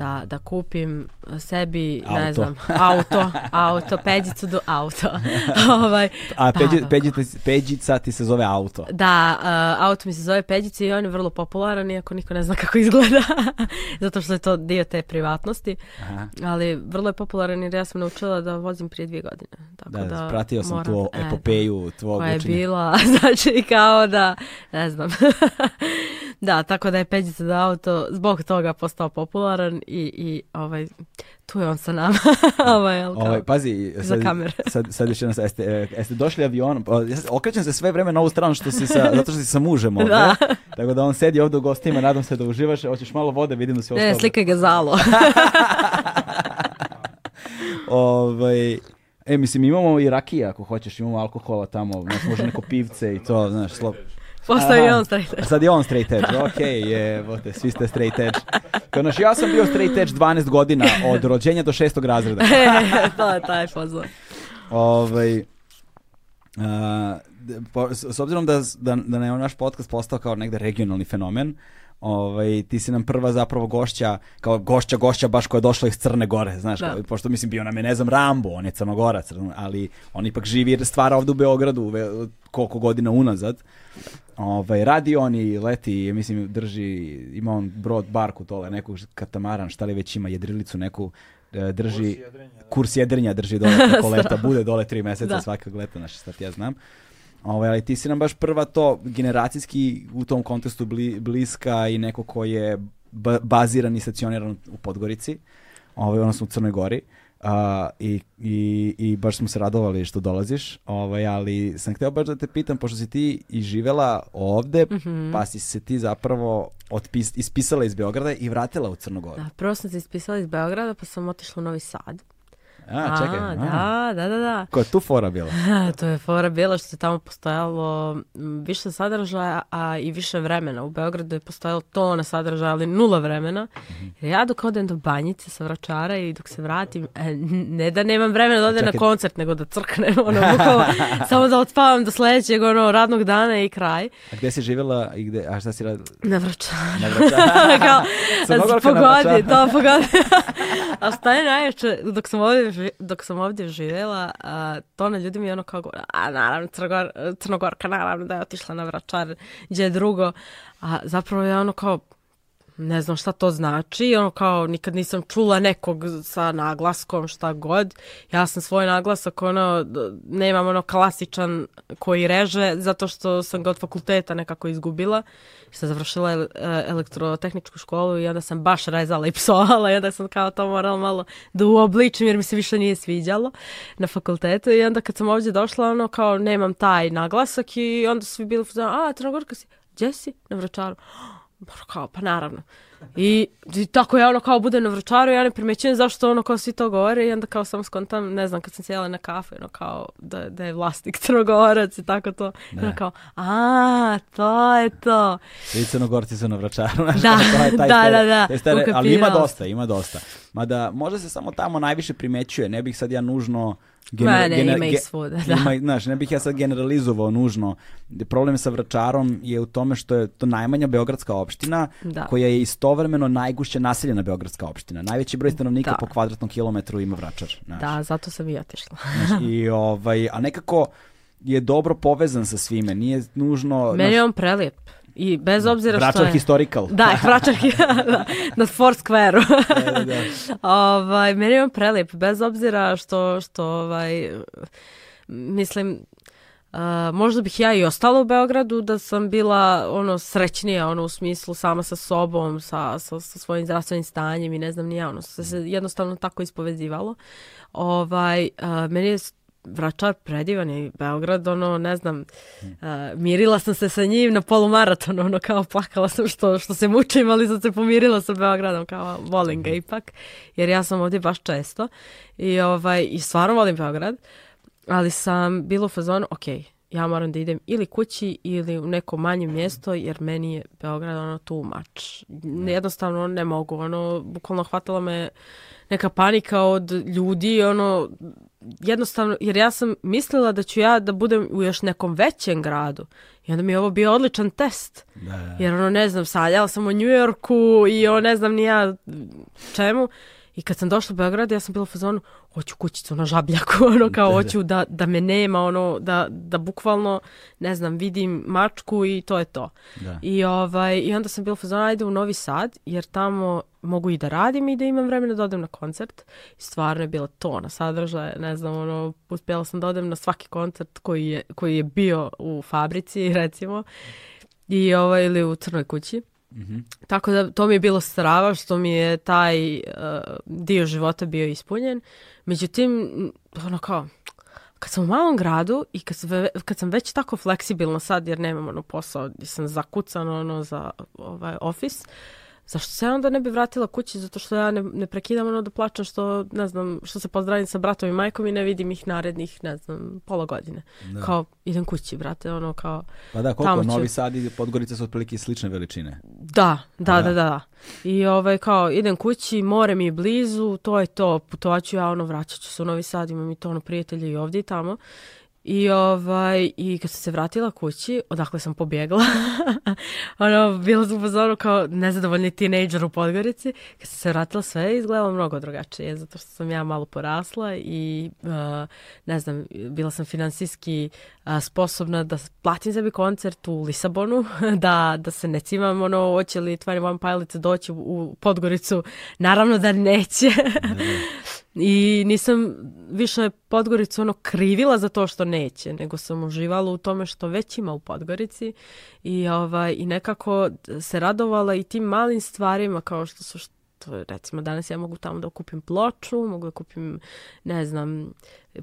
Speaker 2: da, da kupim eh, sebi, auto. ne znam, auto, auto, peđicu do auto.
Speaker 1: ovaj, A da, peđi, pa, da, da. peđica, peđica ti se zove auto?
Speaker 2: Da, uh, auto mi se zove peđica i on je vrlo popularan, iako niko ne zna kako izgleda, zato što je to dio te privatnosti. Aha. Ali vrlo je popularan jer ja sam naučila da vozim prije dvije godine. Tako da, da
Speaker 1: pratio sam tu e, da, epopeju
Speaker 2: tvog koja je bila, znači kao da, ne znam. da, tako da je peđica do auto zbog toga postao popularan i, i ovaj, tu je on sa nama. ovaj, ovaj,
Speaker 1: pazi, sad, za kamere. sad, sad još jedno, jeste, e, jeste došli avionom, pa, okrećem se sve vreme na ovu stranu što si sa, zato što si sa mužem ovde. Da. Tako da on sedi ovde u gostima, nadam se da uživaš, hoćeš malo vode, vidim da si ostao. Ne,
Speaker 2: slikaj ga zalo.
Speaker 1: ovaj, E, mislim, imamo i rakija ako hoćeš, imamo alkohola tamo, znaš, može neko pivce i to, znaš, slobodno. Postao je on straight edge. Sad je on straight edge, ok, evo te, svi ste straight edge. Konaš, ja sam bio straight edge 12 godina, od rođenja do šestog razreda. to
Speaker 2: je taj pozor.
Speaker 1: Ovaj, uh, po, s, obzirom da, da, da je naš podcast postao kao negde regionalni fenomen, ovaj, ti si nam prva zapravo gošća, kao gošća, gošća baš koja je došla iz Crne Gore, znaš, da. kao, pošto mislim bio nam je, ne znam, Rambo, on je Crnogorac, ali on ipak živi i stvara ovde u Beogradu ve, koliko godina unazad. Ovaj, radi on i leti, mislim, drži, ima on brod, barku dole, neku katamaran, šta li već ima, jedrilicu neku, e, drži, kurs jedrenja, da. kurs jedrenja drži dole preko leta, bude dole tri meseca da. svakog leta, znaš šta ti ja znam. Ovaj, ali ti si nam baš prva to generacijski u tom kontestu bli, bliska i neko ko je baziran i stacioniran u Podgorici, ovaj, odnosno u Crnoj Gori. Uh, a, i, i, i baš smo se radovali što dolaziš, ovaj, ali sam hteo baš da te pitam, pošto si ti i živela ovde, mm -hmm. pa si se ti zapravo otpis, ispisala iz Beograda i vratila u Crnogoru. Da,
Speaker 2: prvo
Speaker 1: sam se
Speaker 2: ispisala iz Beograda, pa sam otišla u Novi Sad.
Speaker 1: A,
Speaker 2: čekaj. da, da, da, da. Koja
Speaker 1: tu fora bila?
Speaker 2: to je fora bila što je tamo postojalo više sadržaja, a i više vremena. U Beogradu je postojalo tona sadržaja, ali nula vremena. Jer mhm. ja dok odem do banjice sa vračara i dok se vratim, e, ne da nemam vremena da odem na koncert, nego da crknem, ono, bukalo, samo da odspavam do sledećeg, ono, radnog dana i kraj.
Speaker 1: A gdje si živjela i gde, a šta si radila?
Speaker 2: Na vračara. Na vračara. Kao, pogodi, to da, pogodi. a šta je najveće, dok sam ovdje ži, dok sam ovdje živjela, uh, to na ljudi mi je ono kao govore, a naravno, Crnogor, Crnogorka naravno da je otišla na vračar, gdje je drugo, a zapravo je ono kao, ne znam šta to znači, ono kao nikad nisam čula nekog sa naglaskom šta god. Ja sam svoj naglasak ono, nemam ono klasičan koji reže zato što sam ga od fakulteta nekako izgubila. Sam završila eh, elektrotehničku školu i onda sam baš rezala i psovala i onda sam kao to morala malo da uobličim jer mi se više nije sviđalo na fakultetu i onda kad sam ovdje došla ono kao nemam taj naglasak i onda su bili a Crnogorka si, gdje si? Na vračaru kao, pa naravno. I, I tako ja ono kao bude na vrčaru, ja ne primećujem zašto ono kao svi to govore i onda kao samo skontam, ne znam, kad sam sjela na kafu, ono kao da, da je vlasnik crnogorac i tako to. Ne. Ono da. kao, a, to je to.
Speaker 1: I crnogorci su na vrčaru.
Speaker 2: Naš, da, taj, taj da,
Speaker 1: da, da, stare, ali ima dosta, ima dosta. Mada možda se samo tamo najviše primećuje, ne bih sad ja nužno
Speaker 2: Gener, ne, gener, ima ih
Speaker 1: svuda, da. Ima, znaš, ne bih ja generalizovao nužno. Problem sa Vračarom je u tome što je to najmanja beogradska opština da. koja je istovremeno najgušće naseljena beogradska opština. Najveći broj stanovnika da. po kvadratnom kilometru ima Vračar. Znaš.
Speaker 2: Da, zato sam i otišla. znaš,
Speaker 1: i, ovaj, a nekako je dobro povezan sa svime. Nije nužno...
Speaker 2: Meni je on prelep. I bez obzira
Speaker 1: vračar
Speaker 2: što
Speaker 1: je... historical.
Speaker 2: Da, vračar da, na Foursquare-u. E, da, da. ovaj, meni je on prelep, bez obzira što, što ovaj, mislim, Uh, možda bih ja i ostala u Beogradu da sam bila ono srećnija ono u smislu sama sa sobom sa, sa, sa svojim zdravstvenim stanjem i ne znam ni ja ono se, se jednostavno tako ispovezivalo ovaj, uh, meni je Vračar predivan je Beograd, ono, ne znam, uh, mirila sam se sa njim na polumaratonu, ono, kao plakala sam što, što se mučim, ali sam se pomirila sa Beogradom, kao volim ga hm. ipak, jer ja sam ovdje baš često i, ovaj, i stvarno volim Beograd, ali sam bila u fazonu, ok, ja moram da idem ili kući ili u neko manje hm. mjesto, jer meni je Beograd, ono, tu mač. Jednostavno, ne mogu, ono, bukvalno hvatala me neka panika od ljudi, ono, jednostavno, jer ja sam mislila da ću ja da budem u još nekom većem gradu. I onda mi je ovo bio odličan test. Da, da. Jer ono, ne znam, sanjala sam o Njujorku i o ne znam ni ja čemu. I kad sam došla u Beograd, ja sam bila u fazonu, hoću kućicu na žabljaku, ono kao da. hoću da, da me nema, ono, da, da bukvalno, ne znam, vidim mačku i to je to. Da. I, ovaj, I onda sam bila u fazonu, ajde u Novi Sad, jer tamo mogu i da radim i da imam vremena da odem na koncert. I stvarno je bila na sadržaje, ne znam, ono, uspjela sam da odem na svaki koncert koji je, koji je bio u fabrici, recimo, i ovaj, ili u Crnoj kući mm Tako da to mi je bilo strava što mi je taj uh, dio života bio ispunjen. Međutim, ono kao, kad sam u malom gradu i kad, sam, kad sam već tako fleksibilno sad jer nemam ono posao gdje sam zakucan ono za ovaj office, zašto se onda ne bi vratila kući zato što ja ne, ne prekidam ono da plačem što, ne znam, što se pozdravim sa bratom i majkom i ne vidim ih narednih, ne znam, pola godine. Da. Kao, idem kući, brate, ono kao...
Speaker 1: Pa da, koliko, ću... Novi Sad i Podgorica su otprilike slične veličine.
Speaker 2: Da, da, da, da, da. I ovaj, kao, idem kući, more mi je blizu, to je to, putovaću ja, ono, vraćat ću se u Novi Sad, imam i to, ono, prijatelje i ovdje i tamo. I, ovaj, I kad sam se vratila kući, odakle sam pobjegla, ono, bila sam u kao nezadovoljni tinejdžer u Podgorici, kad sam se vratila sve je izgledalo mnogo drugačije, zato što sam ja malo porasla i, uh, ne znam, bila sam finansijski uh, sposobna da platim za sebi koncert u Lisabonu, da, da se ne cimam, ono, hoće li Twenty One Pilot doći u, u Podgoricu, naravno da neće. Da. I nisam više Podgoricu ono krivila za to što neće, nego sam uživala u tome što već ima u Podgorici i, ovaj, i nekako se radovala i tim malim stvarima kao što su što to recimo danas ja mogu tamo da kupim ploču, mogu da kupim, ne znam,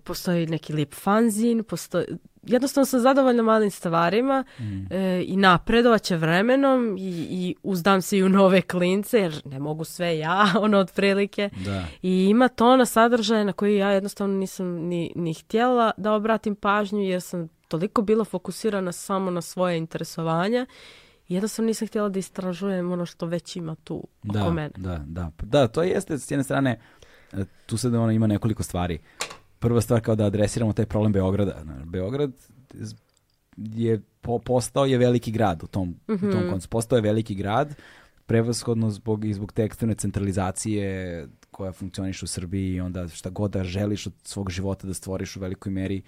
Speaker 2: postoji neki lip fanzin, postoji, jednostavno sam zadovoljna malim stvarima mm. e, i napredovat će vremenom i, i uzdam se i u nove klince jer ne mogu sve ja, ono otprilike. Da. I ima tona sadržaja na koji ja jednostavno nisam ni, ni htjela da obratim pažnju jer sam toliko bila fokusirana samo na svoje interesovanja jednostavno nisam htjela da istražujem ono što već ima tu da,
Speaker 1: oko
Speaker 2: mene.
Speaker 1: Da, da, da. to jeste s jedne strane e, tu sad ono, ima nekoliko stvari prva stvar kao da adresiramo taj problem Beograda. Beograd je po, postao je veliki grad u tom, mm -hmm. u tom mhm. koncu. Postao je veliki grad prevashodno zbog, i zbog tekstilne centralizacije koja funkcioniše u Srbiji i onda šta god da želiš od svog života da stvoriš u velikoj meri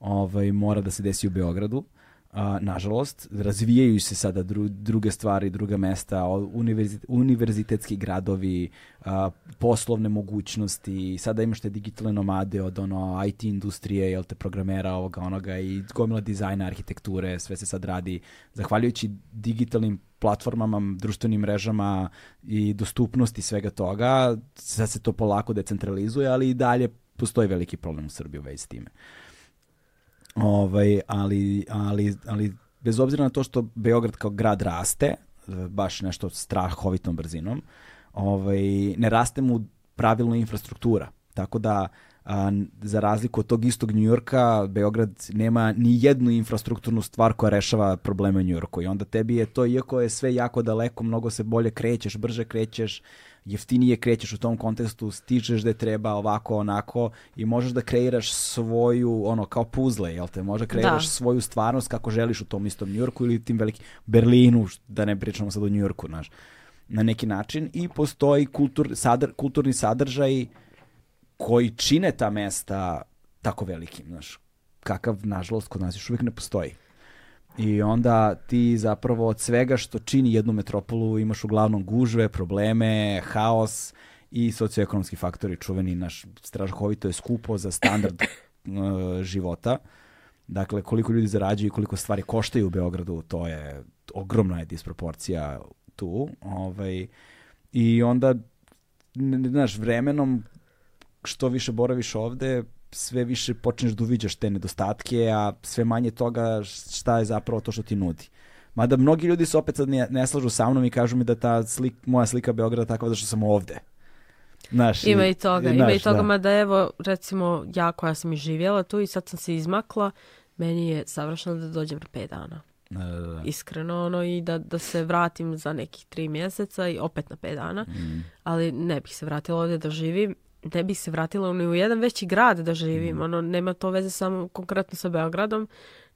Speaker 1: ovaj, mora da se desi u Beogradu a, nažalost, razvijaju se sada dru, druge stvari, druga mesta, univerzit, univerzitetski gradovi, a, poslovne mogućnosti, sada imaš te digitalne nomade od ono IT industrije, jel te programera ovoga onoga i gomila dizajna, arhitekture, sve se sad radi. Zahvaljujući digitalnim platformama, društvenim mrežama i dostupnosti svega toga, sad se to polako decentralizuje, ali i dalje postoji veliki problem u Srbiji u vezi s time. Ovaj, ali, ali, ali bez obzira na to što Beograd kao grad raste, e, baš nešto strahovitom brzinom, ovaj, ne raste mu pravilna infrastruktura. Tako da, a, za razliku od tog istog Njujorka, Beograd nema ni jednu infrastrukturnu stvar koja rešava probleme u Njujorku. I onda tebi je to, iako je sve jako daleko, mnogo se bolje krećeš, brže krećeš, jeftinije krećeš u tom kontekstu, stižeš da treba ovako, onako i možeš da kreiraš svoju, ono, kao puzle, jel te? Možda kreiraš da. svoju stvarnost kako želiš u tom istom Njurku ili tim velikim Berlinu, da ne pričamo sad o Njurku, znaš, na neki način. I postoji kultur, sadr, kulturni sadržaj koji čine ta mesta tako velikim, znaš, kakav, nažalost, kod nas još uvijek ne postoji. I onda ti zapravo od svega što čini jednu metropolu imaš uglavnom gužve, probleme, haos i socioekonomski faktori čuveni naš strahovito je skupo za standard uh, života. Dakle, koliko ljudi zarađuju i koliko stvari koštaju u Beogradu, to je ogromna je disproporcija tu. Ovaj, I onda, znaš, vremenom što više boraviš ovde, sve više počneš da uviđaš te nedostatke, a sve manje toga šta je zapravo to što ti nudi. Mada mnogi ljudi se opet sad ne, ne slažu sa mnom i kažu mi da ta slik, moja slika Beograda takva da što sam ovde. Naš,
Speaker 2: ima i toga, naš, ima i toga, da. mada evo recimo ja koja sam i živjela tu i sad sam se izmakla, meni je savršeno da dođem na 5 dana. Da, da, da. Iskreno ono i da, da se vratim za nekih 3 mjeseca i opet na 5 dana, mm. ali ne bih se vratila ovde da živim ne bih se vratila ni u jedan veći grad da živim. Mhm. Ono, nema to veze samo konkretno sa Beogradom,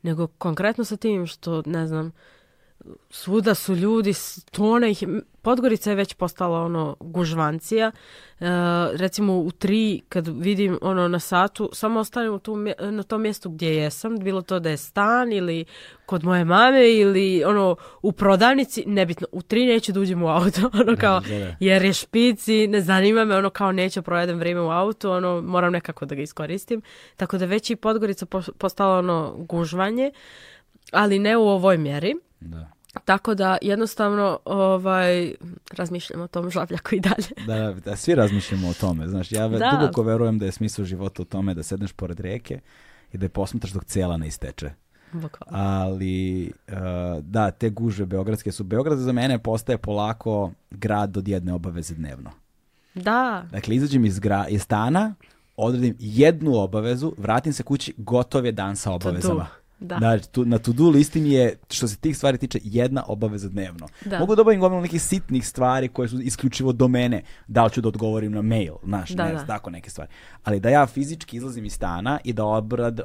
Speaker 2: nego konkretno sa tim što, ne znam, svuda su ljudi, tone ih, Podgorica je već postala ono gužvancija. E, recimo u tri kad vidim ono na satu, samo ostanem tu, na tom mjestu gdje jesam, bilo to da je stan ili kod moje mame ili ono u prodavnici, nebitno, u tri neću da uđem u auto, ono kao da, da, da. jer je špici, ne zanima me, ono kao neću provedem vrijeme u auto, ono moram nekako da ga iskoristim. Tako da već i Podgorica postala ono gužvanje, ali ne u ovoj mjeri. Da. Tako da jednostavno ovaj, razmišljamo o tom žavljaku i dalje.
Speaker 1: Da, da, da, svi razmišljamo o tome. Znaš, ja da. duboko verujem da je smisao života u tome da sedneš pored reke i da je posmetaš dok cela ne isteče. Bukvalno. Ali, eh, da, te gužve beogradske su. Beograd za mene postaje polako grad od jedne obaveze dnevno.
Speaker 2: Da.
Speaker 1: Dakle, izađem iz, gra, iz stana, odradim jednu obavezu, vratim se kući, gotov je dan sa obavezama. Da. Znači, tu, na to-do listi mi je, što se tih stvari tiče, jedna obaveza dnevno. Da. Mogu da obavim gomilo nekih sitnih stvari koje su isključivo do mene. Da li ću da odgovorim na mail, znaš, da, ne, da. tako neke stvari. Ali da ja fizički izlazim iz stana i da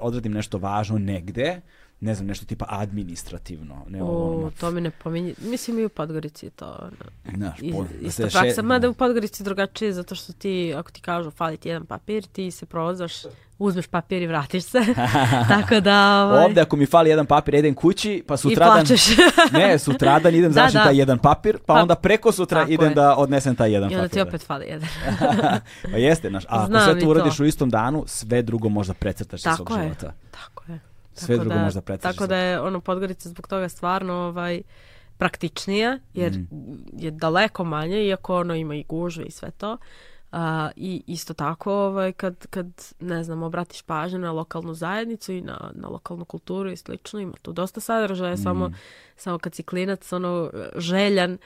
Speaker 1: odradim nešto važno negde, ne znam, nešto tipa administrativno. Ne,
Speaker 2: o, ono, to mi ne pominje. Mislim i u Podgorici je to. Znaš, no, isto da praksa, še... mada da. u Podgorici drugačije, zato što ti, ako ti kažu fali ti jedan papir, ti se provozaš, uzmeš papir i vratiš se. Tako da...
Speaker 1: Ovaj... Ovde ako mi fali jedan papir, idem kući, pa sutradan...
Speaker 2: I
Speaker 1: ne, sutradan idem da, da. taj jedan papir, pa, pa onda preko sutra idem je. da odnesem taj jedan
Speaker 2: papir. I onda
Speaker 1: papir,
Speaker 2: ti da. opet fali jedan.
Speaker 1: pa jeste, znaš, a ako sve to uradiš to. u istom danu, sve drugo možda precrtaš iz svog života.
Speaker 2: Tako je sve tako drugo da, možda pretiče. Tako da je ono Podgorica zbog toga stvarno ovaj praktičnija jer mm. je daleko manje iako ono ima i gužve i sve to. A, I isto tako ovaj, kad, kad, ne znam, obratiš pažnju na lokalnu zajednicu i na, na lokalnu kulturu i slično, ima tu dosta sadržaja, mm. samo, mhm. samo kad si klinac ono, željan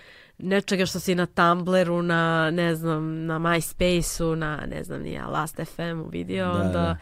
Speaker 2: nečega što si na Tumblru, na, ne znam, na MySpace-u, na, ne znam, nije Last FM-u vidio, da, onda da.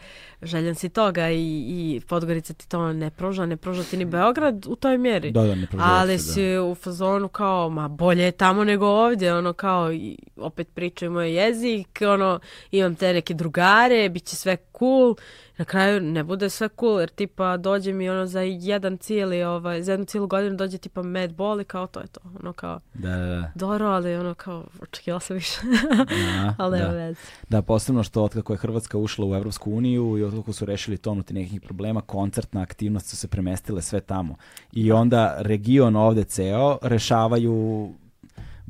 Speaker 2: željen si toga i, i Podgorica ti to ne pruža, ne pruža ti ni Beograd u toj mjeri. Da, da, ne pruža Ali se, da. si u fazonu kao, ma bolje je tamo nego ovdje, ono kao, i opet pričaju moj jezik, ono, imam te neke drugare, bit će sve cool, na kraju ne bude sve cool, jer tipa dođe mi ono za jedan cijeli, ovaj, za jednu cijelu godinu dođe tipa med bol i kao to je to, ono kao, da, da, da. dobro, ali ono kao, očekila sam više, da, ali da. vez.
Speaker 1: Da, posebno što otkako je Hrvatska ušla u Evropsku uniju i otkako su rešili tonuti ti nekih problema, koncertna aktivnost su se premestile sve tamo. I da. onda region ovde ceo rešavaju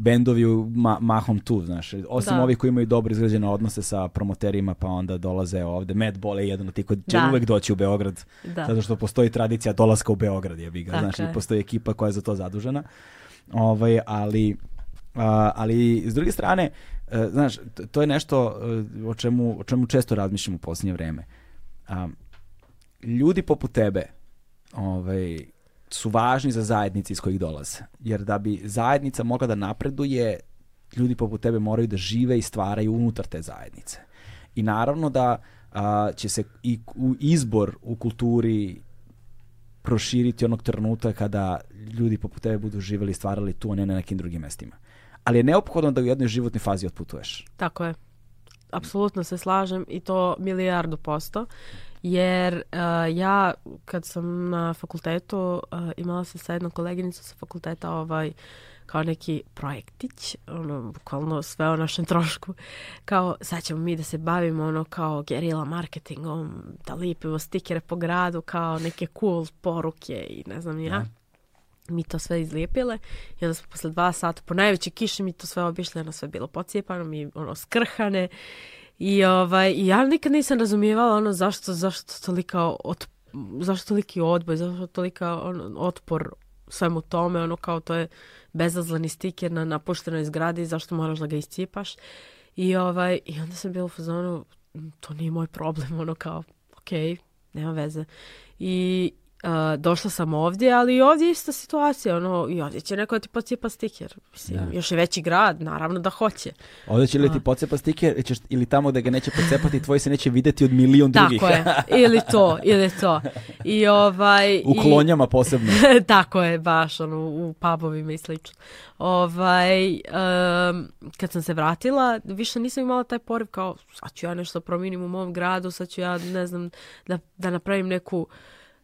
Speaker 1: bendovi ma, mahom tu, znaš. Osim da. ovih koji imaju dobro izgrađene odnose sa promoterima, pa onda dolaze ovde. Mad Ball je jedan od tih koji će da. uvek doći u Beograd, da. zato što postoji tradicija dolaska u Beograd, je bi ga, dakle. znaš, i postoji ekipa koja je za to zadužena. Ovaj, ali, a, ali s druge strane, a, e, znaš, to je nešto e, o čemu, o čemu često razmišljam u posljednje vreme. A, ljudi poput tebe, ovaj, su važni za zajednice iz kojih dolaze. Jer da bi zajednica mogla da napreduje, ljudi poput tebe moraju da žive i stvaraju unutar te zajednice. I naravno da a, će se i u izbor u kulturi proširiti onog trenutka kada ljudi poput tebe budu živeli i stvarali tu, a ne na nekim drugim mestima. Ali je neophodno da u jednoj životnoj fazi otputuješ.
Speaker 2: Tako je. Apsolutno se slažem i to milijardu posto. Uh, jer uh, ja kad sam na fakultetu uh, imala sam sa jednom koleginicom sa fakulteta ovaj kao neki projektić, ono, bukvalno sve o našem trošku, kao sad ćemo mi da se bavimo ono kao gerila marketingom, da lipimo stikere po gradu, kao neke cool poruke i ne znam ja. ja. Da. Mi to sve izlijepile i onda smo posle dva sata po najvećoj kiši mi to sve obišli, sve bilo pocijepano, mi ono skrhane I ovaj, ja nikad nisam razumijevala ono zašto, zašto tolika od, zašto toliki odboj, zašto tolika on, otpor svemu tome, ono kao to je bezazleni stiker na napuštenoj zgradi, zašto moraš da ga iscipaš. I, ovaj, i onda sam bila u fazonu, to nije moj problem, ono kao, okay, nema veze. I, Uh, došla sam ovdje, ali i ovdje je ista situacija, ono, i ovdje će neko da ti pocijepa stiker. Mislim, da. još je veći grad, naravno da hoće.
Speaker 1: Ovdje će li ti pocijepa stiker, ćeš, ili tamo da ga neće pocijepati, tvoj se neće vidjeti od milion tako drugih.
Speaker 2: Tako je, ili to, ili to. I ovaj...
Speaker 1: U klonjama i... posebno.
Speaker 2: tako je, baš, ono, u pubovima i slično. Ovaj, um, kad sam se vratila, više nisam imala taj poriv kao, sad ću ja nešto promijenim u mom gradu, sad ću ja, ne znam, da, da napravim neku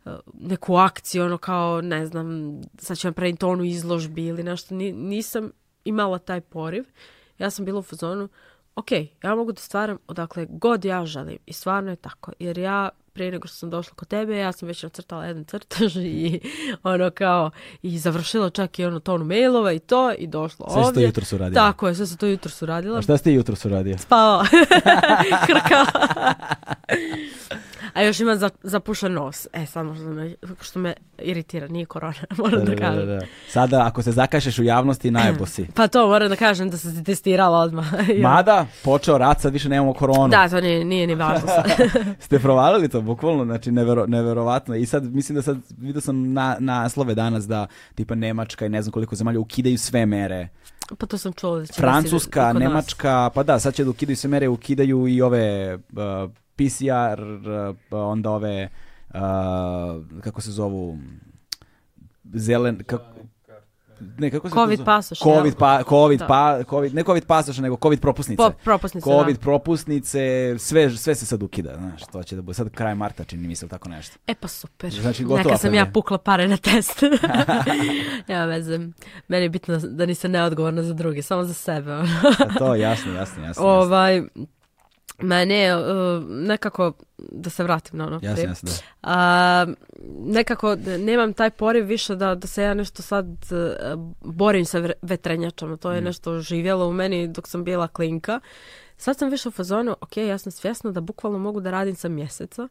Speaker 2: Uh, neku akciju, ono kao, ne znam, sad ću vam praviti onu izložbi ili nešto. Nisam imala taj poriv. Ja sam bila u fazonu, ok, ja mogu da stvaram odakle god ja želim. I stvarno je tako. Jer ja pre nego što sam došla kod tebe, ja sam već nacrtala jedan crtež i ono kao, i završila čak i ono tonu mailova i to, i došla
Speaker 1: sve ovdje. Sve to jutro su
Speaker 2: radila. Tako je, sve se to jutro su radila.
Speaker 1: A šta ste jutro su radila?
Speaker 2: Spavala. Krkao. A još ima za, zapušen nos. E, samo što me, što me iritira, nije korona, moram da, da, da kažem. Da, da,
Speaker 1: Sada, ako se zakašeš u javnosti, najebo si.
Speaker 2: Pa to, moram da kažem da sam se testirala odmah.
Speaker 1: Mada, počeo rat, sad više nemamo koronu.
Speaker 2: Da, to nije, nije ni važno. sad.
Speaker 1: Ste provalili to, bukvalno, znači, nevero, neverovatno. I sad, mislim da sad, vidio sam na, naslove danas da, tipa, Nemačka i ne znam koliko zemalja ukidaju sve mere.
Speaker 2: Pa to sam čuo
Speaker 1: da će da Francuska, Nemačka, pa da, sad će da ukidaju sve mere, ukidaju i ove... Uh, PCR, pa onda ove, uh, kako se zovu, zelen, kako,
Speaker 2: ne, kako se
Speaker 1: COVID
Speaker 2: pasoš.
Speaker 1: COVID, pa, COVID, da. pa, COVID, ne COVID pasoš, nego COVID propusnice. Po,
Speaker 2: propusnice,
Speaker 1: da. COVID da. propusnice, sve, sve se sad ukida, znaš, to će da bude. Sad kraj marta čini mi se tako nešto.
Speaker 2: E pa super. Znači, gotova Neka sam ja pukla pare na test. Nema veze. Meni je bitno da nisam neodgovorna za druge, samo za sebe.
Speaker 1: Pa to, jasno, jasno, jasno. jasno.
Speaker 2: Ovaj, Ma ne, uh, e, nekako, da se vratim na ono
Speaker 1: jasne, prije. Jasne, da. Uh,
Speaker 2: nekako nemam taj poriv više da, da se ja nešto sad uh, borim sa vetrenjačama. To je mm. nešto živjelo u meni dok sam bila klinka. Sad sam više u fazonu, ok, ja sam svjesna da bukvalno mogu da radim sa mjeseca.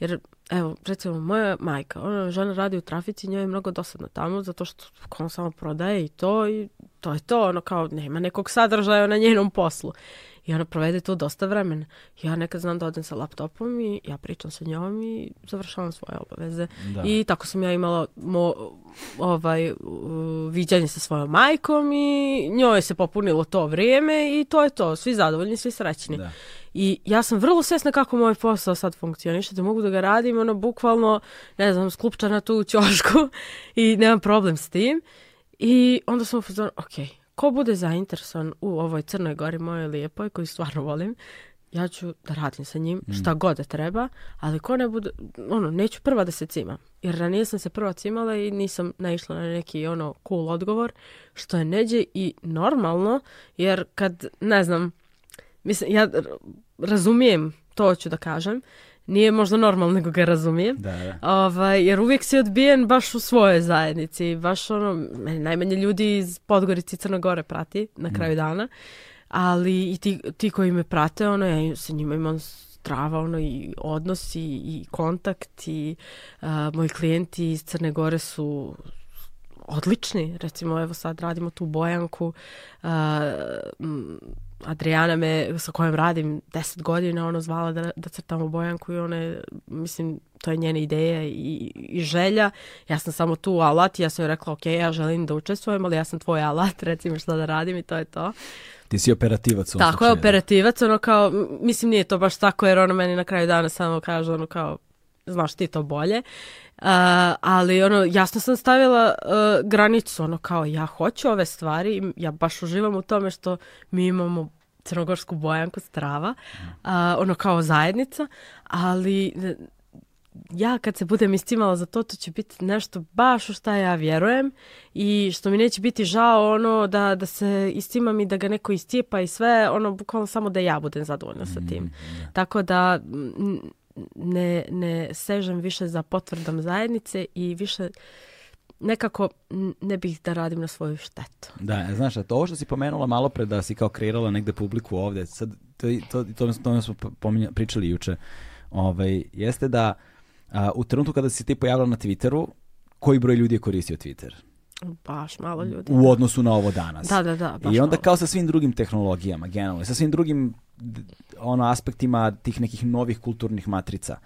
Speaker 2: Jer, evo, recimo, moja majka, ona žena radi u trafici, njoj je mnogo dosadno tamo, zato što on samo prodaje i to, i to je to, ono kao, nema nekog sadržaja na njenom poslu. I ona provede tu dosta vremena. Ja nekad znam da odem sa laptopom i ja pričam sa njom i završavam svoje obaveze. Da. I tako sam ja imala mo, ovaj, viđanje sa svojom majkom i njoj se popunilo to vrijeme i to je to. Svi zadovoljni, svi srećni. Da. I ja sam vrlo svesna kako moj posao sad funkcioniše, da mogu da ga radim, ono, bukvalno, ne znam, sklupčana tu u ćošku i nemam problem s tim. I onda sam u okay, ko bude zainteresovan u ovoj Crnoj Gori mojoj lijepoj, koju stvarno volim, ja ću da radim sa njim mm. šta god da treba, ali ko ne bude, ono, neću prva da se cima. Jer ranije sam se prva cimala i nisam naišla na neki ono cool odgovor, što je neđe i normalno, jer kad, ne znam, mislim, ja razumijem, to ću da kažem, nije možda normalno, nego ga razumijem. Da, da. Ovaj, jer uvijek si odbijen baš u svojoj zajednici. Baš ono, najmanje ljudi iz Podgorice i Crne Gore prati na da. kraju mm. dana. Ali i ti, ti koji me prate, ono, ja sa njima imam strava, ono, i odnosi i, i kontakt i a, moji klijenti iz Crne Gore su odlični. Recimo, evo sad radimo tu bojanku. A, m, Adriana me, sa kojom radim 10 godina, ono zvala da, da crtamo bojanku i ona je, mislim, to je njena ideja i, i želja. Ja sam samo tu alat i ja sam joj rekla, ok, ja želim da učestvujem, ali ja sam tvoj alat, recimo šta da radim i to je to.
Speaker 1: Ti si operativac.
Speaker 2: Tako slučaju. je, operativac, ono kao, mislim nije to baš tako jer ona meni na kraju dana samo kaže ono kao, znaš ti to bolje. Uh, ali ono, jasno sam stavila uh, granicu, ono kao ja hoću ove stvari, ja baš uživam u tome što mi imamo crnogorsku bojanku strava, uh, ono kao zajednica, ali ja kad se budem istimala za to, to će biti nešto baš u šta ja vjerujem i što mi neće biti žao ono da, da se istimam i da ga neko istipa i sve, ono bukvalno samo da ja budem zadovoljna sa tim. Mm, da. Tako da ne, ne sežem više za potvrdom zajednice i više nekako ne bih da radim na svoju štetu.
Speaker 1: Da, e, znaš, a to što si pomenula malo pre da si kao kreirala negde publiku ovde, sad, to, to, to, to smo pominja, pričali juče, ovaj, jeste da a, u trenutku kada si ti pojavila na Twitteru, koji broj ljudi je koristio Twitter?
Speaker 2: baš malo ljudi.
Speaker 1: U da. odnosu na ovo danas.
Speaker 2: Da, da, da.
Speaker 1: I onda malo. kao sa svim drugim tehnologijama, generalno, sa svim drugim ono, aspektima tih nekih novih kulturnih matrica.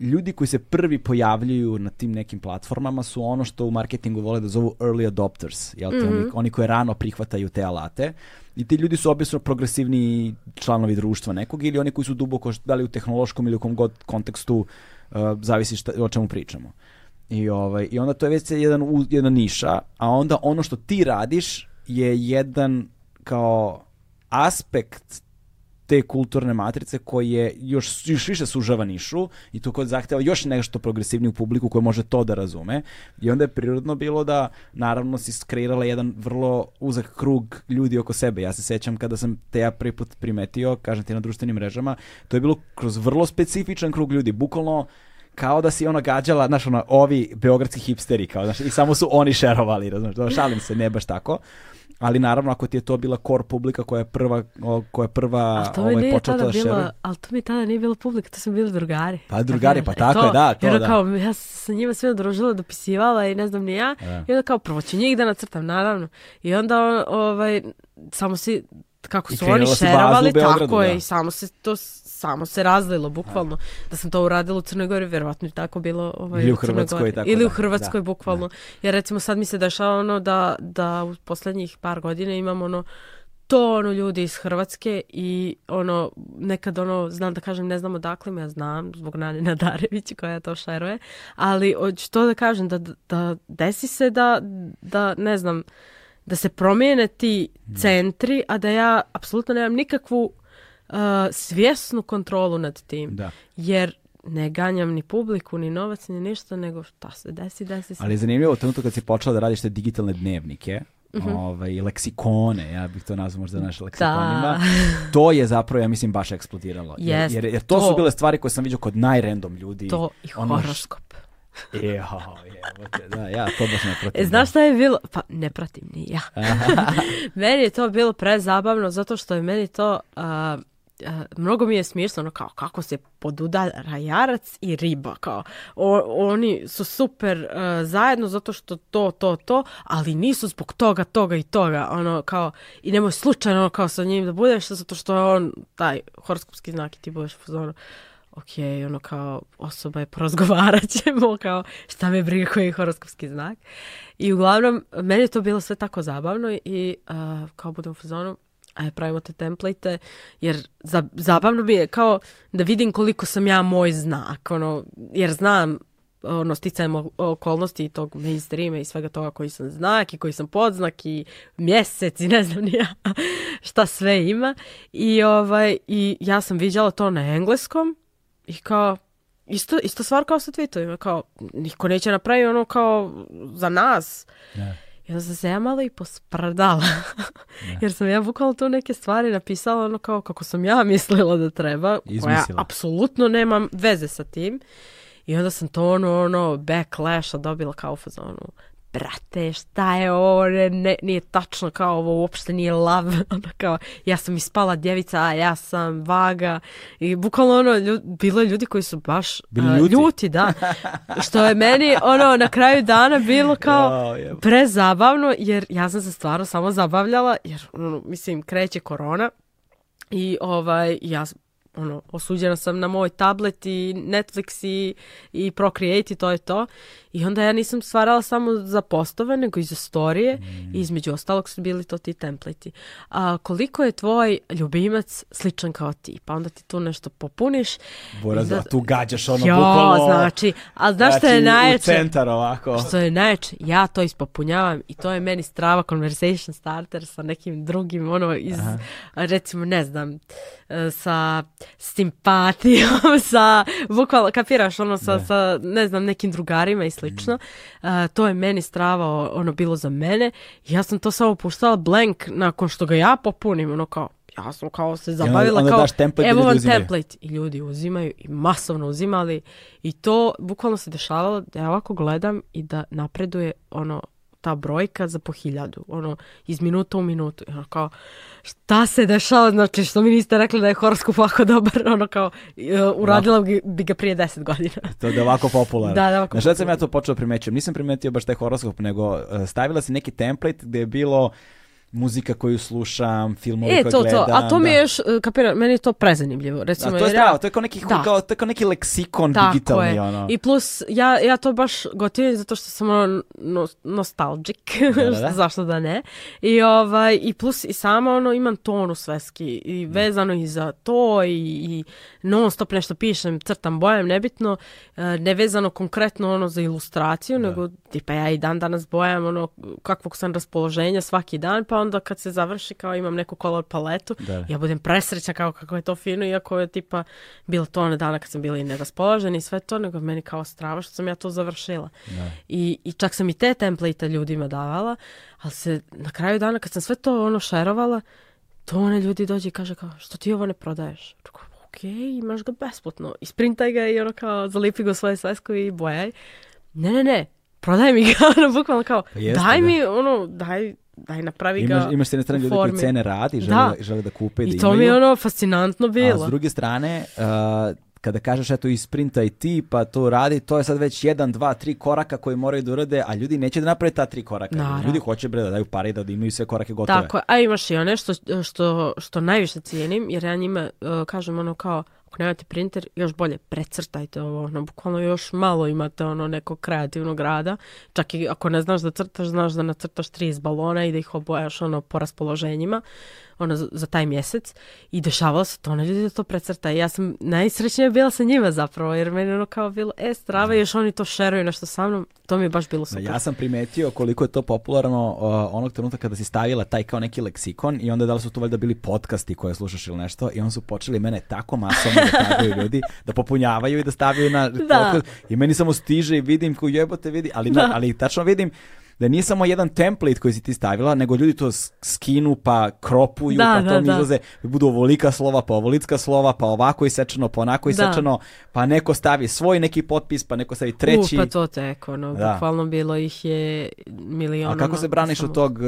Speaker 1: Ljudi koji se prvi pojavljuju na tim nekim platformama su ono što u marketingu vole da zovu early adopters, jel te, mm -hmm. oni, koji rano prihvataju te alate. I ti ljudi su obično progresivni članovi društva nekog ili oni koji su duboko, da li u tehnološkom ili u kom god kontekstu, uh, zavisi šta, o čemu pričamo. I, ovaj, I onda to je već jedan, jedna niša, a onda ono što ti radiš je jedan kao aspekt te kulturne matrice koji je još, još više sužava nišu i to kod zahteva još nešto progresivniju publiku koja može to da razume. I onda je prirodno bilo da naravno si skreirala jedan vrlo uzak krug ljudi oko sebe. Ja se sećam kada sam te ja prvi put primetio, kažem ti na društvenim mrežama, to je bilo kroz vrlo specifičan krug ljudi. Bukvalno kao da si ono gađala, znaš, ono, ovi beogradski hipsteri, kao, znaš, i samo su oni šerovali, znaš, šalim se, ne baš tako. Ali naravno, ako ti je to bila kor publika koja je prva, koja je prva ali
Speaker 2: to
Speaker 1: ovaj, nije počela tada
Speaker 2: da bila,
Speaker 1: Ali
Speaker 2: to mi tada nije bila publika, to su bili drugari.
Speaker 1: Pa drugari, pa e, tako to, je, da. To, jer da.
Speaker 2: kao, ja sa njima sve družila, dopisivala i ne znam ni ja. Da. I onda kao, prvo ću njih da nacrtam, naravno. I onda, ovaj, samo si, kako su oni šerovali, tako da. je, i samo se to samo se razlilo, bukvalno. Da sam to uradila u Crnoj Gori, vjerovatno bi tako bilo
Speaker 1: ovaj, ili u Hrvatskoj. Tako,
Speaker 2: ili u Hrvatskoj, da, bukvalno. Da. Jer recimo sad mi se dešava ono da, da u poslednjih par godina imam ono to ono ljudi iz Hrvatske i ono nekad ono znam da kažem ne znam odakle ja znam zbog Nanina Darević koja to šeruje ali što da kažem da, da desi se da, da ne znam da se promijene ti da. centri a da ja apsolutno nemam nikakvu uh, svjesnu kontrolu nad tim. Da. Jer ne ganjam ni publiku, ni novac, ni ništa, nego šta se desi, desi
Speaker 1: se. Ali je zanimljivo, trenutku kad si počela da radiš te digitalne dnevnike, Mm -hmm. ovaj, leksikone, ja bih to nazvao možda naše da. leksikonima, to je zapravo, ja mislim, baš eksplodiralo. Yes, jer, jer, to, to, su bile stvari koje sam vidio kod najrandom ljudi.
Speaker 2: To i horoskop.
Speaker 1: Ono š... Eho, je, da, ja to baš ne pratim. E,
Speaker 2: znaš
Speaker 1: da.
Speaker 2: šta je bilo? Pa ne pratim ni ja. meni je to bilo prezabavno zato što je meni to... Uh, mnogo mi je smiješno ono kao kako se podudara jarac i riba kao o, oni su super uh, zajedno zato što to to to ali nisu zbog toga toga i toga ono kao i nemoj slučajno kao sa njim da budeš zato što je on taj horoskopski znak i ti budeš pozorno ok, ono kao osoba je porazgovarat ćemo, kao šta me briga koji je horoskopski znak. I uglavnom, meni je to bilo sve tako zabavno i uh, kao budem u fazonu, aj pravimo te template, jer za, zabavno mi je kao da vidim koliko sam ja moj znak, ono, jer znam ono, sticajem okolnosti i tog mainstreama i svega toga koji sam znak i koji sam podznak i mjesec i ne znam ni ja šta sve ima. I, ovaj, I ja sam viđala to na engleskom i kao, isto, isto stvar kao sa tweetovima, kao, niko neće napravi ono kao za nas. Yeah. I onda sam se ja malo i posprdala. Jer sam ja bukvalno tu neke stvari napisala ono kao kako sam ja mislila da treba. Izmislila. Koja apsolutno nemam veze sa tim. I onda sam to ono, ono, backlasha dobila kao fazonu brate, šta je ovo, ne, nije tačno, kao ovo uopšte nije lav, ono kao, ja sam ispala djevica, a ja sam vaga, i bukvalno ono, ljud, bilo je ljudi koji su baš uh, ljuti. ljuti. da, što je meni, ono, na kraju dana bilo kao prezabavno, jer ja sam se stvarno samo zabavljala, jer, ono, mislim, kreće korona, i ovaj, ja ono, osuđena sam na moj tablet i Netflix i, i Procreate i to je to. I onda ja nisam stvarala samo za postove, nego i za storije mm. i između ostalog su bili to ti templeti. A koliko je tvoj ljubimac sličan kao ti? Pa onda ti tu nešto popuniš.
Speaker 1: Bora, da... tu gađaš ono jo, bukvalno. znači,
Speaker 2: a znaš znači, što je znači, najjače?
Speaker 1: centar ovako.
Speaker 2: Što je najjače? Ja to ispopunjavam i to je meni strava conversation starter sa nekim drugim, ono, iz, Aha. recimo, ne znam, e, sa simpatijom, sa, bukvalno, kapiraš, ono, sa, ne. Da. sa, ne znam, nekim drugarima i slično. Mm. Uh, to je meni strava, ono, bilo za mene. Ja sam to samo puštala blank nakon što ga ja popunim, ono, kao, ja sam kao se zabavila, onda, onda kao, evo vam template. I ljudi uzimaju i masovno uzimali. I to bukvalno se dešavalo da ja ovako gledam i da napreduje, ono, ta brojka za po hiljadu, ono, iz minuta u minutu. Ono, kao, šta se dešava, znači, što mi niste rekli da je horoskop ovako dobar, ono, kao, e, uradila bi, bi ga prije deset godina.
Speaker 1: To je da ovako popularno. Da, da ovako popularno. sam ja to počeo primećujem? Nisam primetio baš taj horoskop, nego e, stavila se neki template gdje je bilo muzika koju slušam, filmove e, koje to, gledam. E,
Speaker 2: to, to, a to da. mi je da. još, e, kapira, meni je to prezanimljivo. Recimo, a
Speaker 1: to je strava, to je kao neki, da. kao, to je kao neki leksikon Tako digitalni. Je. Ono.
Speaker 2: I plus, ja, ja to baš gotivim zato što sam ono, no, nostalgic, da, da, da. zašto da ne. I, ovaj, I plus, i sama ono, imam tonu sveski i mm. vezano i za to i, i non stop nešto pišem, crtam, bojem, nebitno, e, nevezano konkretno ono za ilustraciju, da. nego tipa ja i dan danas bojam ono kakvog sam raspoloženja svaki dan, pa onda kad se završi kao imam neku color paletu, da. ja budem presreća kao kako je to fino, iako je tipa bilo tone dana kad sam bila i neraspoložena i sve to, nego meni kao strava što sam ja to završila. Da. I, I čak sam i te template ljudima davala, ali se na kraju dana kad sam sve to ono šerovala, to one ljudi dođe i kaže kao, što ti ovo ne prodaješ? Rekao, ok, imaš ga besplatno, isprintaj ga i ono kao zalipi ga u svoje svesko i bojaj. Ne, ne, ne, prodaj mi ga, ono bukvalno kao, pa Jeste, daj da. mi, ono, daj
Speaker 1: daj
Speaker 2: napravi ga
Speaker 1: imaš, imaš s jedne strane ljudi koji cene radi, žele da, žele da kupe,
Speaker 2: I da I to
Speaker 1: imaju,
Speaker 2: mi je ono fascinantno bilo.
Speaker 1: A s druge strane, uh, kada kažeš eto isprintaj ti pa to radi, to je sad već jedan, dva, tri koraka koji moraju da urade, a ljudi neće da naprave ta tri koraka. Naravno. Ljudi hoće bre da daju pare da da imaju sve korake gotove.
Speaker 2: Tako, a imaš i one što, što, što najviše cijenim, jer ja njima uh, kažem ono kao, ako nemate printer, još bolje precrtajte ovo, ono, bukvalno još malo imate ono nekog kreativnog rada, čak i ako ne znaš da crtaš, znaš da nacrtaš tri iz balona i da ih obojaš ono po raspoloženjima, ono, za, taj mjesec i dešavalo se to, ono ljudi da to precrta i ja sam najsrećnija bila sa njima zapravo, jer meni ono kao bilo, e, strava, još oni to šeruju nešto sa mnom, to mi je baš bilo super.
Speaker 1: Ja sam primetio koliko je to popularno uh, onog trenutka kada si stavila taj kao neki leksikon i onda da li su to valjda bili podcasti koje slušaš ili nešto i onda su počeli mene tako masovno da ljudi, da popunjavaju i da stavljaju na da. podcast i meni samo stiže i vidim ko jebote vidi, ali, da. ali tačno vidim da nije samo jedan template koji si ti stavila, nego ljudi to skinu, pa kropuju, da, pa da, to mi da. izlaze, budu ovolika slova, pa ovolicka slova, pa ovako isečeno, pa onako isečeno, da. pa neko stavi svoj neki potpis, pa neko stavi treći. U,
Speaker 2: pa to teko, no, da. bukvalno bilo ih je miliona.
Speaker 1: A kako se braniš od tog, e,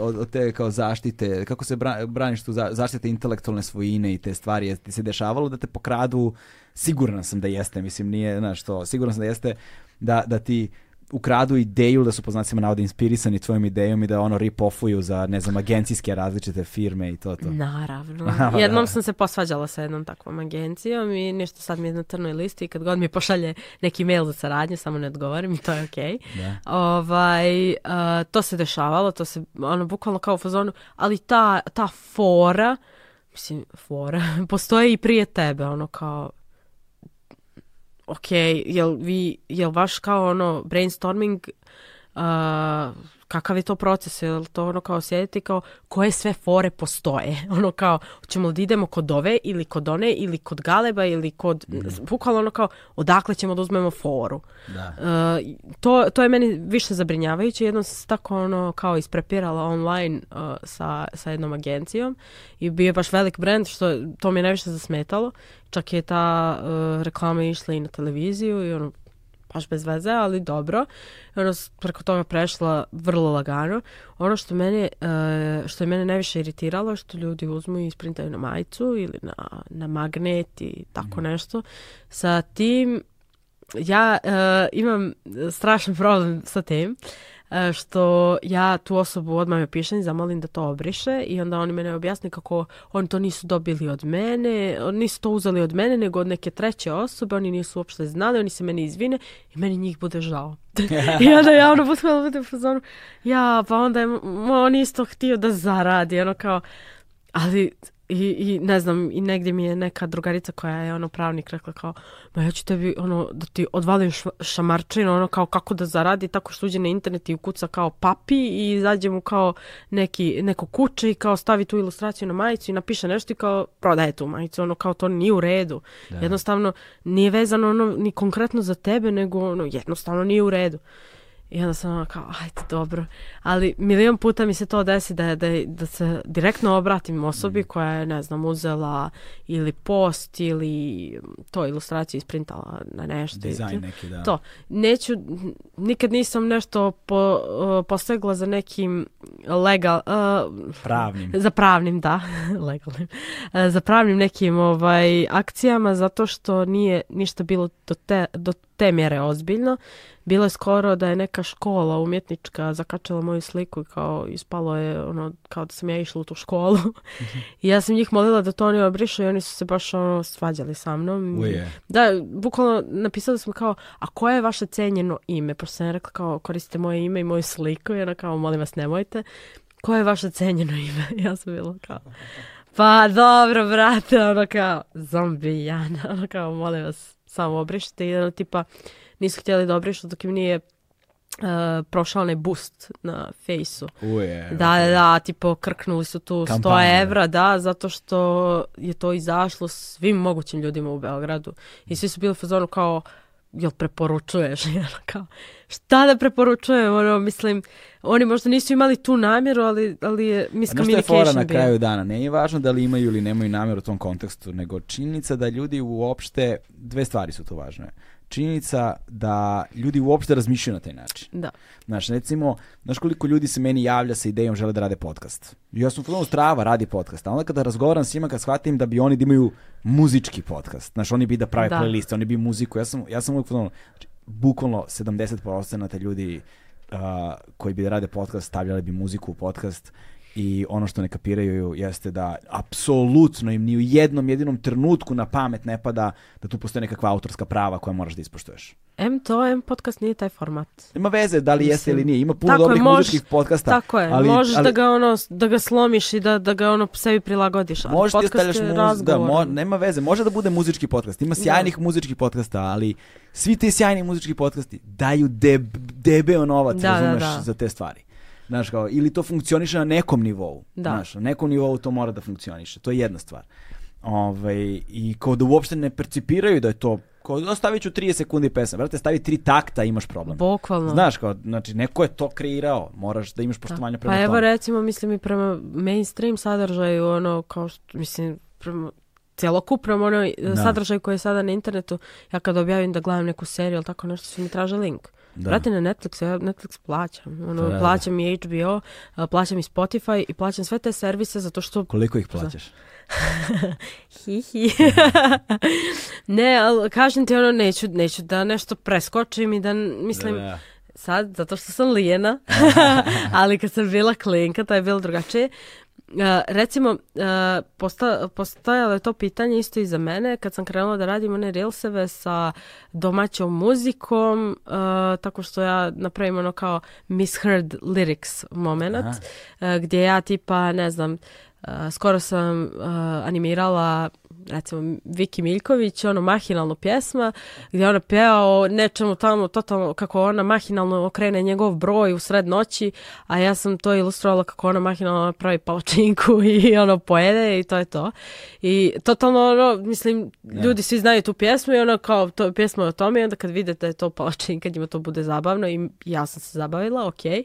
Speaker 1: od te kao zaštite, kako se braniš tu zaštite intelektualne svojine i te stvari, je ti se dešavalo da te pokradu, siguran sam da jeste, mislim nije, znaš to, siguran sam da jeste da, da ti ukradu ideju da su po znacima navode inspirisani tvojom idejom i da ono rip-offuju za, ne znam, agencijske različite firme i to to.
Speaker 2: Naravno. Jednom sam da. se posvađala sa jednom takvom agencijom i nešto sad mi je na crnoj listi i kad god mi pošalje neki mail za saradnje, samo ne odgovorim i to je okej. Okay. Da. Ovaj, uh, to se dešavalo, to se, ono, bukvalno kao u fazonu, ali ta, ta fora, mislim, fora, postoji i prije tebe, ono kao, ok, jel vi, jel vaš kao ono brainstorming uh, kakav je to proces, je li to ono kao sjediti kao koje sve fore postoje, ono kao ćemo li da idemo kod ove ili kod one ili kod galeba ili kod, mhm. bukvalno ono kao odakle ćemo da uzmemo foru. Da. Uh, to, to je meni više zabrinjavajuće, jednom se tako ono kao isprepirala online uh, sa, sa jednom agencijom i bio je baš velik brand što to mi je najviše zasmetalo, čak je ta uh, reklama išla i na televiziju i ono baš bez veze, ali dobro. Ono, preko toga prešla vrlo lagano. Ono što, mene, e, što je mene najviše iritiralo, što ljudi uzmu i isprintaju na majicu ili na, na magnet i tako mm. nešto. Sa tim, ja e, imam strašan problem sa tim. E, što ja tu osobu odmah me pišem i zamolim da to obriše i onda oni mene objasne kako oni to nisu dobili od mene, oni nisu to uzeli od mene nego od neke treće osobe, oni nisu uopšte znali, oni se meni izvine i meni njih bude žao. I onda ja ono potpuno budem u fazonu, ja pa onda je on isto htio da zaradi, ono kao, ali I, I ne znam, i negdje mi je neka drugarica koja je ono pravnik rekla kao, ma ja ću tebi ono, da ti odvalim šamarčinu, ono kao kako da zaradi tako što uđe na internet i ukuca kao papi i izađe mu kao neki, neko kuće i kao stavi tu ilustraciju na majicu i napiše nešto i kao prodaje tu majicu, ono kao to nije u redu. Da. Jednostavno nije vezano ono ni konkretno za tebe, nego ono jednostavno nije u redu. I onda sam ono kao, ajde, dobro. Ali milion puta mi se to desi da, da, da se direktno obratim osobi mm. koja je, ne znam, uzela ili post ili mm, to ilustraciju isprintala na nešto.
Speaker 1: Dizajn neki, da.
Speaker 2: To. Neću, nikad nisam nešto po, uh, za nekim legal... Uh, pravnim. Za pravnim, da. Legalnim. za pravnim nekim ovaj, akcijama zato što nije ništa bilo do, te, do te mjere ozbiljno. Bilo je skoro da je neka škola umjetnička zakačala moju sliku i kao ispalo je ono kao da sam ja išla u tu školu. Mhm. I ja sam njih molila da to oni obrišu i oni su se baš ono svađali sa mnom. Uje. Da, bukvalno napisali smo kao a koje je vaše cenjeno ime? Pošto sam rekla kao koristite moje ime i moju sliku i ona kao molim vas nemojte. Koje je vaše cenjeno ime? ja sam bila kao pa dobro brate, ono kao zombijana, ono kao molim vas samo obrišite. Jedan tipa nisu htjeli da obrišu dok im nije Uh, prošao onaj boost na fejsu. Uje, da, okay. da, tipo krknuli su tu Kampanje. 100 evra, da, zato što je to izašlo svim mogućim ljudima u Beogradu. I svi su bili u fazonu kao, jel preporučuješ? kao, šta da preporučujem, ono, mislim, oni možda nisu imali tu namjeru, ali, ali je miscommunication je fora
Speaker 1: na bio. kraju dana? Nije važno da li imaju ili nemaju namjeru u tom kontekstu, nego činjenica da ljudi uopšte, dve stvari su tu važne. Činjenica da ljudi uopšte razmišljaju na taj način. Da. Znaš, recimo, znaš koliko ljudi se meni javlja sa idejom žele da rade podcast. Ja sam u strava radi podcast, a onda kada razgovaram s njima, kad shvatim da bi oni da imaju muzički podcast. Znaš, oni bi da prave da. playliste, oni bi muziku. Ja sam, ja sam uvijek znači, bukvalno 70% ljudi uh, koji bi da rade podcast stavljali bi muziku u podcast i ono što ne kapiraju jeste da apsolutno im ni u jednom jedinom trenutku na pamet ne pada da tu postoje nekakva autorska prava koja moraš da ispoštuješ.
Speaker 2: M to, M podcast nije taj format.
Speaker 1: Ima veze da li jeste ili nije. Ima puno dobrih je, muzičkih podcasta. Tako
Speaker 2: je, ali, možeš da ali, da, ga ono, da ga slomiš i da, da ga ono sebi prilagodiš.
Speaker 1: Ali možeš ti da ostavljaš muz, da, mo, nema veze. Može da bude muzički podcast. Ima da. sjajnih da. muzičkih podcasta, ali svi ti sjajni muzički podcasti daju deb, debeo novac, da, razumeš, da, za te stvari. Znaš, kao, ili to funkcioniše na nekom nivou. Da. Znaš, na nekom nivou to mora da funkcioniše. To je jedna stvar. Ove, ovaj, I kao da uopšte ne percipiraju da je to kao stavit ću 30 sekundi pesme. Brate, stavi tri takta, imaš problem.
Speaker 2: Bukvalno.
Speaker 1: Znaš, kao, znači, neko je to kreirao. Moraš da imaš da. poštovanje
Speaker 2: pa prema
Speaker 1: pa tome.
Speaker 2: Pa evo, recimo, mislim i prema mainstream sadržaju, ono, kao što, mislim, prema celokupnom ono da. sadržaju koji je sada na internetu, ja kad objavim da gledam neku seriju ili tako nešto, svi mi traže link. Da. Brate, na Netflix, ja Netflix plaćam. Ono, da, da, da. plaćam i HBO, plaćam i Spotify i plaćam sve te servise zato što...
Speaker 1: Koliko ih plaćaš?
Speaker 2: Hihi. ne, ali kažem ti ono, neću, neću da nešto preskočim i da, mislim... Da, da sad, zato što sam lijena, ali kad sam bila klinka, to je bilo drugačije recimo, posta, postojalo je to pitanje isto i za mene kad sam krenula da radim one reelseve sa domaćom muzikom, tako što ja napravim ono kao misheard lyrics moment, Aha. gdje ja tipa, ne znam, skoro sam animirala recimo Viki Miljković, ono mahinalno pjesma gdje ona peva o nečemu tamo totalno kako ona mahinalno okrene njegov broj u sred noći, a ja sam to ilustrovala kako ona mahinalno pravi palačinku i ono pojede i to je to. I totalno ono, mislim, da. ljudi svi znaju tu pjesmu i ono kao to pjesma je o tome i onda kad vide da je to palačinka njima to bude zabavno i ja sam se zabavila, Okay.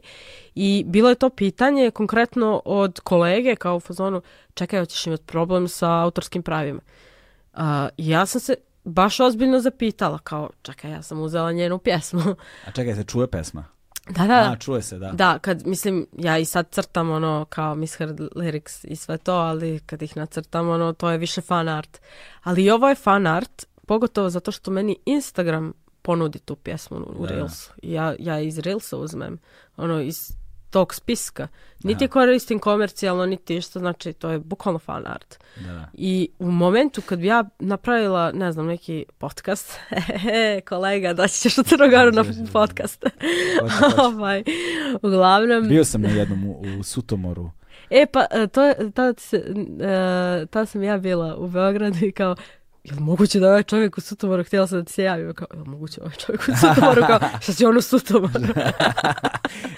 Speaker 2: I bilo je to pitanje konkretno od kolege kao u fazonu čekaj, hoćeš imati problem sa autorskim pravima. Uh, ja sam se baš ozbiljno zapitala, kao, čekaj, ja sam uzela njenu pjesmu.
Speaker 1: A čekaj, se čuje pesma?
Speaker 2: Da, da. A,
Speaker 1: čuje se, da.
Speaker 2: Da, kad, mislim, ja i sad crtam, ono, kao Misheard Lyrics i sve to, ali kad ih nacrtam, ono, to je više fan art. Ali ovo je fan art, pogotovo zato što meni Instagram ponudi tu pjesmu u da, da. Reelsu. Ja, ja iz Reelsa uzmem, ono, iz tog spiska. Niti da. koristim komercijalno, niti što znači to je bukvalno fan art. Da. I u momentu kad bi ja napravila, ne znam, neki podcast, e, kolega, da ćeš u Crnogoru na podcast.
Speaker 1: ovaj, uglavnom... Bio sam na jednom u, u Sutomoru.
Speaker 2: E pa, e, to je, tad, se, uh, tad sam ja bila u Beogradu i kao, jel moguće da ovaj čovjek u Sutomoru htjela se da ti se javio? Kao, jel moguće da ovaj čovjek u Sutomoru? Kao, šta će on u Sutomoru?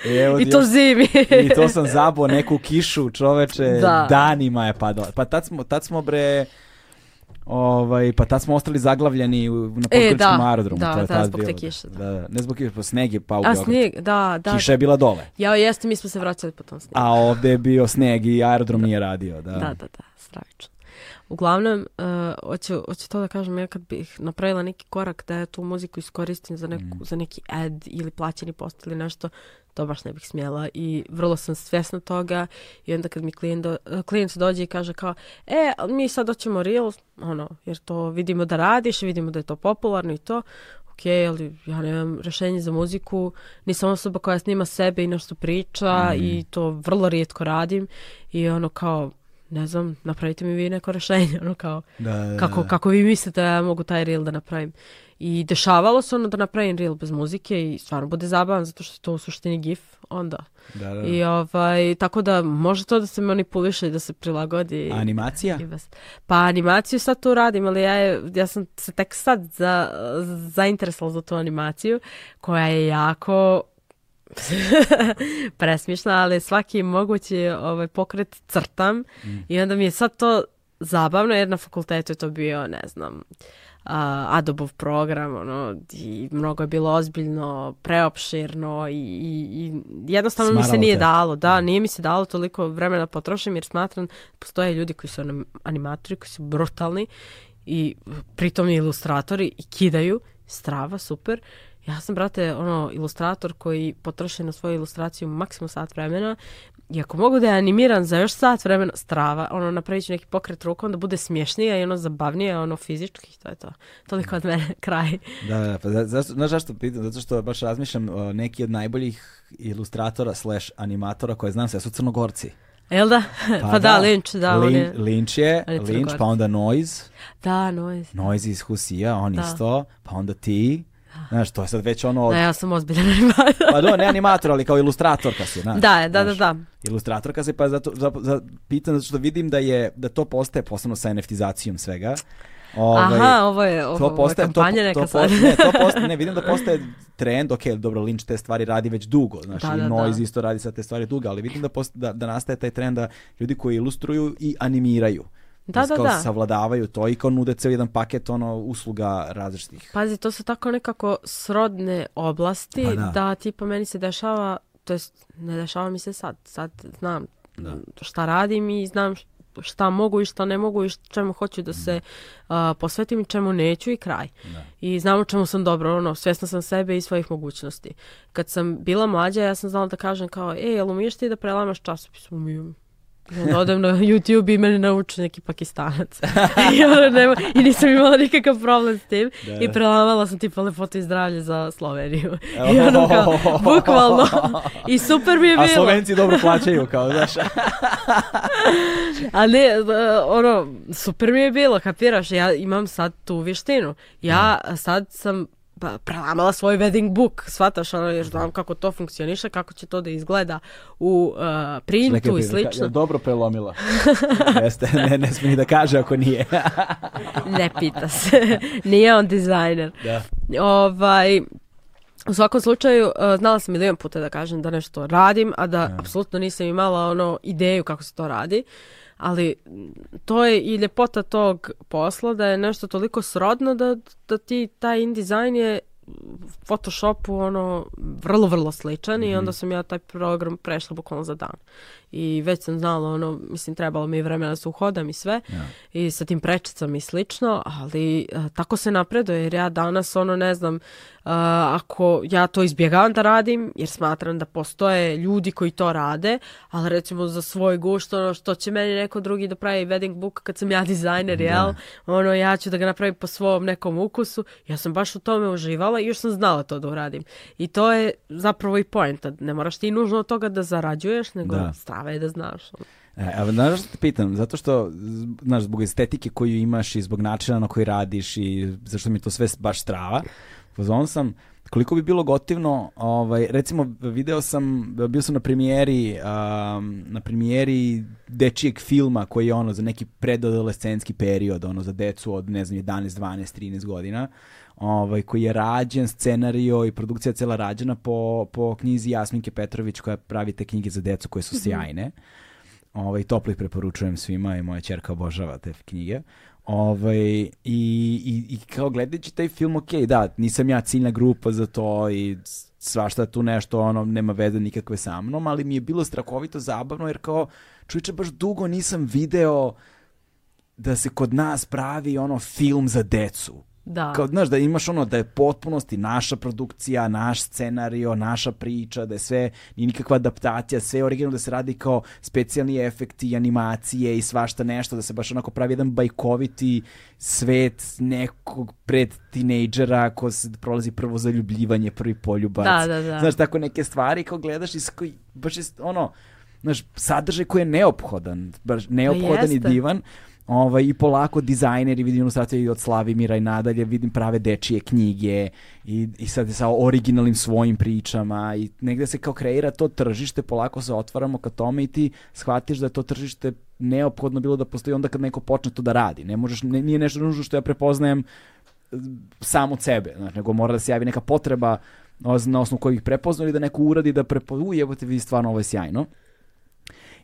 Speaker 2: E, evo, I to još, zimi.
Speaker 1: I to sam zabao neku kišu, čoveče, da. danima je padala. Pa tad smo, tad smo bre... Ovaj, pa tad smo ostali zaglavljeni na podgoričkom e,
Speaker 2: da.
Speaker 1: aerodromu.
Speaker 2: Da, je da, zbog bilo, te da. kiše. Da. da,
Speaker 1: ne zbog kiše, pa
Speaker 2: sneg
Speaker 1: je pao u Beogradu.
Speaker 2: snijeg, da, da.
Speaker 1: Kiša je bila dole.
Speaker 2: Ja, jeste, mi smo se vraćali po tom snijegu.
Speaker 1: A ovde je bio sneg i aerodrom da. nije radio, da.
Speaker 2: Da, da, da, stravično. Uglavnom, uh, hoću, hoću to da kažem, ja kad bih napravila neki korak da ja tu muziku iskoristim za, neku, mm. za neki ad ili plaćeni post ili nešto, to baš ne bih smjela i vrlo sam svjesna toga i onda kad mi klijent, do, klijent dođe i kaže kao e, mi sad hoćemo reel, ono, jer to vidimo da radiš, vidimo da je to popularno i to, ok, ali ja nemam rješenje za muziku, nisam osoba koja snima sebe i nešto priča mm. i to vrlo rijetko radim i ono kao ne znam, napravite mi vi neko rešenje, ono kao, da, da, da, kako, kako vi mislite da ja mogu taj reel da napravim. I dešavalo se ono da napravim reel bez muzike i stvarno bude zabavan zato što je to u suštini gif onda. Da, da, da. I ovaj, tako da može to da se manipuliše i da se prilagodi.
Speaker 1: A animacija? I bez...
Speaker 2: Pa animaciju sad to radim, ali ja, je, ja sam se tek sad za, zainteresala za tu animaciju koja je jako presmišna, ali svaki mogući ovaj, pokret crtam mm. i onda mi je sad to zabavno jer na fakultetu je to bio, ne znam, uh, Adobov program, ono, i mnogo je bilo ozbiljno, preopširno i, i, i jednostavno Smaralo mi se nije te. dalo, da, mm. nije mi se dalo toliko vremena da potrošim jer smatram da postoje ljudi koji su animatori, koji su brutalni i pritom i ilustratori i kidaju, strava, super, Ja sam, brate, ono, ilustrator koji potroši na svoju ilustraciju maksimum sat vremena i ako mogu da je animiran za još sat vremena, strava, ono, napravit ću neki pokret rukom da bude smješnije i ono zabavnije, ono, fizički, to je to. Toliko od mene, kraj.
Speaker 1: Da, da, pa zašto, znaš zašto pitam? Zato što baš razmišljam, o, neki od najboljih ilustratora slash animatora koje znam sve su crnogorci.
Speaker 2: Jel da? Pa,
Speaker 1: pa
Speaker 2: da, da. Lynch, da. Lin, on je,
Speaker 1: Lynch je Lynch, pa onda Noise.
Speaker 2: Da, Noise.
Speaker 1: Noise iz Husija, on da. isto, pa onda ti. Znaš, to je sad već ono... Da,
Speaker 2: ja sam ozbiljan animator.
Speaker 1: pa do, ne animator, ali kao ilustratorka si, znaš.
Speaker 2: Da, da, da, da.
Speaker 1: Ilustratorka si, pa zato, za, za, pitan zato što vidim da je, da to postaje posebno sa NFT-zacijom svega.
Speaker 2: Ovaj, Aha, ovo je ovo, to postaje, ovo kampanja to, neka
Speaker 1: to,
Speaker 2: sad.
Speaker 1: Postaje, ne, to postaje, ne, vidim da postaje trend, ok, dobro, Lynch te stvari radi već dugo, znaš, da, i da, da. Noise da. isto radi sa te stvari dugo, ali vidim da, postaje, da, da nastaje taj trend da ljudi koji ilustruju i animiraju da, da, da. savladavaju to i kao nude ceo jedan paket ono usluga različitih.
Speaker 2: Pazi, to su tako nekako srodne oblasti pa da. da tipa meni se dešava, to jest ne dešava mi se sad, sad znam da. šta radim i znam šta mogu i šta ne mogu i čemu hoću da se uh, posvetim i čemu neću i kraj. Da. I znam u čemu sam dobro, ono, svjesna sam sebe i svojih mogućnosti. Kad sam bila mlađa, ja sam znala da kažem kao, e, jel umiješ ti da prelamaš časopis? Umijem. I odem na YouTube i mene nauči neki pakistanac. I, ono, nema, I nisam imala nikakav problem s tim. Da. I da. prelamala sam tipa lepotu i zdravlje za Sloveniju. I ono kao, bukvalno. I super mi je bilo.
Speaker 1: A Slovenci dobro plaćaju, kao, znaš.
Speaker 2: A ne, eh, ono, super mi je bilo, kapiraš. Ja imam sad tu vještinu. Ja mhm. sad sam pa, prelamala svoj wedding book, shvataš, ono, još znam kako to funkcioniše, kako će to da izgleda u uh, printu Čekaj, i slično.
Speaker 1: Da, dobro prelomila. Jeste, ne, ne smije da kaže ako nije.
Speaker 2: ne pita se, nije on dizajner. Da. Ovaj, u svakom slučaju, uh, znala sam milion puta da kažem da nešto radim, a da ja. apsolutno nisam imala ono ideju kako se to radi. Uh, ali to je i ljepota tog posla da je nešto toliko srodno da, da ti taj InDesign je Photoshopu ono vrlo, vrlo sličan mm -hmm. i mhm. onda sam ja taj program prešla bukvalno za dan i već sam znala ono, mislim trebalo mi je vremena da se uhodam i sve ja. i sa tim prečicama i slično, ali a, e, tako se napreduje jer ja danas ono ne znam a, e, ako ja to izbjegavam da radim jer smatram da postoje ljudi koji to rade, ali recimo za svoj gušt ono što će meni neko drugi da pravi wedding book kad sam ja dizajner, da. jel? Ono ja ću da ga napravim po svom nekom ukusu, ja sam baš u tome uživala i još sam znala to da uradim. I to je zapravo i poenta, ne moraš ti nužno od toga da zarađuješ, nego da
Speaker 1: prava je
Speaker 2: da znaš.
Speaker 1: E, a znaš što te pitam? Zato što, znaš, zbog estetike koju imaš i zbog načina na koji radiš i zašto mi to sve baš strava, pozvao sam koliko bi bilo gotivno, ovaj, recimo video sam, bio sam na premijeri, um, na premijeri dečijeg filma koji je ono za neki predadolescenski period, ono za decu od ne znam 11, 12, 13 godina ovaj, koji je rađen, scenario i produkcija cela rađena po, po knjizi Jasminke Petrović koja pravi te knjige za decu koje su mhm. sjajne. Ovaj, toplo preporučujem svima i moja čerka obožava te knjige. Ovaj, i, i, I kao gledajući taj film, ok, da, nisam ja ciljna grupa za to i svašta tu nešto, ono, nema veze nikakve sa mnom, ali mi je bilo strahovito zabavno jer kao, čuviče, baš dugo nisam video da se kod nas pravi ono film za decu
Speaker 2: Da.
Speaker 1: Kao, znaš, da imaš ono da je potpunosti naša produkcija, naš scenario, naša priča, da je sve, nije nikakva adaptacija, sve je originalno da se radi kao specijalni efekti, animacije i svašta nešto, da se baš onako pravi jedan bajkoviti svet nekog pred tinejdžera ko se prolazi prvo zaljubljivanje, prvi poljubac. Da,
Speaker 2: da, da.
Speaker 1: Znaš, tako neke stvari kao gledaš i koji, baš je ono, znaš, sadržaj koji je neophodan, baš pa neophodan i divan. Jeste Ovaj, I polako dizajneri, vidim ilustracije i od Slavimira i nadalje, vidim prave dečije knjige i, i sad sa originalnim svojim pričama i negde se kao kreira to tržište, polako se otvaramo ka tome i ti shvatiš da je to tržište neophodno bilo da postoji onda kad neko počne to da radi. Ne možeš, ne, nije nešto nužno što ja prepoznajem e, sam od sebe, znači, nego mora da se javi neka potreba na osnovu kojih prepoznali da neko uradi da prepo... U, jebote, stvarno ovo je sjajno.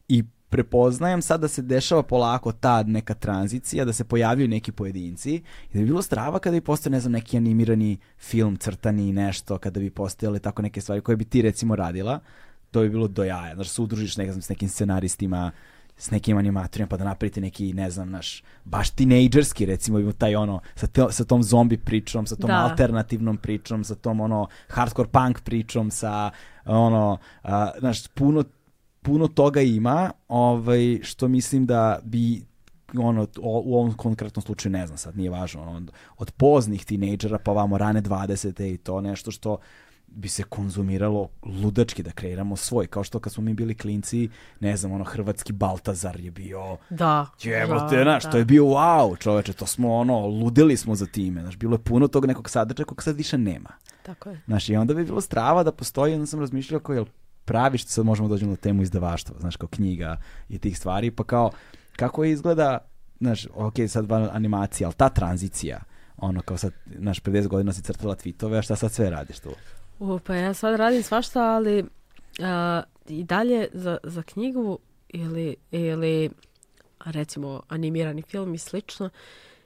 Speaker 1: I prepoznajem sad da se dešava polako ta neka tranzicija, da se pojavljuju neki pojedinci i da bi bilo strava kada bi postao, ne znam, neki animirani film, crtani i nešto, kada bi postojale tako neke stvari koje bi ti recimo radila, to bi bilo do jaja. Znaš, se udružiš ne znam, s nekim scenaristima, s nekim animatorima pa da napravite neki, ne znam, naš, baš tinejdžerski recimo, ima taj ono, sa, te, sa tom zombi pričom, sa tom da. alternativnom pričom, sa tom ono hardcore punk pričom, sa ono, a, znaš, puno puno toga ima, ovaj, što mislim da bi ono, o, u ovom konkretnom slučaju ne znam sad, nije važno, ono, od poznih tinejdžera pa vamo rane 20. i to nešto što bi se konzumiralo ludački da kreiramo svoj, kao što kad smo mi bili klinci, ne znam, ono, hrvatski Baltazar je bio,
Speaker 2: da,
Speaker 1: jebote, da, znaš, da. to je bio wow, čoveče, to smo, ono, ludili smo za time, znaš, bilo je puno tog nekog sadržaja kog sad više nema.
Speaker 2: Tako je.
Speaker 1: Znaš, i onda bi bilo strava da postoji, onda sam razmišljao kao, jel praviš, da sad možemo da dođemo na temu izdavaštva, znaš, kao knjiga i tih stvari, pa kao, kako izgleda, znaš, ok, sad van animacija, ali ta tranzicija, ono, kao sad, znaš, 50 godina si crtala tweetove, a šta sad sve radiš tu?
Speaker 2: U, pa ja sad radim svašta, ali a, i dalje za, za knjigu ili, ili recimo animirani film i slično,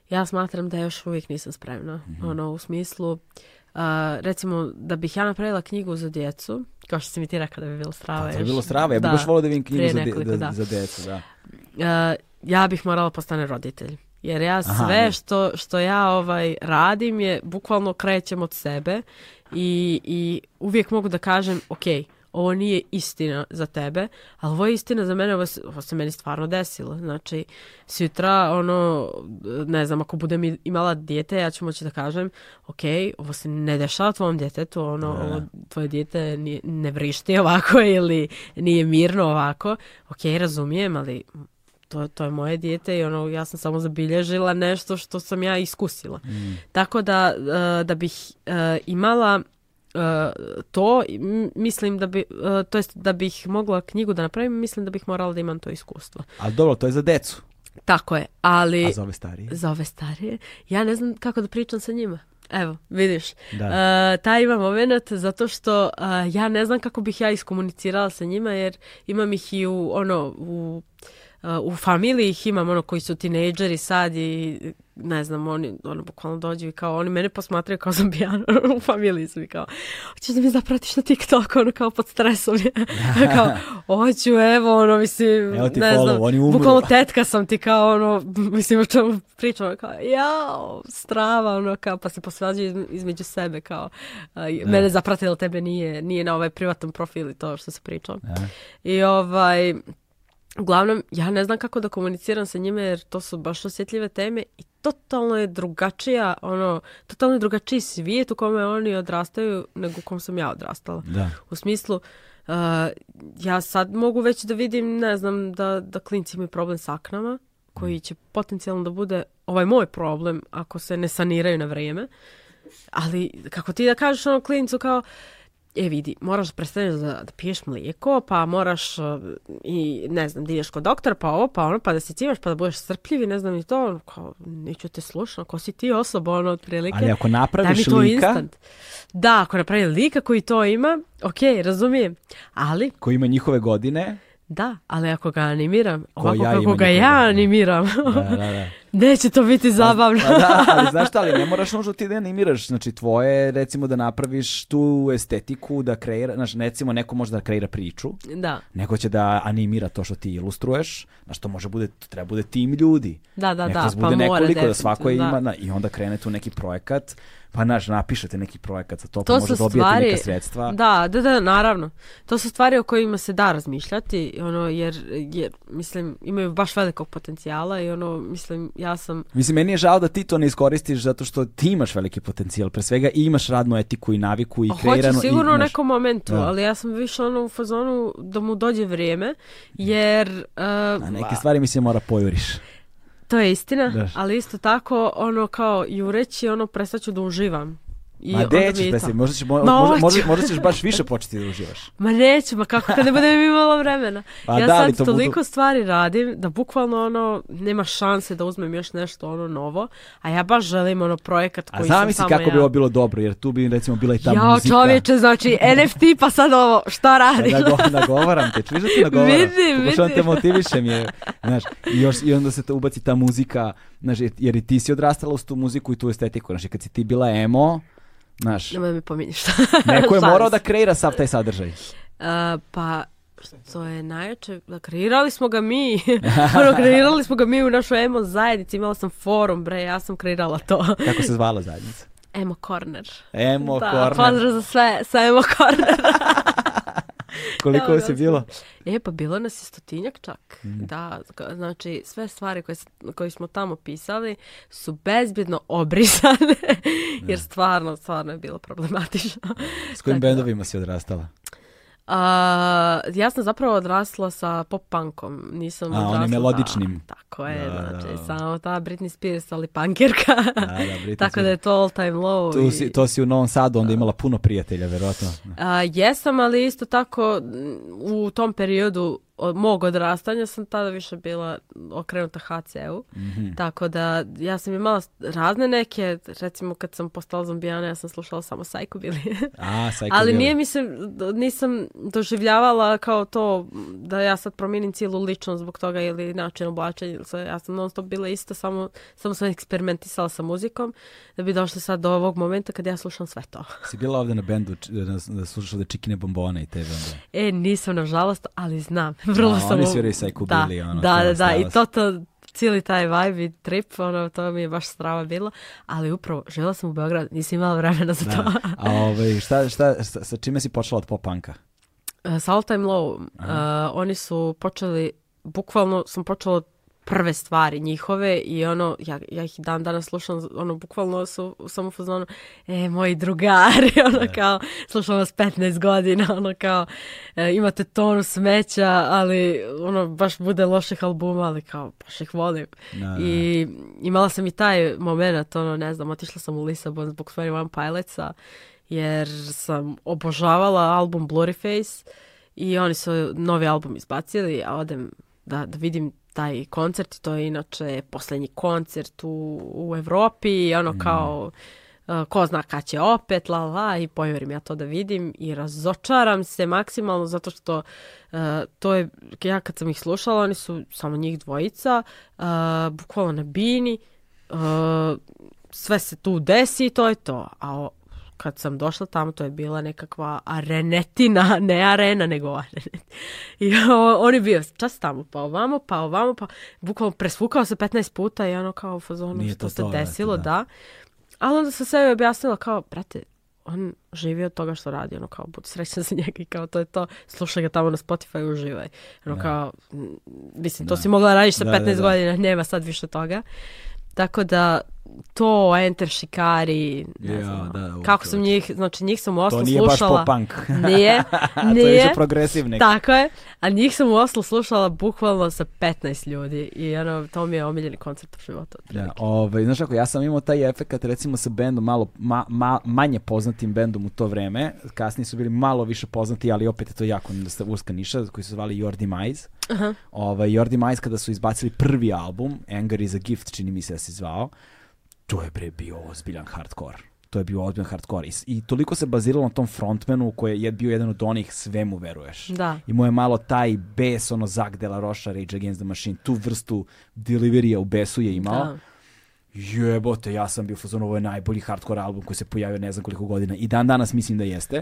Speaker 2: ja smatram da još uvijek nisam spremna. Mm -hmm. Ono, u smislu, Uh, recimo, da bih ja napravila knjigu za djecu, kao što si mi ti rekla da bi bilo strava. Da, bi bilo strava,
Speaker 1: ja bih da. baš volio da vidim knjigu za, nekoliko, da, da. za djecu. Da. Uh,
Speaker 2: ja bih morala postane roditelj. Jer ja sve Aha, što, što ja ovaj radim je, bukvalno krećem od sebe i, i uvijek mogu da kažem, okay, ovo nije istina za tebe, ali ovo je istina za mene, ovo se, ovo se meni stvarno desilo. Znači, sutra, ono, ne znam, ako budem imala dijete, ja ću moći da kažem, ok, ovo se ne dešava tvom djetetu, ono, da, da. ovo, tvoje dijete nije, ne vrišti ovako ili nije mirno ovako. Ok, razumijem, ali to, to je moje dijete i ono, ja sam samo zabilježila nešto što sam ja iskusila. Mm. Tako da, eh, da bih eh, imala Eh, to mislim da bi eh, to jest da bih mogla knjigu da napravim mislim da bih morala da imam to iskustvo
Speaker 1: A dobro to je za decu
Speaker 2: tako je ali A
Speaker 1: za ove starije
Speaker 2: za ove starije ja ne znam kako da pričam sa njima Evo, vidiš, da. E, taj imam moment zato što e, ja ne znam kako bih ja iskomunicirala sa njima jer imam ih i u, ono, u u familiji ih imam, ono, koji su tinejdžeri sad i ne znam, oni, ono, bukvalno dođu i kao, oni mene posmatraju kao zombijano, u familiji su mi kao, hoćeš da mi zapratiš na TikToku, ono, kao pod stresom je, kao, hoću, evo, ono, mislim, evo ne follow, znam, bukvalno tetka sam ti kao, ono, mislim, o čemu pričam, kao, jao, strava, ono, kao, pa se posvađaju između sebe, kao, ne. Da. mene zapratila, tebe nije, nije na ovaj privatan profil i to što se pričam. Da. I ovaj, Uglavnom, ja ne znam kako da komuniciram sa njime jer to su baš osjetljive teme i totalno je drugačija, ono, totalno je drugačiji svijet u kome oni odrastaju nego u kom sam ja odrastala.
Speaker 1: Da.
Speaker 2: U smislu, uh, ja sad mogu već da vidim, ne znam, da, da klinci imaju problem sa aknama, koji mm. će potencijalno da bude ovaj moj problem ako se ne saniraju na vrijeme. Ali kako ti da kažeš ono klincu kao, e vidi, moraš da prestaneš da, da piješ mlijeko, pa moraš uh, i ne znam, da ideš kod doktora, pa ovo, pa ono, pa da se cimaš, pa da budeš strpljiv i ne znam i to, kao, neću te slušati, ko si ti osoba, ono, otprilike. Ali ako napraviš da lika... Instant. Da, ako napravi lika koji to ima, okej, okay, razumijem, ali... Koji
Speaker 1: ima njihove godine...
Speaker 2: Da, ali ako ga animiram, ovako ja kako ga ja animiram, da, da, da. Neće to biti pa, zabavno. Pa,
Speaker 1: da, ali znaš šta, ali ne moraš nužno ti da animiraš. Znači, tvoje, recimo, da napraviš tu estetiku, da kreira, znači, recimo, neko može da kreira priču,
Speaker 2: da.
Speaker 1: neko će da animira to što ti ilustruješ, znači, to može bude, to treba bude tim ljudi.
Speaker 2: Da, da, neko
Speaker 1: da. Bude pa
Speaker 2: nekoliko, mora,
Speaker 1: da svako da. ima,
Speaker 2: da,
Speaker 1: na, i onda krene tu neki projekat, pa naš, napišete neki projekat za to, pa to pa možda dobijete neka sredstva.
Speaker 2: Da, da, da, naravno. To su stvari o kojima se da razmišljati, ono, jer, jer mislim, imaju baš velikog potencijala i ono, mislim, ja sam...
Speaker 1: Mislim, meni je žao da ti to ne iskoristiš zato što ti imaš veliki potencijal, pre svega i imaš radnu etiku i naviku i A
Speaker 2: kreirano... Hoće sigurno i,
Speaker 1: u
Speaker 2: nekom momentu, da. ali ja sam više ono u fazonu da mu dođe vrijeme, jer... Uh,
Speaker 1: Na neke stvari mi se mora pojuriš.
Speaker 2: To je istina, Daš. ali isto tako ono kao jureći ono prestaću da uživam.
Speaker 1: I ma gde ćeš, se, možda ćeš, možda, možda, možda ćeš baš više početi da uživaš.
Speaker 2: Ma neću, ma kako kad ne budem imala vremena. Pa ja da, sad toliko budu... stvari radim da bukvalno ono, nema šanse da uzmem još nešto ono novo, a ja baš želim ono projekat koji a sam zamisli
Speaker 1: kako bi ovo bilo dobro, jer tu bi recimo bila i ta ja, muzika.
Speaker 2: Ja čovječe, znači NFT pa sad ovo, šta radiš?
Speaker 1: Pa nago, nagovaram te, čuviš da te nagovaram? Vidim, Pokušavam vidim. te motivišem, je, znaš, i, još, i onda se to ubaci ta muzika, znaš, jer i ti si odrastala uz tu muziku i tu estetiku, znaš, kad si ti bila emo, Znaš. Nemoj
Speaker 2: da mi pominješ.
Speaker 1: Neko je morao da kreira sav taj sadržaj. Uh,
Speaker 2: pa, to je najjače, da kreirali smo ga mi. ono, kreirali smo ga mi u našoj emo zajednici. Imala sam forum, bre, ja sam kreirala to.
Speaker 1: Kako se zvala zajednica?
Speaker 2: Emo Corner.
Speaker 1: Emo da, Corner.
Speaker 2: Pozdrav za sve sa Emo Corner.
Speaker 1: Koliko vas je bilo?
Speaker 2: E, pa bilo nas je stotinjak čak. Mm. Da, znači sve stvari koje, koje smo tamo pisali su bezbjedno obrisane, da. jer stvarno, stvarno je bilo problematično.
Speaker 1: S kojim Tako, da. bendovima si odrastala?
Speaker 2: A, ja sam zapravo odrasla sa pop-punkom. Nisam
Speaker 1: A, odrasla, melodičnim.
Speaker 2: Da, tako je, da, da, da. znači, da, samo ta Britney Spears, ali Da, punkerka. Da, tako da je to all time low.
Speaker 1: Tu si, to si u Novom Sadu onda imala puno prijatelja, verovatno.
Speaker 2: A, jesam, ali isto tako u tom periodu od mog odrastanja sam tada više bila okrenuta HCU. Mm-hmm. Tako da ja sam imala razne neke, recimo kad sam postala zombijana ja sam slušala samo Psycho Billy.
Speaker 1: A, Psycho
Speaker 2: Ali nije mi se, nisam doživljavala kao to da ja sad promijenim cijelu ličnost zbog toga ili način oblačenja. Ja sam non stop bila ista, samo, samo sam eksperimentisala sa muzikom da bi došla sad do ovog momenta kad ja slušam sve to.
Speaker 1: si bila ovde na bendu, da slušala da čikine bombone i te bende?
Speaker 2: E, nisam nažalost, ali znam. Da, Vrlo A, sam...
Speaker 1: Oni sviraju sa kubili,
Speaker 2: da,
Speaker 1: ono.
Speaker 2: Da, da, da, i to, to, cijeli taj vibe i trip, ono, to mi je baš strava bilo, ali upravo, žela sam u Beograd, nisam imala vremena za da. to.
Speaker 1: A ovaj, šta, šta, sa, sa čime si počela od popanka? Uh, e,
Speaker 2: sa All Time Low, uh, e, oni su počeli, bukvalno sam počela od prve stvari njihove i ono, ja, ja ih dan danas slušam, ono, bukvalno su samo fazonu, e, moji drugari, ono yeah. Da. kao, slušam vas 15 godina, ono kao, e, imate tonu smeća, ali ono, baš bude loših albuma, ali kao, baš ih volim. No, da, I da, imala sam i taj moment, ono, ne znam, otišla sam u Lisabon zbog stvari 21 Pilotsa, jer sam obožavala album Blurryface i oni su novi album izbacili, a odem da, da vidim taj koncert to je inače poslednji koncert u, u Evropi i ono mhm. kao uh, ko zna kad će opet, la la i poverim ja to da vidim i razočaram se maksimalno zato što uh, to je, ja kad sam ih slušala oni su samo njih dvojica uh, bukvalno na bini sve se tu desi i to je to a kad sam došla tamo, to je bila nekakva arenetina, ne arena, nego arenet. I on je bio čas tamo, pa ovamo, pa ovamo, pa bukvalno presvukao se 15 puta i ono kao u Nije što se desilo, da. da. Ali onda sam sebe objasnila kao, brate, on živi od toga što radi, ono kao, budi srećan za njega i kao to je to, slušaj ga tamo na Spotify uživaj. Ono da. kao, mislim, to da. si mogla raditi sa 15 da, da, da. godina, nema sad više toga. Tako da to, Enter Shikari, ne ja, da, kako sam njih, znači njih sam u Oslu slušala. To nije slušala, baš
Speaker 1: pop-punk.
Speaker 2: nije, nije. to je više Tako je, a njih sam u Oslu slušala bukvalno sa 15 ljudi i ono, to mi je omiljeni koncert u životu.
Speaker 1: Ja, da, ovaj, znaš ako, ja sam imao taj efekt recimo sa bendom malo, ma, ma, manje poznatim bendom u to vreme, kasnije su bili malo više poznati, ali opet je to jako uska niša, koji su zvali Your Demise.
Speaker 2: Aha.
Speaker 1: Ovaj, Jordi Majs kada su izbacili prvi album, Anger is a Gift, čini mi se da se zvao, to je bre bio ozbiljan hardcore to je bio ozbiljan hardcore. I, I toliko se baziralo na tom frontmenu koji je bio jedan od onih svemu veruješ.
Speaker 2: Da.
Speaker 1: I mu je malo taj bes, ono Zag de la Rocha, Rage Against the Machine, tu vrstu deliverija u besu je imao. Da. Jebote, ja sam bio fazon, ovo je najbolji hardcore album koji se pojavio ne znam koliko godina. I dan danas mislim da jeste.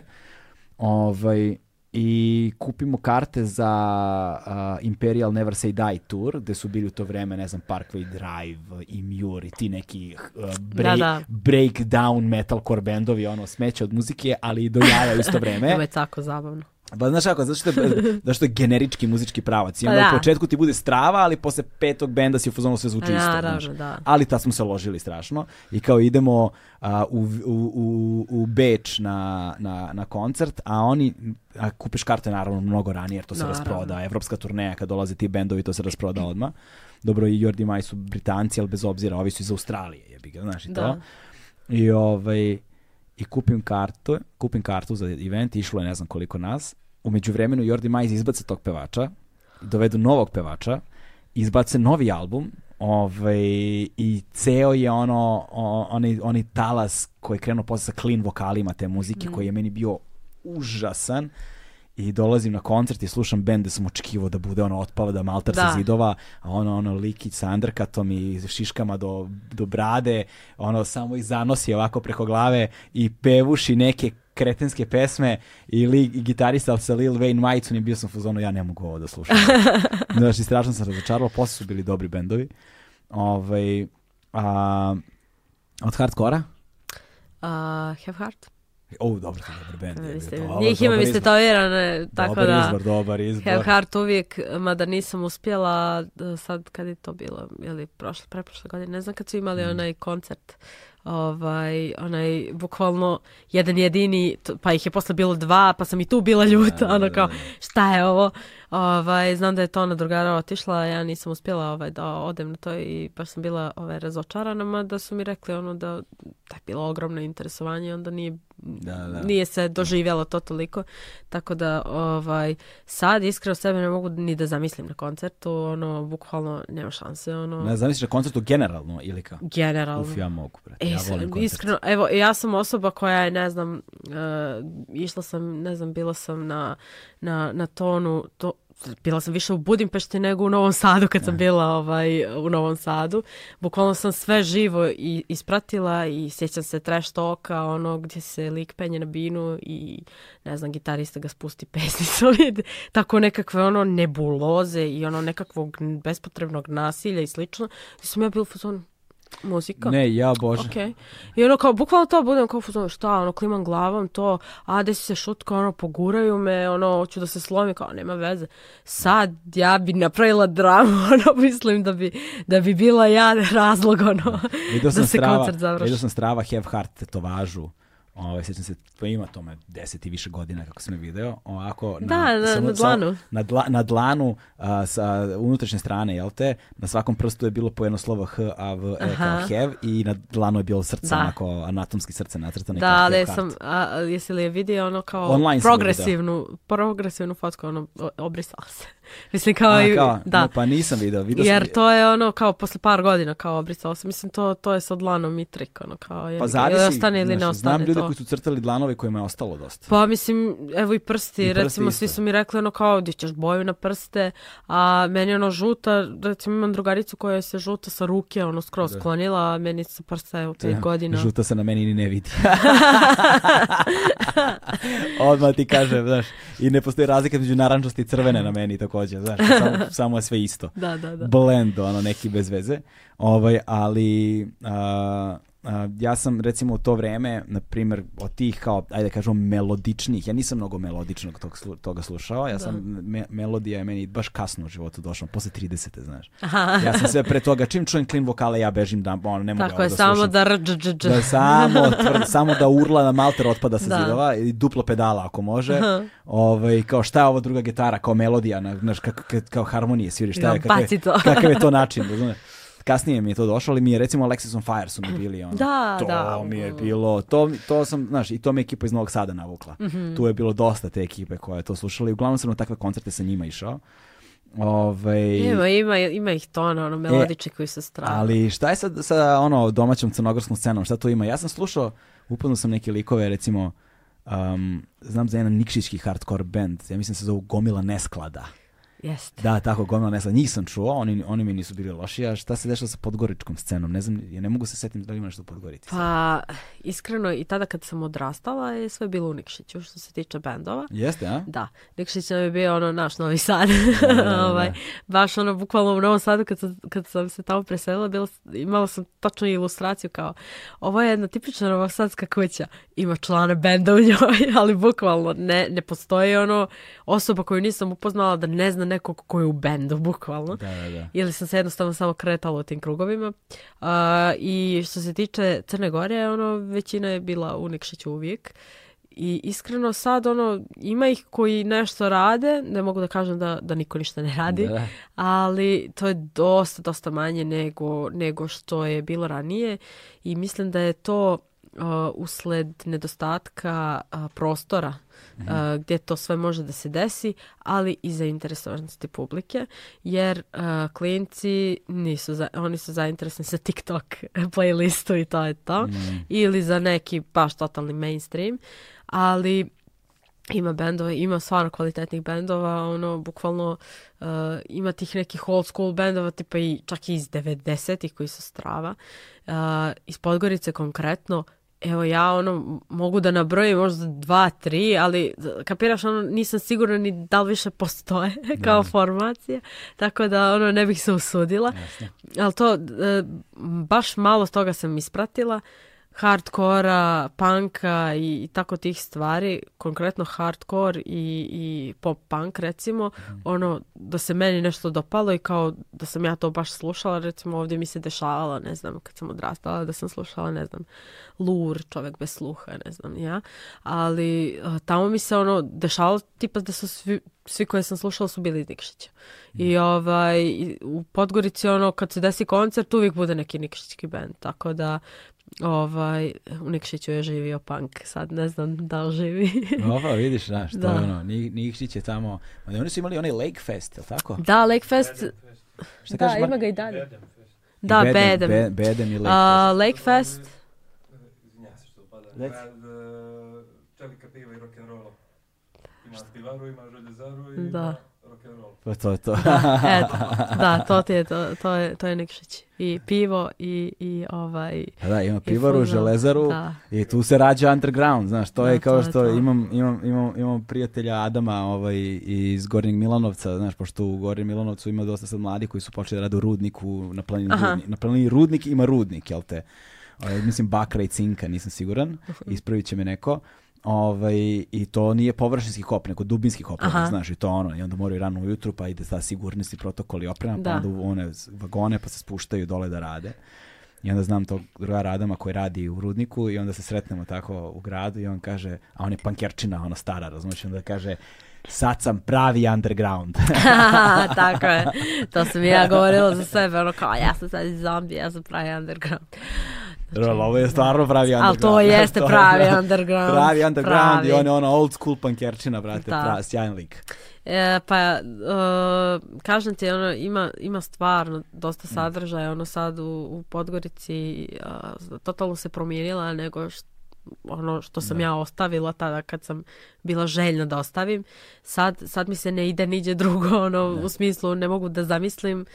Speaker 1: Ovaj, i kupimo karte za uh, Imperial Never Say Die Tour, gde su bili u to vreme, ne znam, Parkway Drive i Mure i ti neki uh, eh, break, da, da. breakdown metalcore bendovi, ono, smeće od muzike, ali i do jaja u isto vreme.
Speaker 2: Ovo je tako zabavno.
Speaker 1: Pa znaš kako, zato što zato što je generički muzički pravac. I onda da. u početku ti bude strava, ali posle petog benda si u fazonu sve zvuči isto. Naravno, znaš. da. Ali ta smo se ložili strašno. I kao idemo a, u, u, u, u Beč na, na, na koncert, a oni a kupiš karte naravno mnogo ranije jer to se naravno. rasproda. Evropska turneja kad dolaze ti bendovi to se rasproda odma. Dobro i Jordi Maj su Britanci, ali bez obzira, ovi su iz Australije, jebi ga, znaš i to. Da. I ovaj i kupim kartu, kupim kartu za event, išlo je ne znam koliko nas. Umeđu vremenu Jordi Majz izbace tog pevača, dovedu novog pevača, izbace novi album, ovaj, i ceo je ono, o, onaj, onaj talas koji je krenuo posle sa clean vokalima te muzike, mm. koji je meni bio užasan. Uh, i dolazim na koncert i slušam bend da sam očekivao da bude ono otpala da maltar da. sa zidova, a ono ono likić sa underkatom i šiškama do, do brade, ono samo i zanosi ovako preko glave i pevuši neke kretenske pesme i, li, i gitarista sa Lil Wayne majicom i bio sam u fazonu ja ne mogu ovo da slušam. znači strašno sam razočarao, posle su bili dobri bendovi. Ovaj, a, od hardkora?
Speaker 2: Uh, have Heart.
Speaker 1: O, dobro, dobar
Speaker 2: band.
Speaker 1: Je
Speaker 2: Mislim, to, njih imam istetovirane,
Speaker 1: tako
Speaker 2: dobar
Speaker 1: da... Izbor, dobar izbor, Have
Speaker 2: Heart uvijek, mada nisam uspjela, e, sad kad je to bilo, je li prošle, preprošle godine, ne znam kad su imali mm. onaj koncert, ovaj, onaj, bukvalno jedan jedini, pa ih je posle bilo dva, pa sam i tu bila ljuta, da, ono da, kao, da. šta je ovo? Ovaj, znam da je to ona drugara otišla, ja nisam uspjela ovaj, da odem na to i baš sam bila ovaj, razočarana, mada su mi rekli ono da, da je bilo ogromno interesovanje, onda nije da, da. nije se doživjelo to toliko. Tako da ovaj, sad iskreno sebe ne mogu ni da zamislim na koncertu, ono, bukvalno nema šanse. Ono... Ne
Speaker 1: zamisliš
Speaker 2: na
Speaker 1: koncertu generalno ili ka?
Speaker 2: Generalno.
Speaker 1: Uf, ja mogu, brate, e, ja volim koncert. Iskreno,
Speaker 2: evo, ja sam osoba koja je, ne znam, uh, išla sam, ne znam, bila sam na, na, na tonu, to, bila sam više u Budimpešti nego u Novom Sadu kad sam da. bila ovaj, u Novom Sadu. Bukvalno sam sve živo i, ispratila i sjećam se trash toka, ono gdje se lik penje na binu i ne znam, gitarista ga spusti pesnicu. Tako nekakve ono nebuloze i ono nekakvog bespotrebnog nasilja i slično. I sam ja bila fazon, Muzika?
Speaker 1: Ne, ja bože.
Speaker 2: Okay. I ono kao, bukvalno to budem kao fuzon, šta, ono, klimam glavom, to, a desi se šutka, ono, poguraju me, ono, hoću da se slomi, kao, nema veze. Sad ja bi napravila dramu, ono, mislim da bi, da bi bila ja razlog, ono, da, da se
Speaker 1: strava, koncert završi. Vidio sam strava Have Heart to važu. Ovaj sećam se to ima tome 10 i više godina kako sam je video. Ovako
Speaker 2: da, na
Speaker 1: na,
Speaker 2: na dlanu.
Speaker 1: na, dla, na dlanu a, sa unutrašnje strane, jel te? Na svakom prstu je bilo po jedno slovo H A V E kao have i na dlanu je bilo srce, da. onako anatomski srce nacrtano
Speaker 2: da, kao. Da, ja sam a, jesi li je video ono kao Online progresivnu, progresivnu fotku, ono obrisao se. Mislim, kao, A, kao da.
Speaker 1: No, pa nisam video,
Speaker 2: video Jer sam... to je ono, kao, posle par godina, kao, obrisao sam. Mislim, to, to je sa dlanom i trik, ono, kao, je, pa zavisi, ostane ili ne
Speaker 1: ostane Znam ljude koji su crtali dlanove kojima je ostalo dosta.
Speaker 2: Pa, mislim, evo i prsti, I recimo, prsti svi su mi rekli, ono, kao, gdje ćeš boju na prste, a meni, ono, žuta, recimo, imam drugaricu koja se žuta sa ruke, ono, skroz sklonila, da. a meni se prsta, evo, pet godina.
Speaker 1: Žuta se na meni ni ne vidi. Odmah ti kažem, znaš, i ne postoji razlika među narančaste i crvene na meni, tako vođa, znaš, samo, samo sve isto.
Speaker 2: Da, da, da.
Speaker 1: Blendo, ono, neki bez veze. Ovaj, ali a, Uh, ja sam recimo u to vreme, na primjer, od tih kao, ajde da kažemo, melodičnih, ja nisam mnogo melodičnog tog, toga slušao, ja sam, da. me, melodija je meni baš kasno u životu došla, posle 30. znaš. Aha. Ja sam sve pre toga, čim čujem clean vokale, ja bežim da, ono, ne
Speaker 2: mogu
Speaker 1: Tako
Speaker 2: je, da samo
Speaker 1: slušam. da rđ, dž, Da, samo, tvrd, samo da urla na malter otpada sa da. zidova i duplo pedala ako može. Aha. Ovaj, kao šta je ovo druga gitara, kao melodija, na, naš, kao, kao harmonije svira, šta da,
Speaker 2: je, kakav, je,
Speaker 1: kakav je to način, razumiješ? Da kasnije mi je to došlo, ali mi je recimo Alexis on Fire su mi bili ono. Da, to da. mi je bilo, to, to sam, znaš, i to me ekipa iz Novog Sada navukla. Mm -hmm. Tu je bilo dosta te ekipe koja to slušala uglavnom sam na takve koncerte sa njima išao. Ove, ovaj,
Speaker 2: ima, ima, ima ih tona, ono, melodiče e, koji se strane.
Speaker 1: Ali šta je sad sa ono, domaćom crnogorskom scenom, šta to ima? Ja sam slušao, upadno sam neke likove, recimo, um, znam za jedan nikšićki hardcore band, ja mislim se zovu Gomila Nesklada.
Speaker 2: Jeste.
Speaker 1: Da, tako, gomila nesla. Njih sam čuo, oni, oni mi nisu bili loši. A šta se dešava sa podgoričkom scenom? Ne znam, ja ne mogu se setim da li ima nešto podgoriti.
Speaker 2: Pa, iskreno, i tada kad sam odrastala je sve bilo u Nikšiću, što se tiče bendova.
Speaker 1: Jeste, a?
Speaker 2: Da. Nikšić nam je bio ono naš Novi Sad. Da, da, da, da. ovaj, baš ono, bukvalno u Novom Sadu kad kad sam se tamo preselila, bila, imala sam tačnu ilustraciju kao ovo je jedna tipična novosadska kuća. Ima člana benda u njoj, ali bukvalno ne, ne postoji ono osoba koju nisam upoznala da ne zna nekog ko je u bendu, bukvalno. Da, da, da.
Speaker 1: Ili
Speaker 2: sam se jednostavno samo kretala u tim krugovima. Uh, I što se tiče Crne Gore, ono, većina je bila u Nikšiću uvijek. I iskreno sad, ono, ima ih koji nešto rade, ne mogu da kažem da, da niko ništa ne radi, da. ali to je dosta, dosta manje nego, nego što je bilo ranije i mislim da je to uh, usled nedostatka uh, prostora uh, mm -hmm. gdje to sve može da se desi, ali i zainteresovanosti publike, jer uh, klinci nisu, za, oni su zainteresni za TikTok playlistu i to je to, mm ili za neki baš totalni mainstream, ali ima bendova, ima stvarno kvalitetnih bendova, ono, bukvalno uh, ima tih nekih old school bendova, tipa i čak i iz 90-ih koji su strava. Uh, iz Podgorice konkretno Evo ja ono mogu da nabrojim možda dva, tri, ali kapiraš ono nisam sigurna ni da li više postoje da. kao da. formacija, tako da ono ne bih se usudila. Jasne. Ali to e, baš malo s toga sam ispratila hardkora, panka i, i tako tih stvari, konkretno hardkor i, i pop punk recimo, mm. ono da se meni nešto dopalo i kao da sam ja to baš slušala, recimo ovdje mi se dešavalo, ne znam, kad sam odrastala da sam slušala, ne znam, lur, čovjek bez sluha, ne znam, ja, ali tamo mi se ono dešavalo tipa da su svi, svi koje sam slušala su bili Nikšića. Mm. I mhm. ovaj, u Podgorici ono kad se desi koncert uvijek bude neki Nikšićki band, tako da Ovaj, u Nikšiću je živio punk, sad ne znam
Speaker 1: da li
Speaker 2: živi.
Speaker 1: Ovo, vidiš, znaš, što da. je ono, Nikšić je tamo, oni su imali onaj Lake Fest, je tako?
Speaker 2: Da, Lake Fest, Šta da, kažeš, ima ga i dalje. Bedem da, Bedem. Bedem, be, bedem i Lake Fest. Uh, Lake Fest. Izvinjavam što upadam. E, čelika piva i rock'n'rolla. Ima pivaru, ima željezaru i... Da. da.
Speaker 1: Pa to je to.
Speaker 2: da,
Speaker 1: eto, da, to
Speaker 2: ti je, to, to je, to
Speaker 1: je
Speaker 2: Nikšić. I pivo i, i ovaj...
Speaker 1: Pa da, ima pivaru, železaru da. i tu se rađa underground, znaš, to da, je kao to što je imam, imam, imam, imam prijatelja Adama ovaj, iz Gornjeg Milanovca, znaš, pošto u Gornjem Milanovcu ima dosta sad mladi koji su počeli da rade u rudniku, na planini, rudnik, na planini rudnik ima rudnik, jel te? Ovaj, mislim Bakra i Cinka, nisam siguran, ispravit će me neko. Ovaj, I to nije površinski kop, nego dubinski kop, Aha. znaš, i to ono, i onda moraju rano ujutru, pa ide ta sigurnosti protokol i oprema, pa da. pa onda u one vagone, pa se spuštaju dole da rade. I onda znam tog druga Radama koji radi u Rudniku i onda se sretnemo tako u gradu i on kaže, a on je pankerčina, ona stara, razumiješ, onda kaže, sad sam pravi underground.
Speaker 2: Tako je, to sam ja govorila za sebe, ono kao, ja sam sad zombi, zombija, ja sam pravi underground.
Speaker 1: Znači, ovo je stvarno pravi
Speaker 2: underground.
Speaker 1: Ali
Speaker 2: to jeste to pravi underground.
Speaker 1: Pravi underground pravi. i on je ona old school punkerčina, brate, da. pra, sjajan lik.
Speaker 2: E, pa, uh, kažem ti, ono, ima, ima stvarno dosta mm. sadržaja, ono sad u, u Podgorici uh, totalno se promirila nego što ono što sam da. ja ostavila tada kad sam bila željna da ostavim sad, sad mi se ne ide niđe drugo ono da. u smislu ne mogu da zamislim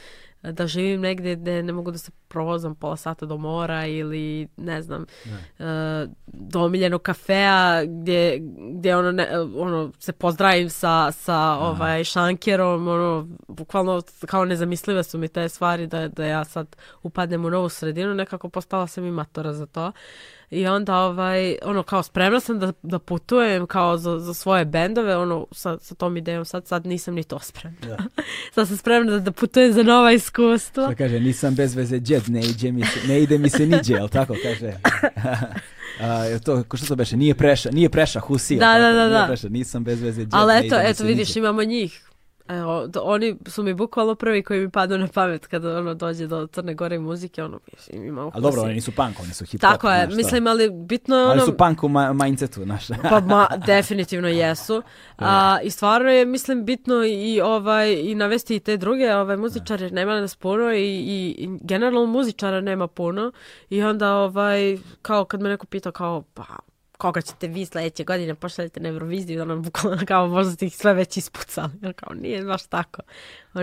Speaker 2: da živim negde gdje ne mogu da se provozam pola sata do mora ili ne znam ne. Da. Eh, do omiljenog kafea gdje, gdje ono, ne, ono se pozdravim sa, sa ovaj, šankerom ono, bukvalno kao nezamislive su mi te stvari da, da ja sad upadnem u novu sredinu nekako postala sam imatora za to i onda ovaj, ono kao spremna sam da, da putujem kao za, za svoje bendove, ono sa, sa tom idejom sad, sad nisam ni to spremna. Da. sad sam spremna da, da putujem za nova iskustva. Što
Speaker 1: kaže, nisam bez veze džed, ne, ide mi se, ne ide mi se niđe, jel tako kaže? A, to, ko što to beše, nije preša, nije preša Husi. Da, tako, da, da, da. Preša, nisam bez veze džed,
Speaker 2: Ali
Speaker 1: eto,
Speaker 2: eto vidiš, niđe. imamo njih Evo, oni su mi bukvalno prvi koji mi padu na pamet kada ono dođe do Crne Gore i muzike, ono mislim ima ukusi. Ali
Speaker 1: dobro, oni nisu punk, oni su hip
Speaker 2: hop. Tako je, mislim, ali bitno je ono...
Speaker 1: Ali su punk u ma mindsetu, znaš.
Speaker 2: pa ma, definitivno jesu. Da. A, I stvarno je, mislim, bitno i ovaj i navesti i te druge ovaj, muzičare, da. nema nas puno i, i, i generalno muzičara nema puno i onda ovaj, kao kad me neko pita kao, pa koga ćete vi sledeće godine pošaljete na Euroviziju, da nam bukvalno kao možda ste ih sve već ispucali. Kao, nije baš tako.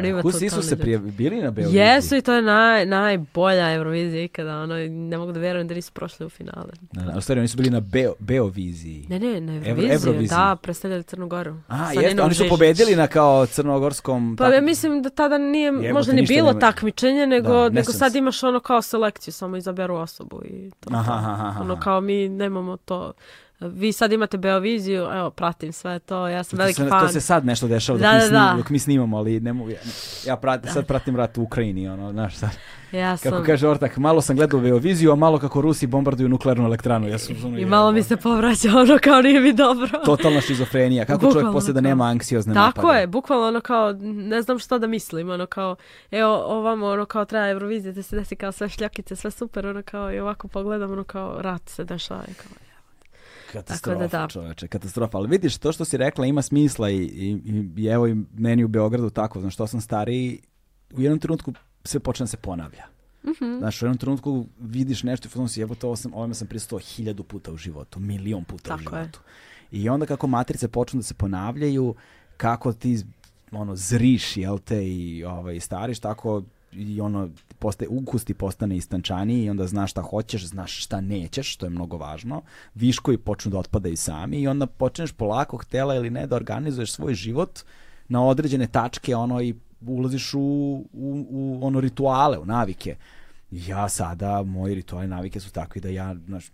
Speaker 2: Riva Kusi
Speaker 1: su se prije bili na Beogradu.
Speaker 2: Jesu i to je naj, najbolja Eurovizija ikada. Ono, ne mogu da verujem da nisu prošli u finale. Na, da, na, da, u
Speaker 1: stvari, oni su bili na Beo, Beoviziji.
Speaker 2: Ne, ne, na Euroviziji. Evro, Da, predstavljali Crnu Goru.
Speaker 1: A, jeste, oni su pobedili na kao crnogorskom...
Speaker 2: Pa ja mislim da tada nije Jebo, možda ni bilo nema... takmičenje, nego, da, nego sad imaš ono kao selekciju, samo izaberu osobu i to. Aha, aha, aha. Ono kao mi nemamo to vi sad imate Beoviziju, evo, pratim sve to, ja sam to veliki
Speaker 1: se,
Speaker 2: fan. To
Speaker 1: se sad nešto dešava da, mi, da, snimamo, da. dok mi snimamo, ali ne mogu, ja, ja pratim, da. sad pratim rat u Ukrajini, ono, znaš sad.
Speaker 2: Ja sam...
Speaker 1: Kako kaže Ortak, malo sam gledao Beoviziju, a malo kako Rusi bombarduju nuklearnu elektranu. Ja sam, ono,
Speaker 2: I malo mi se povraća ono kao nije mi dobro.
Speaker 1: Totalna šizofrenija, kako bukvalno čovjek posle da nema anksiozne napade.
Speaker 2: Tako je, bukvalno ono kao, ne znam šta da mislim, ono kao, evo ovamo ono kao treba Eurovizija, da se desi kao sve šljakice, sve super, ono kao i ovako pogledam, ono kao
Speaker 1: rat se dešava. Kao, Katastrofa, da, da. čoveče, katastrofa. Ali vidiš, to što si rekla ima smisla i, i, i evo i meni u Beogradu tako, znaš, što sam stariji, u jednom trenutku sve počne da se ponavlja. Mm -hmm. Znaš, u jednom trenutku vidiš nešto i fazon si jebote, ovo sam, ovome sam pristao hiljadu puta u životu, milion puta tako u životu. Je. I onda kako matrice počnu da se ponavljaju, kako ti ono, zriš, jel te, i ovaj, stariš, tako i ono postaje ukus ti postane istančaniji i onda znaš šta hoćeš, znaš šta nećeš, što je mnogo važno. Viškovi počnu da otpadaju sami i onda počneš polako htela ili ne da organizuješ svoj život na određene tačke ono i ulaziš u, u, u ono rituale, u navike. Ja sada, moji rituale navike su takvi da ja, znaš,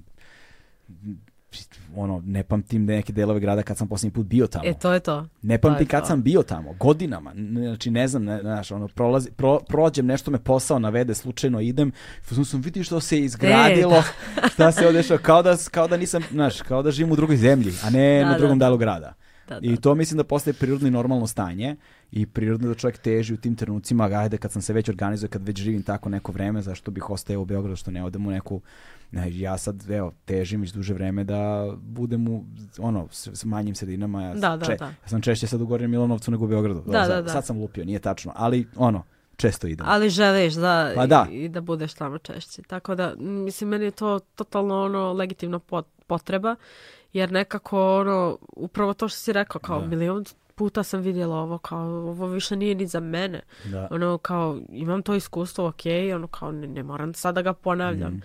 Speaker 1: ono, ne pamtim da neke delove grada kad sam posljednji put bio tamo.
Speaker 2: E, to je to.
Speaker 1: Ne pamtim kad to. sam bio tamo, godinama. Znači, ne znam, ne, znaš, ono, prolazi, pro, prođem, nešto me posao navede, slučajno idem, sam sam vidi što se izgradilo, e, da. šta se odešao, kao da, kao da nisam, znaš, kao da živim u drugoj zemlji, a ne da, na drugom da. dalu grada. Da, I da. to mislim da postaje prirodno i normalno stanje i prirodno da čovjek teži u tim trenucima, ajde kad sam se već organizuje, kad već živim tako neko vreme, zašto bih ostao u Beogradu, što ne odem u neku, ne, ja sad evo, težim iz duže vreme da budem u ono, s, s manjim sredinama, ja, da, da, če, da. ja sam češće sad u Gornjem Milanovcu nego u Beogradu,
Speaker 2: da, da,
Speaker 1: da, da. sad sam lupio, nije tačno, ali ono, često idem.
Speaker 2: Ali želiš da, pa da. I, i da budeš tamo češće. Tako da, mislim, meni je to totalno ono legitimna pot, potreba, jer nekako ono, upravo to što si rekao, kao da. milion puta sam vidjela ovo kao ovo više nije ni za mene. Da. Ono kao imam to iskustvo, ok, ono kao ne, ne moram sad da ga ponavljam. Mm.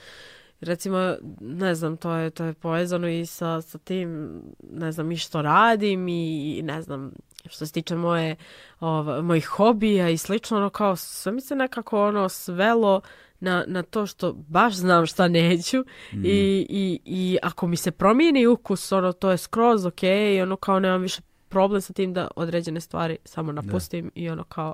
Speaker 2: Recimo, ne znam, to je, to je povezano i sa, sa tim, ne znam, i što radim i ne znam, što se tiče moje, ov, mojih hobija i slično, ono kao sve mi se nekako ono svelo na, na to što baš znam šta neću mm. I, mhm. i, i ako mi se promijeni ukus, ono to je skroz ok, ono kao nemam više problem sa tim da određene stvari samo da. napustim da. i ono kao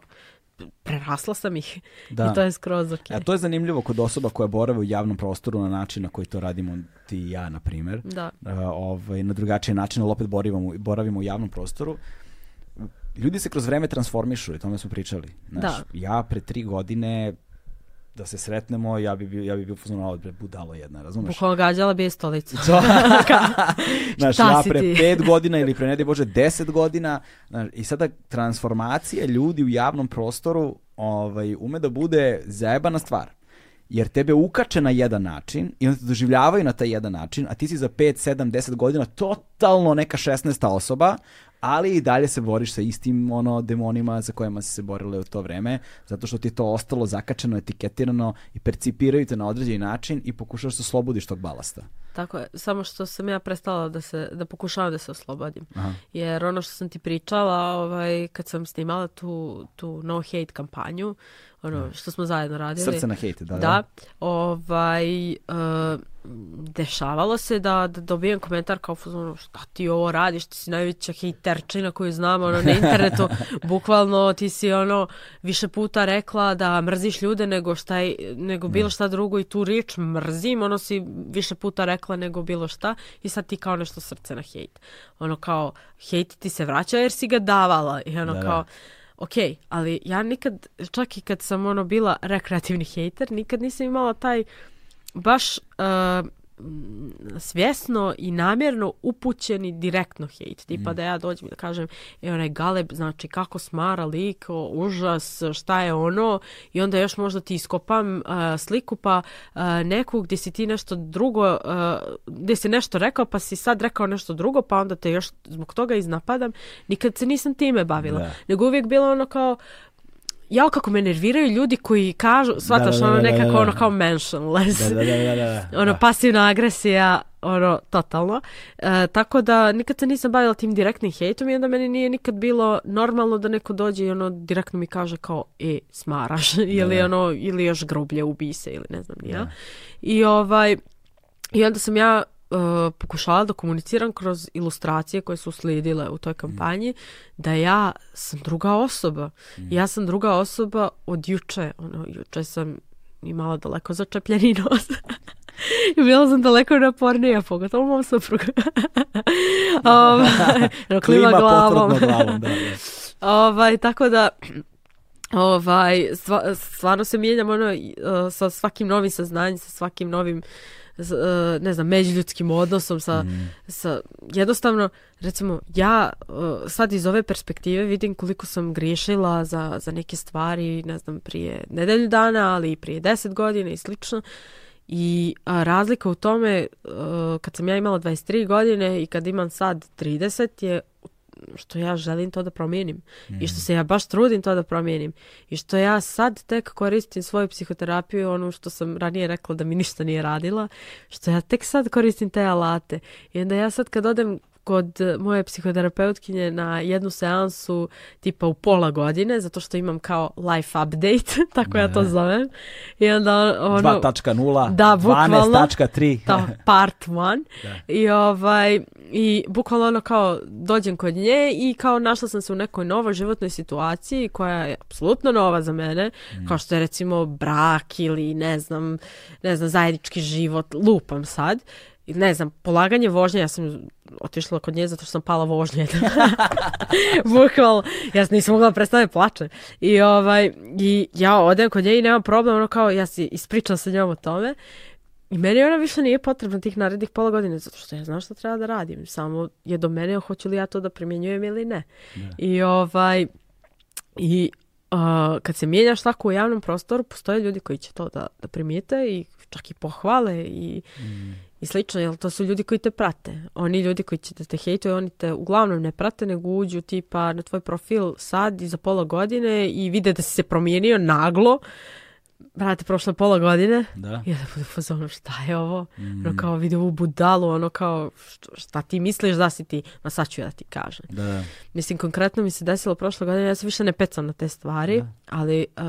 Speaker 2: prerasla sam ih da. i to je skroz ok. A
Speaker 1: e, to je zanimljivo kod osoba koja borave u javnom prostoru na način na koji to radimo ti i ja, na primjer. Da. Uh, ovaj, na drugačiji način, ali opet borivamo, boravimo u javnom prostoru. Ljudi se kroz vreme transformišu, i tome smo pričali. Znaš, da. Ja pre tri godine da se sretnemo, ja bi bio, ja bi bio pozvano odbre budalo jedna, razumeš?
Speaker 2: Bukvalno gađala bi je stolicu.
Speaker 1: To. znaš, ja pre ti? pet godina ili pre ne daj Bože deset godina znaš, i sada transformacija ljudi u javnom prostoru ovaj, ume da bude zajebana stvar. Jer tebe ukače na jedan način i onda te doživljavaju na taj jedan način, a ti si za 5, 7, 10 godina totalno neka 16 osoba, ali i dalje se boriš sa istim ono demonima za kojima si se borila u to vreme, zato što ti je to ostalo zakačeno, etiketirano i percipiraju te na određeni način i pokušaš da oslobodiš tog balasta.
Speaker 2: Tako je, samo što sam ja prestala da se da pokušavam da se oslobodim. Aha. Jer ono što sam ti pričala, ovaj kad sam snimala tu tu no hate kampanju, uh, ono, da. što smo zajedno radili.
Speaker 1: Srce na hejte, da.
Speaker 2: Da,
Speaker 1: da.
Speaker 2: ovaj, uh, dešavalo se da, da dobijem komentar kao ono, šta ti ovo radiš, ti si najveća hejterčina koju znam ono, na internetu, bukvalno ti si ono više puta rekla da mrziš ljude nego, šta, nego bilo da. šta drugo i tu rič mrzim, ono si više puta rekla nego bilo šta i sad ti kao nešto srce na hejt. Ono kao hejt ti se vraća jer si ga davala i ono da, da. kao ok, ali ja nikad, čak i kad sam ono bila rekreativni hejter, nikad nisam imala taj baš uh, svjesno i namjerno upućeni direktno hejt. Tipa mm. da ja dođem i da kažem, e onaj Galeb, znači kako smara lik, o, užas, šta je ono, i onda još možda ti iskopam uh, sliku pa uh, neku gdje si ti nešto drugo, uh, gdje si nešto rekao pa si sad rekao nešto drugo pa onda te još zbog toga iznapadam. Nikad se nisam time bavila. Da. Nego uvijek bilo ono kao, ja kako me nerviraju ljudi koji kažu, shvataš da, da, ono da, da, nekako da, ono kao mentionless. ono pasivna agresija, ono totalno. E, tako da nikad se nisam bavila tim direktnim hejtom i onda meni nije nikad bilo normalno da neko dođe i ono direktno mi kaže kao e smaraš ili ono ili još grublje ubi se ili ne znam ja. I ovaj i onda sam ja uh, e, pokušavala da komuniciram kroz ilustracije koje su slijedile u toj kampanji, mm. da ja sam druga osoba. Mm. Ja sam druga osoba od juče. Ono, juče sam imala daleko začepljeni nos. I bila sam daleko napornija, pogotovo mom supruga.
Speaker 1: um, klima, klima glavom. glavom da, da. ovaj,
Speaker 2: tako da, ovaj, stvarno se mijenjam ono, e, sa svakim novim saznanjem, sa svakim novim E, ne znam, međuljudskim odnosom sa, mm. sa jednostavno, recimo, ja e, sad iz ove perspektive vidim koliko sam griješila za, za neke stvari, ne znam, prije nedelju dana, ali i prije deset godina i slično. I a, razlika u tome e, kad sam ja imala 23 godine i kad imam sad 30 je što ja želim to da promijenim mm. i što mm. se ja baš trudim to da promijenim i što ja sad tek koristim svoju psihoterapiju, ono što sam ranije rekla da mi ništa nije radila, što ja tek sad koristim te alate i onda ja sad kad odem kod moje psihoterapeutkinje na jednu seansu tipa u pola godine, zato što imam kao life update, tako ne. ja to zovem. I onda ono...
Speaker 1: 2.0,
Speaker 2: da, 12.3. to, part 1. Da. I, ovaj, I bukvalno ono kao dođem kod nje i kao našla sam se u nekoj novoj životnoj situaciji koja je apsolutno nova za mene, mm. kao što je recimo brak ili ne znam, ne znam, zajednički život, lupam sad ne znam, polaganje vožnje, ja sam otišla kod nje zato što sam pala vožnje. Bukval, ja nisam mogla da predstaviti plače. I, ovaj, I ja odem kod nje i nema problem, ono kao ja si ispričam sa njom o tome. I meni ona više nije potrebna tih narednih pola godine, zato što ja znam šta treba da radim. Samo je do mene, hoću li ja to da primjenjujem ili ne. ne. I ovaj, i uh, kad se mijenjaš tako u javnom prostoru, postoje ljudi koji će to da, da primijete i čak i pohvale i, mm i slično, jel to su ljudi koji te prate. Oni ljudi koji će da te hejtuju, oni te uglavnom ne prate, nego uđu tipa na tvoj profil sad i za pola godine i vide da si se promijenio naglo brate, prošle pola godine. Da. ja da budu fazonu, šta je ovo? Mm. Ono kao, vidi ovu budalu, ono kao, šta ti misliš da si ti? Ma sad ću ja
Speaker 1: da
Speaker 2: ti
Speaker 1: kažem. Da, da.
Speaker 2: Mislim, konkretno mi se desilo prošle godine, ja se više ne pecam na te stvari, da. ali uh,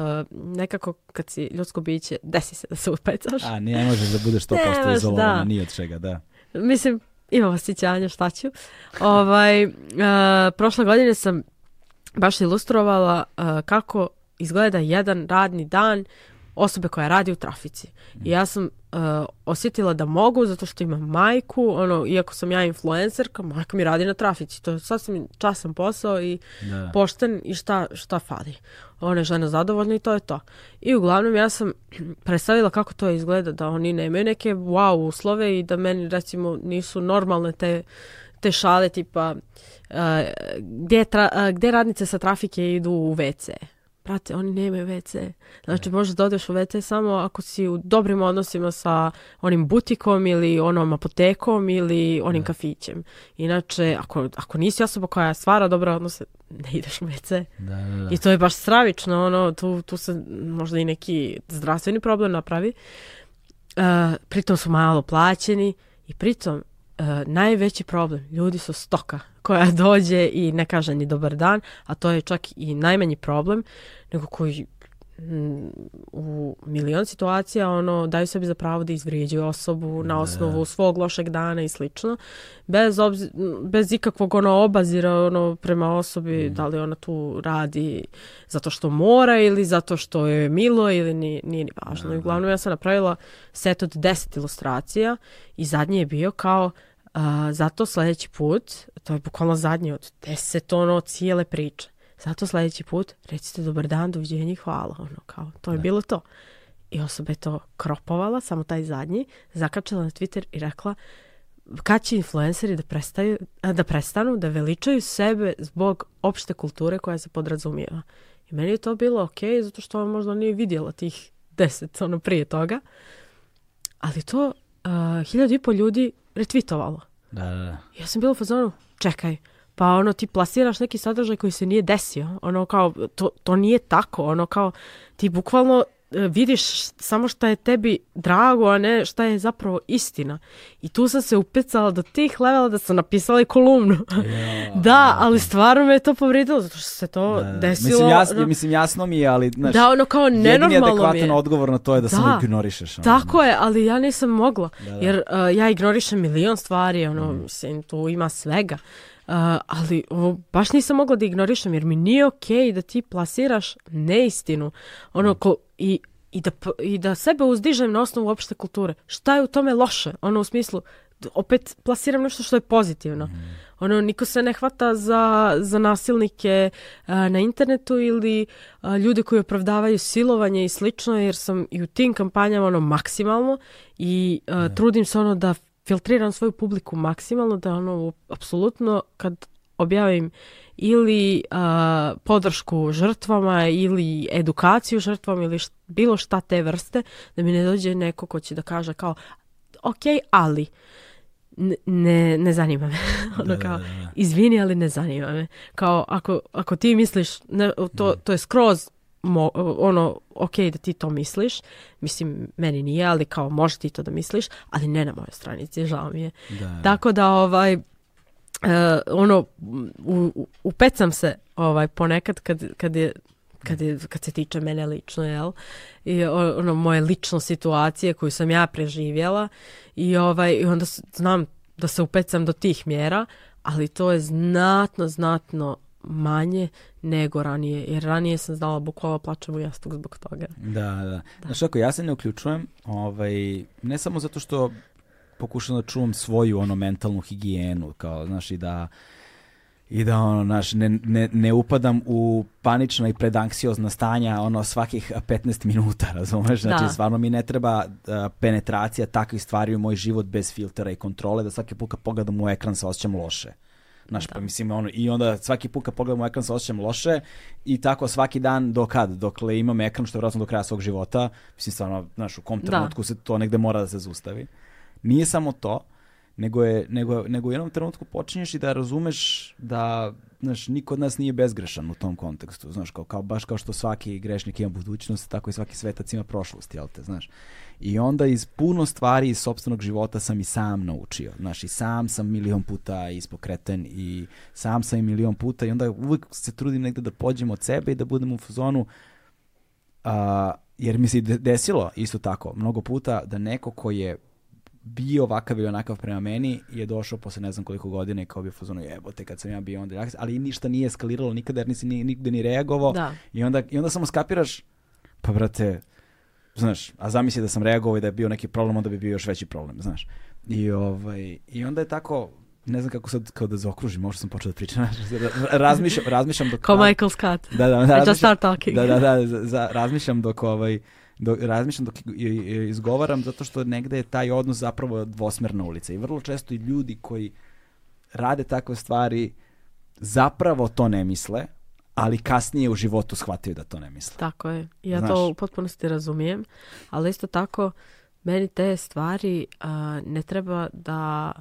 Speaker 2: nekako kad si ljudsko biće, desi se da se upecaš.
Speaker 1: A ne možeš da budeš to kao što je izolovana, da. nije od čega, da.
Speaker 2: Mislim, imam osjećanja, šta ću. ovaj, uh, prošle godine sam baš ilustrovala uh, kako izgleda jedan radni dan osobe koja radi u trafici. I ja sam uh, osjetila da mogu zato što imam majku, ono, iako sam ja influencerka, majka mi radi na trafici. To je sasvim časan posao i da. pošten i šta, šta fali. Ona je žena zadovoljna i to je to. I uglavnom ja sam predstavila kako to izgleda, da oni nemaju neke wow uslove i da meni recimo nisu normalne te te šale tipa uh, gdje, tra, uh, gdje radnice sa trafike idu u WC Prate, oni nemaju WC. Znači, ne. možeš da odeš u WC samo ako si u dobrim odnosima sa onim butikom ili onom apotekom ili onim ne. kafićem. Inače, ako, ako nisi osoba koja stvara dobra odnose, ne ideš u WC. Da, da, da. I to je baš stravično, ono, tu, tu se možda i neki zdravstveni problem napravi. Uh, pritom su malo plaćeni i pritom Uh, najveći problem ljudi su stoka koja dođe i ne kaže ni dobar dan, a to je čak i najmanji problem, nego koji u milion situacija ono daju sebi za pravo da izvrijeđaju osobu na osnovu svog lošeg dana i slično bez obzir, bez ikakvog ono obazira ono prema osobi mm. da li ona tu radi zato što mora ili zato što je milo ili ni nije ni važno Aha. uglavnom ja sam napravila set od 10 ilustracija i zadnji je bio kao a, zato sledeći put to je bukvalno zadnji od 10 ono cijele priče Zato sledeći put recite dobar dan, doviđenje, hvala. Ono, kao, to je da. bilo to. I osoba je to kropovala, samo taj zadnji, zakačala na Twitter i rekla kad će influenceri da, prestaju, da prestanu, da veličaju sebe zbog opšte kulture koja se podrazumijeva. I meni je to bilo okay, zato što ona možda nije vidjela tih deset ono, prije toga. Ali to uh, hiljadu i pol ljudi retvitovalo.
Speaker 1: Da, da, da.
Speaker 2: Ja sam bila u fazonu, čekaj, pa ono ti plasiraš neki sadržaj koji se nije desio, ono kao to, to nije tako, ono kao ti bukvalno e, vidiš samo šta je tebi drago, a ne šta je zapravo istina. I tu sam se upecala do tih levela da sam napisala i kolumnu. Ja, da, ali stvarno me je to povrijedilo, zato što se to ne, da, da, da. desilo.
Speaker 1: Mislim, jasno, no, mislim, jasno mi je, ali znaš,
Speaker 2: da, ono kao nenormalno jedini adekvatan je.
Speaker 1: odgovor na to je da, da samo ignorišeš.
Speaker 2: Ono. Tako je, ali ja nisam mogla, da, da. jer uh, ja ignorišem milion stvari, ono, mm. mislim, tu ima svega. Uh, ali ovo baš nisam mogla da ignorišem jer mi nije okej okay da ti plasiraš neistinu. Ono mm. ko, i, i, da, i da sebe uzdižem na osnovu opšte kulture. Šta je u tome loše? Ono u smislu opet plasiram nešto što je pozitivno. Mm. Ono, niko se ne hvata za, za nasilnike a, na internetu ili a, ljude koji opravdavaju silovanje i slično, jer sam i u tim kampanjama ono maksimalno i a, mm. trudim se ono da filtriram svoju publiku maksimalno da ono apsolutno kad objavim ili uh, podršku žrtvama ili edukaciju žrtvama ili št bilo šta te vrste da mi ne dođe neko ko će da kaže kao ok, ali ne, ne zanima me. ono da, da, kao, da, izvini, ali ne zanima me. Kao, ako, ako ti misliš, ne, to, to je skroz mo, ono, ok da ti to misliš, mislim, meni nije, ali kao može ti to da misliš, ali ne na mojoj stranici, žao mi je. Da. Tako da, ovaj, uh, ono, u, u, upecam se ovaj ponekad kad, kad je kad, je, kad se tiče mene lično, jel? I ono, moje lično situacije koju sam ja preživjela i, ovaj, i onda znam da se upecam do tih mjera, ali to je znatno, znatno manje nego ranije, jer ranije sam znala bukvalo plačem u jastuk zbog toga.
Speaker 1: Da, da. da. ako ja se ne uključujem, ovaj, ne samo zato što pokušam da čuvam svoju ono mentalnu higijenu, kao, znaš, i da i da ono, znaš, ne, ne, ne upadam u panična i predanksiozna stanja ono svakih 15 minuta, razumeš? Znači, da. stvarno mi ne treba uh, penetracija takvih stvari u moj život bez filtera i kontrole, da svaki put kad pogledam u ekran se osjećam loše. Znaš, da. pa mislim, ono, i onda svaki put kad pogledam u ekran se osjećam loše i tako svaki dan do kad? Dokle imam ekran, što je vjerojatno do kraja svog života. Mislim, stvarno, znaš, u kom da. trenutku da. se to negde mora da se zustavi. Nije samo to, nego, je, nego, nego u jednom trenutku počinješ i da razumeš da znaš, niko od nas nije bezgrešan u tom kontekstu, znaš, kao, kao, baš kao što svaki grešnik ima budućnost, tako i svaki svetac ima prošlost, jel te, znaš. I onda iz puno stvari iz sobstvenog života sam i sam naučio. Znaš, i sam sam milion puta ispokreten i sam sam i milion puta i onda uvek se trudim negde da pođem od sebe i da budem u fazonu a, jer mi se desilo isto tako mnogo puta da neko ko je bio ovakav ili onakav prema meni je došao posle ne znam koliko godina i kao bio fazonu jebote kad sam ja bio onda ali ništa nije skaliralo nikada jer nisi ni, nigde ni reagovao da. i, onda, i onda samo skapiraš pa brate Znaš, a zamisli da sam reagovao i da je bio neki problem, onda bi bio još veći problem, znaš. I, ovaj, i onda je tako, ne znam kako sad kao da zaokružim, možda sam počeo da pričam, znaš, razmišljam, razmišljam dok...
Speaker 2: Kao Michael Scott. Da, da, da. Razmišljam, just start talking.
Speaker 1: Da, da, da, za, razmišljam dok ovaj, dok, razmišljam dok izgovaram zato što negde je taj odnos zapravo dvosmerna ulica i vrlo često i ljudi koji rade takve stvari zapravo to ne misle, ali kasnije u životu shvatio da to ne misle.
Speaker 2: Tako je. Ja Znaš? to u potpunosti razumijem, ali isto tako meni te stvari uh, ne treba da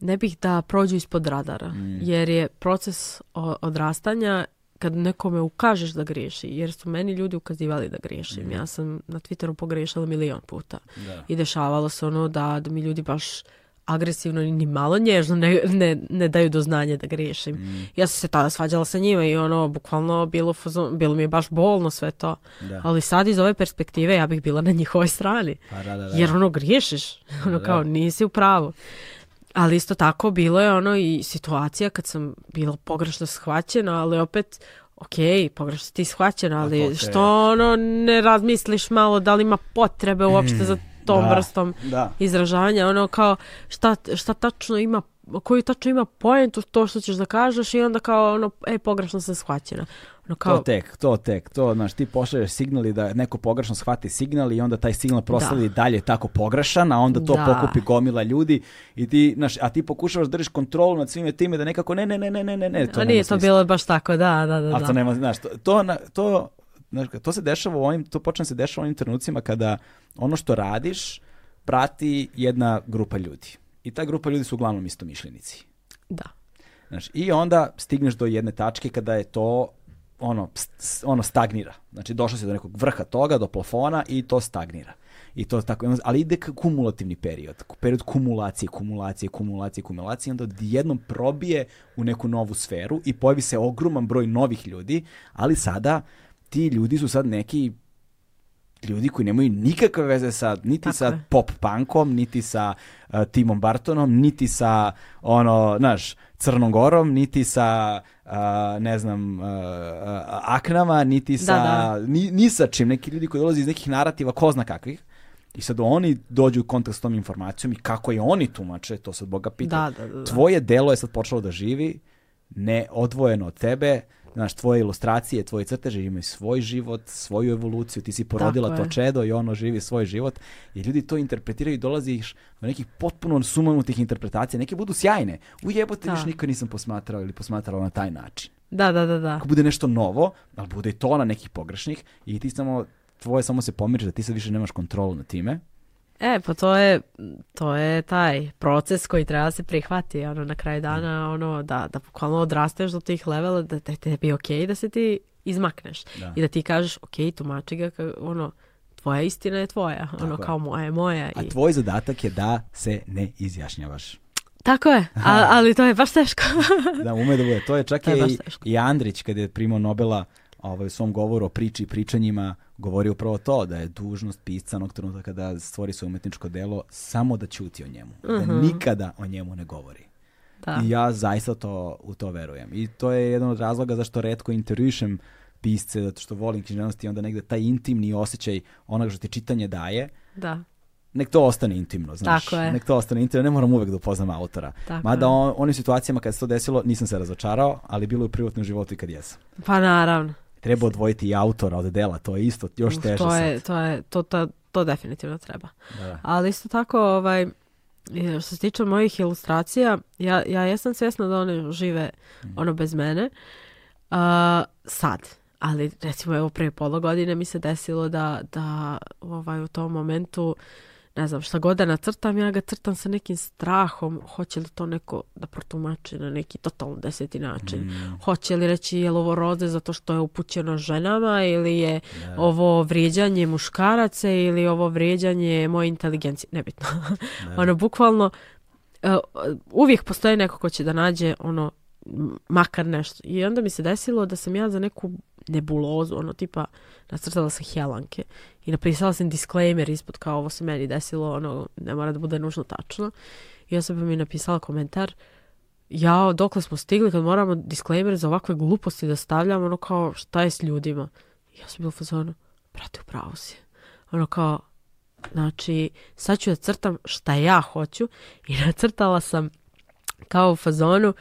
Speaker 2: ne bih da prođu ispod radara, mm. jer je proces odrastanja kad nekome ukažeš da griješi, jer su meni ljudi ukazivali da griješim. Mm. Ja sam na Twitteru pogrešila milion puta da. i dešavalo se ono da, da mi ljudi baš agresivno ni malo nježno ne, ne, ne daju do znanja da grešim. Mm. Ja sam se tada svađala sa njima i ono, bukvalno bilo, bilo mi je baš bolno sve to. Da. Ali sad iz ove perspektive ja bih bila na njihovoj strani. Pa, da, da, da. Jer ono griješiš. Da, ono da. kao nisi u pravu. Ali isto tako bilo je ono i situacija kad sam bila pogrešno shvaćena, ali opet ok, pogrešno ti shvaćena, pa ali što ono ne razmisliš malo da li ima potrebe uopšte mm. za tom da, vrstom da. izražavanja, ono kao šta, šta tačno ima koji tačno ima poentu to što ćeš da kažeš i onda kao ono, e, pogrešno sam shvaćena. Ono kao...
Speaker 1: To tek, to tek, to, znaš, ti pošalješ signal i da neko pogrešno shvati signal i onda taj signal prosledi da. dalje tako pogrešan, a onda to da. pokupi gomila ljudi i ti, znaš, a ti pokušavaš da držiš kontrolu nad svime time da nekako ne, ne, ne, ne, ne, ne, ne,
Speaker 2: to
Speaker 1: a nije to
Speaker 2: bilo baš tako, da, da, da. A
Speaker 1: da. to nema, znaš, to, to, to, znaš, to se dešava u onim, to počne da se dešava u onim trenucima kada ono što radiš prati jedna grupa ljudi. I ta grupa ljudi su uglavnom isto mišljenici.
Speaker 2: Da.
Speaker 1: Znaš, I onda stigneš do jedne tačke kada je to ono, ono stagnira. Znači došlo si do nekog vrha toga, do plafona i to stagnira. I to tako, ali ide kumulativni period, period kumulacije, kumulacije, kumulacije, kumulacije, onda jednom probije u neku novu sferu i pojavi se ogroman broj novih ljudi, ali sada ti ljudi su sad neki ljudi koji nemaju nikakve veze sa, niti Tako sa je. pop punkom, niti sa uh, Timom Bartonom, niti sa ono, znaš, Crnom Gorom, niti sa uh, ne znam uh, uh Aknama, niti da, sa da, da. Ni, ni sa čim, neki ljudi koji dolaze iz nekih narativa ko zna kakvih. I sad oni dođu u kontakt s tom informacijom i kako je oni tumače, to sad Boga pita.
Speaker 2: Da, da, da,
Speaker 1: Tvoje delo je sad počelo da živi neodvojeno od tebe, znaš, tvoje ilustracije, tvoji crteži imaju svoj život, svoju evoluciju, ti si porodila Tako to je. čedo i ono živi svoj život. I ljudi to interpretiraju i dolaziš do nekih potpuno sumanutih interpretacija. Neke budu sjajne. U jebote više da. nikad nisam posmatrao ili posmatrao na taj način.
Speaker 2: Da, da, da, da. Ako
Speaker 1: bude nešto novo, ali bude i to na nekih pogrešnih i ti samo, tvoje samo se pomiriš da ti sad više nemaš kontrolu na time
Speaker 2: E, pa to je, to je taj proces koji treba da se prihvati, ono, na kraju dana, mm. ono, da, da bukvalno odrasteš do tih levela, da te tebi okej okay, da se ti izmakneš da. i da ti kažeš, ok, tumači ga, ono, tvoja istina je tvoja, Tako ono, je. kao moja je moja.
Speaker 1: A
Speaker 2: i...
Speaker 1: tvoj zadatak je da se ne izjašnjavaš.
Speaker 2: Tako je, A, ali to je baš teško.
Speaker 1: da, ume da bude. To je čak to je i, i Andrić kad je primao Nobela ovaj, u svom govoru o priči i pričanjima govori upravo to, da je dužnost pisca onog trenutka kada stvori svoje umetničko delo samo da ćuti o njemu, mm -hmm. da mhm. nikada o njemu ne govori. Da. I ja zaista to, u to verujem. I to je jedan od razloga zašto redko intervjušem pisce, zato što volim književnost i onda negde taj intimni osjećaj onog što ti čitanje daje,
Speaker 2: da
Speaker 1: nek to ostane intimno, znaš. Tako je. Nek to ostane intimno, ne moram uvek da upoznam autora. Tako Mada on, onim situacijama kad se to desilo nisam se razočarao, ali bilo je u privatnom životu i kad jesam. Pa naravno. Treba odvojiti i autora od dela, to je isto još teže mm, teže to
Speaker 2: je, To, je, to, to, to definitivno treba. Da. Ali isto tako, ovaj, što se tiče mojih ilustracija, ja, ja jesam svjesna da one žive mhm. ono bez mene. Uh, sad, ali recimo evo pre pola godine mi se desilo da, da ovaj, u tom momentu ne znam, šta god da nacrtam, ja ga crtam sa nekim strahom, hoće li to neko da protumači na neki totalno deseti način. Mm. Hoće li reći je li ovo roze zato što je upućeno ženama ili je yeah. Da. ovo vrijeđanje muškaraca ili ovo vrijeđanje moje inteligencije, nebitno. Yeah. Da. ono, bukvalno, e, uvijek postoji neko ko će da nađe ono, makar nešto. I onda mi se desilo da sam ja za neku nebulozu, ono tipa, nacrtala sam helanke i napisala sam disclaimer ispod kao ovo se meni desilo, ono, ne mora da bude nužno tačno. I osoba mi napisala komentar, ja dokle smo stigli kad moramo disclaimer za ovakve gluposti da stavljamo, ono kao, šta je s ljudima? I ja sam bila u fazonu, brate, upravo si. Ono kao, znači, sad ću da crtam šta ja hoću i nacrtala sam kao u fazonu,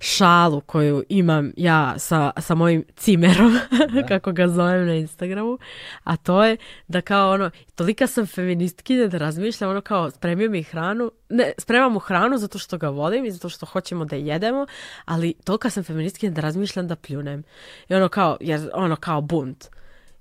Speaker 2: šalu koju imam ja sa, sa mojim cimerom, da. kako ga zovem na Instagramu, a to je da kao ono, tolika sam feministkinja da razmišljam ono kao spremio mi hranu, ne, spremam mu hranu zato što ga volim i zato što hoćemo da jedemo, ali tolika sam feministkinja da razmišljam da pljunem. I ono kao, jer ono kao bunt.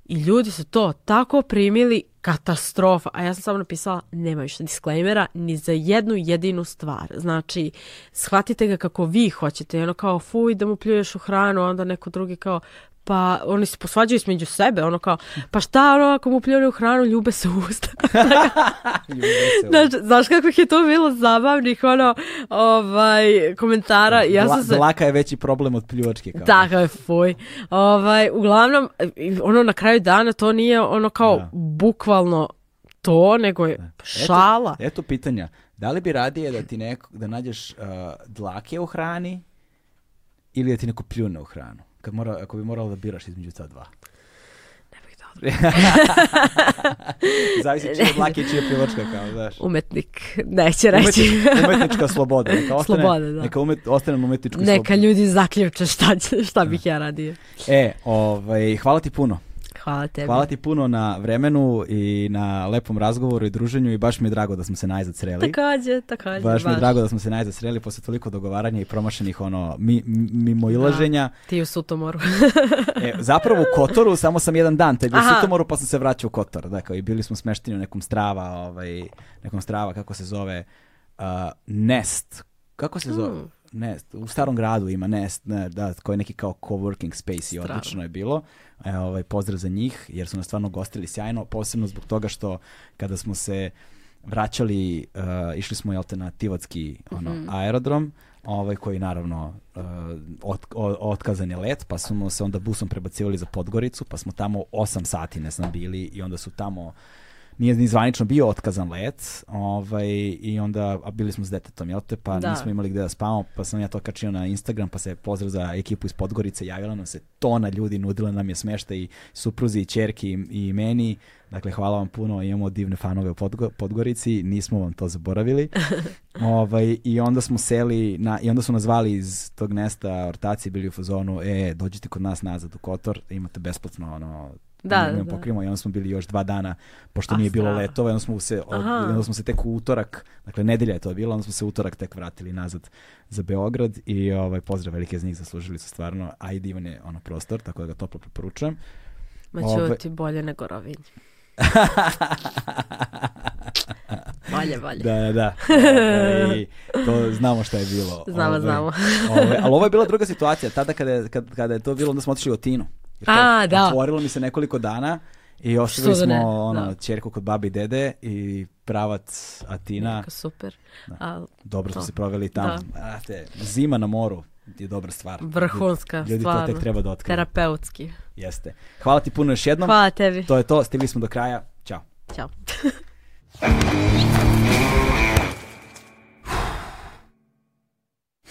Speaker 2: I ljudi su to tako primili, katastrofa. A ja sam samo napisala, nema više disklejmera ni za jednu jedinu stvar. Znači, shvatite ga kako vi hoćete. I ono kao, fuj, da mu pljuješ u hranu, onda neko drugi kao, pa oni se posvađaju između sebe, ono kao, pa šta ono ako mu pljuju hranu, ljube se usta. znaš, znaš kako je to bilo zabavnih, ono, ovaj, komentara. Da, ja Bla, sam se...
Speaker 1: Dlaka je veći problem od pljuvačke. Kao.
Speaker 2: Tako je, fuj. Ovaj, uglavnom, ono, na kraju dana to nije ono kao da. bukvalno to, nego je da. šala. Eto, eto
Speaker 1: pitanja. Da li bi radije da ti neko, da nađeš uh, dlake u hrani ili da ti neko pljune u hranu? Kad mora, ako bi morala da biraš između ta dva.
Speaker 2: Ne bih da
Speaker 1: Zavisi čije dlake i čije piločka, kao, znaš.
Speaker 2: Umetnik, neće reći. Umetnič,
Speaker 1: umetnička sloboda. Neka ostane, sloboda, da. Neka umet, ostane
Speaker 2: umetničku
Speaker 1: neka slobodu. Neka
Speaker 2: ljudi zaključe šta, šta bih ja radio.
Speaker 1: E, ovaj, hvala ti puno. Hvala tebi. Hvala ti puno na vremenu i na lepom razgovoru i druženju i baš mi je drago da smo se najzad sreli.
Speaker 2: Takođe, takođe.
Speaker 1: Baš, baš. mi je drago da smo se najzad sreli posle toliko dogovaranja i promašenih ono mi, mimo ilaženja. Da,
Speaker 2: ti u Sutomoru.
Speaker 1: e, zapravo u Kotoru, samo sam jedan dan, tebi u Sutomoru pa sam se vraćao u Kotor. Dakle, i bili smo smešteni u nekom strava, ovaj, nekom strava, kako se zove, uh, Nest. Kako se mm. zove? Mm ne, u starom gradu ima Nest, ne, da, koji je neki kao coworking space i odlično je bilo. E, ovaj, pozdrav za njih, jer su nas stvarno gostili sjajno, posebno zbog toga što kada smo se vraćali, uh, išli smo i alternativatski ono, mm -hmm. aerodrom, ovaj, koji naravno uh, e, ot, o, otkazan je let, pa smo se onda busom prebacivali za Podgoricu, pa smo tamo 8 sati ne znam bili i onda su tamo nije ni zvanično bio otkazan let, ovaj, i onda, a bili smo s detetom, jel te, pa da. nismo imali gde da spavamo, pa sam ja to kačio na Instagram, pa se pozdrav za ekipu iz Podgorice, javila nam se tona ljudi, nudila nam je smešta i supruzi i čerki i, i meni, dakle hvala vam puno, imamo divne fanove u Podgorici, nismo vam to zaboravili. ovaj, I onda smo seli, na, i onda su nas zvali iz tog nesta ortaci, bili u fazonu, e, dođite kod nas nazad u Kotor, imate besplatno ono, da, da. pokrijemo i onda smo bili još dva dana, pošto A, nije bilo strava. letova, onda smo, se, od, onda smo se tek u utorak, dakle nedelja je to bila, onda smo se utorak tek vratili nazad za Beograd i ovaj, pozdrav velike za njih, zaslužili su stvarno, a i je ono prostor, tako da ga toplo preporučujem.
Speaker 2: Ma Ove... ti bolje nego rovinj. bolje, bolje.
Speaker 1: Da, da, da. I ovaj, to znamo šta je bilo.
Speaker 2: Znamo, ove, ovaj, znamo.
Speaker 1: Ove, ovaj, ali ovo je bila druga situacija. Tada kada je, kada je to bilo, onda smo otišli u Tinu.
Speaker 2: A, da.
Speaker 1: Otvorilo mi se nekoliko dana i ostavili da smo da. ono, da. čerku kod babi i dede i pravac Atina. Jako
Speaker 2: super. Da. Al,
Speaker 1: Dobro smo se proveli tamo. Da. Te, zima na moru je dobra stvar.
Speaker 2: Vrhunska ljudi,
Speaker 1: ljudi stvar. to tek treba da
Speaker 2: otkriju. Terapeutski.
Speaker 1: Jeste. Hvala ti puno još jednom.
Speaker 2: Hvala tebi.
Speaker 1: To je to. Stigli smo do kraja. Ćao.
Speaker 2: Ćao.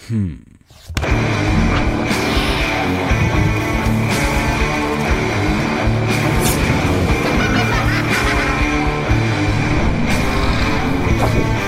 Speaker 2: hmm. 痛苦。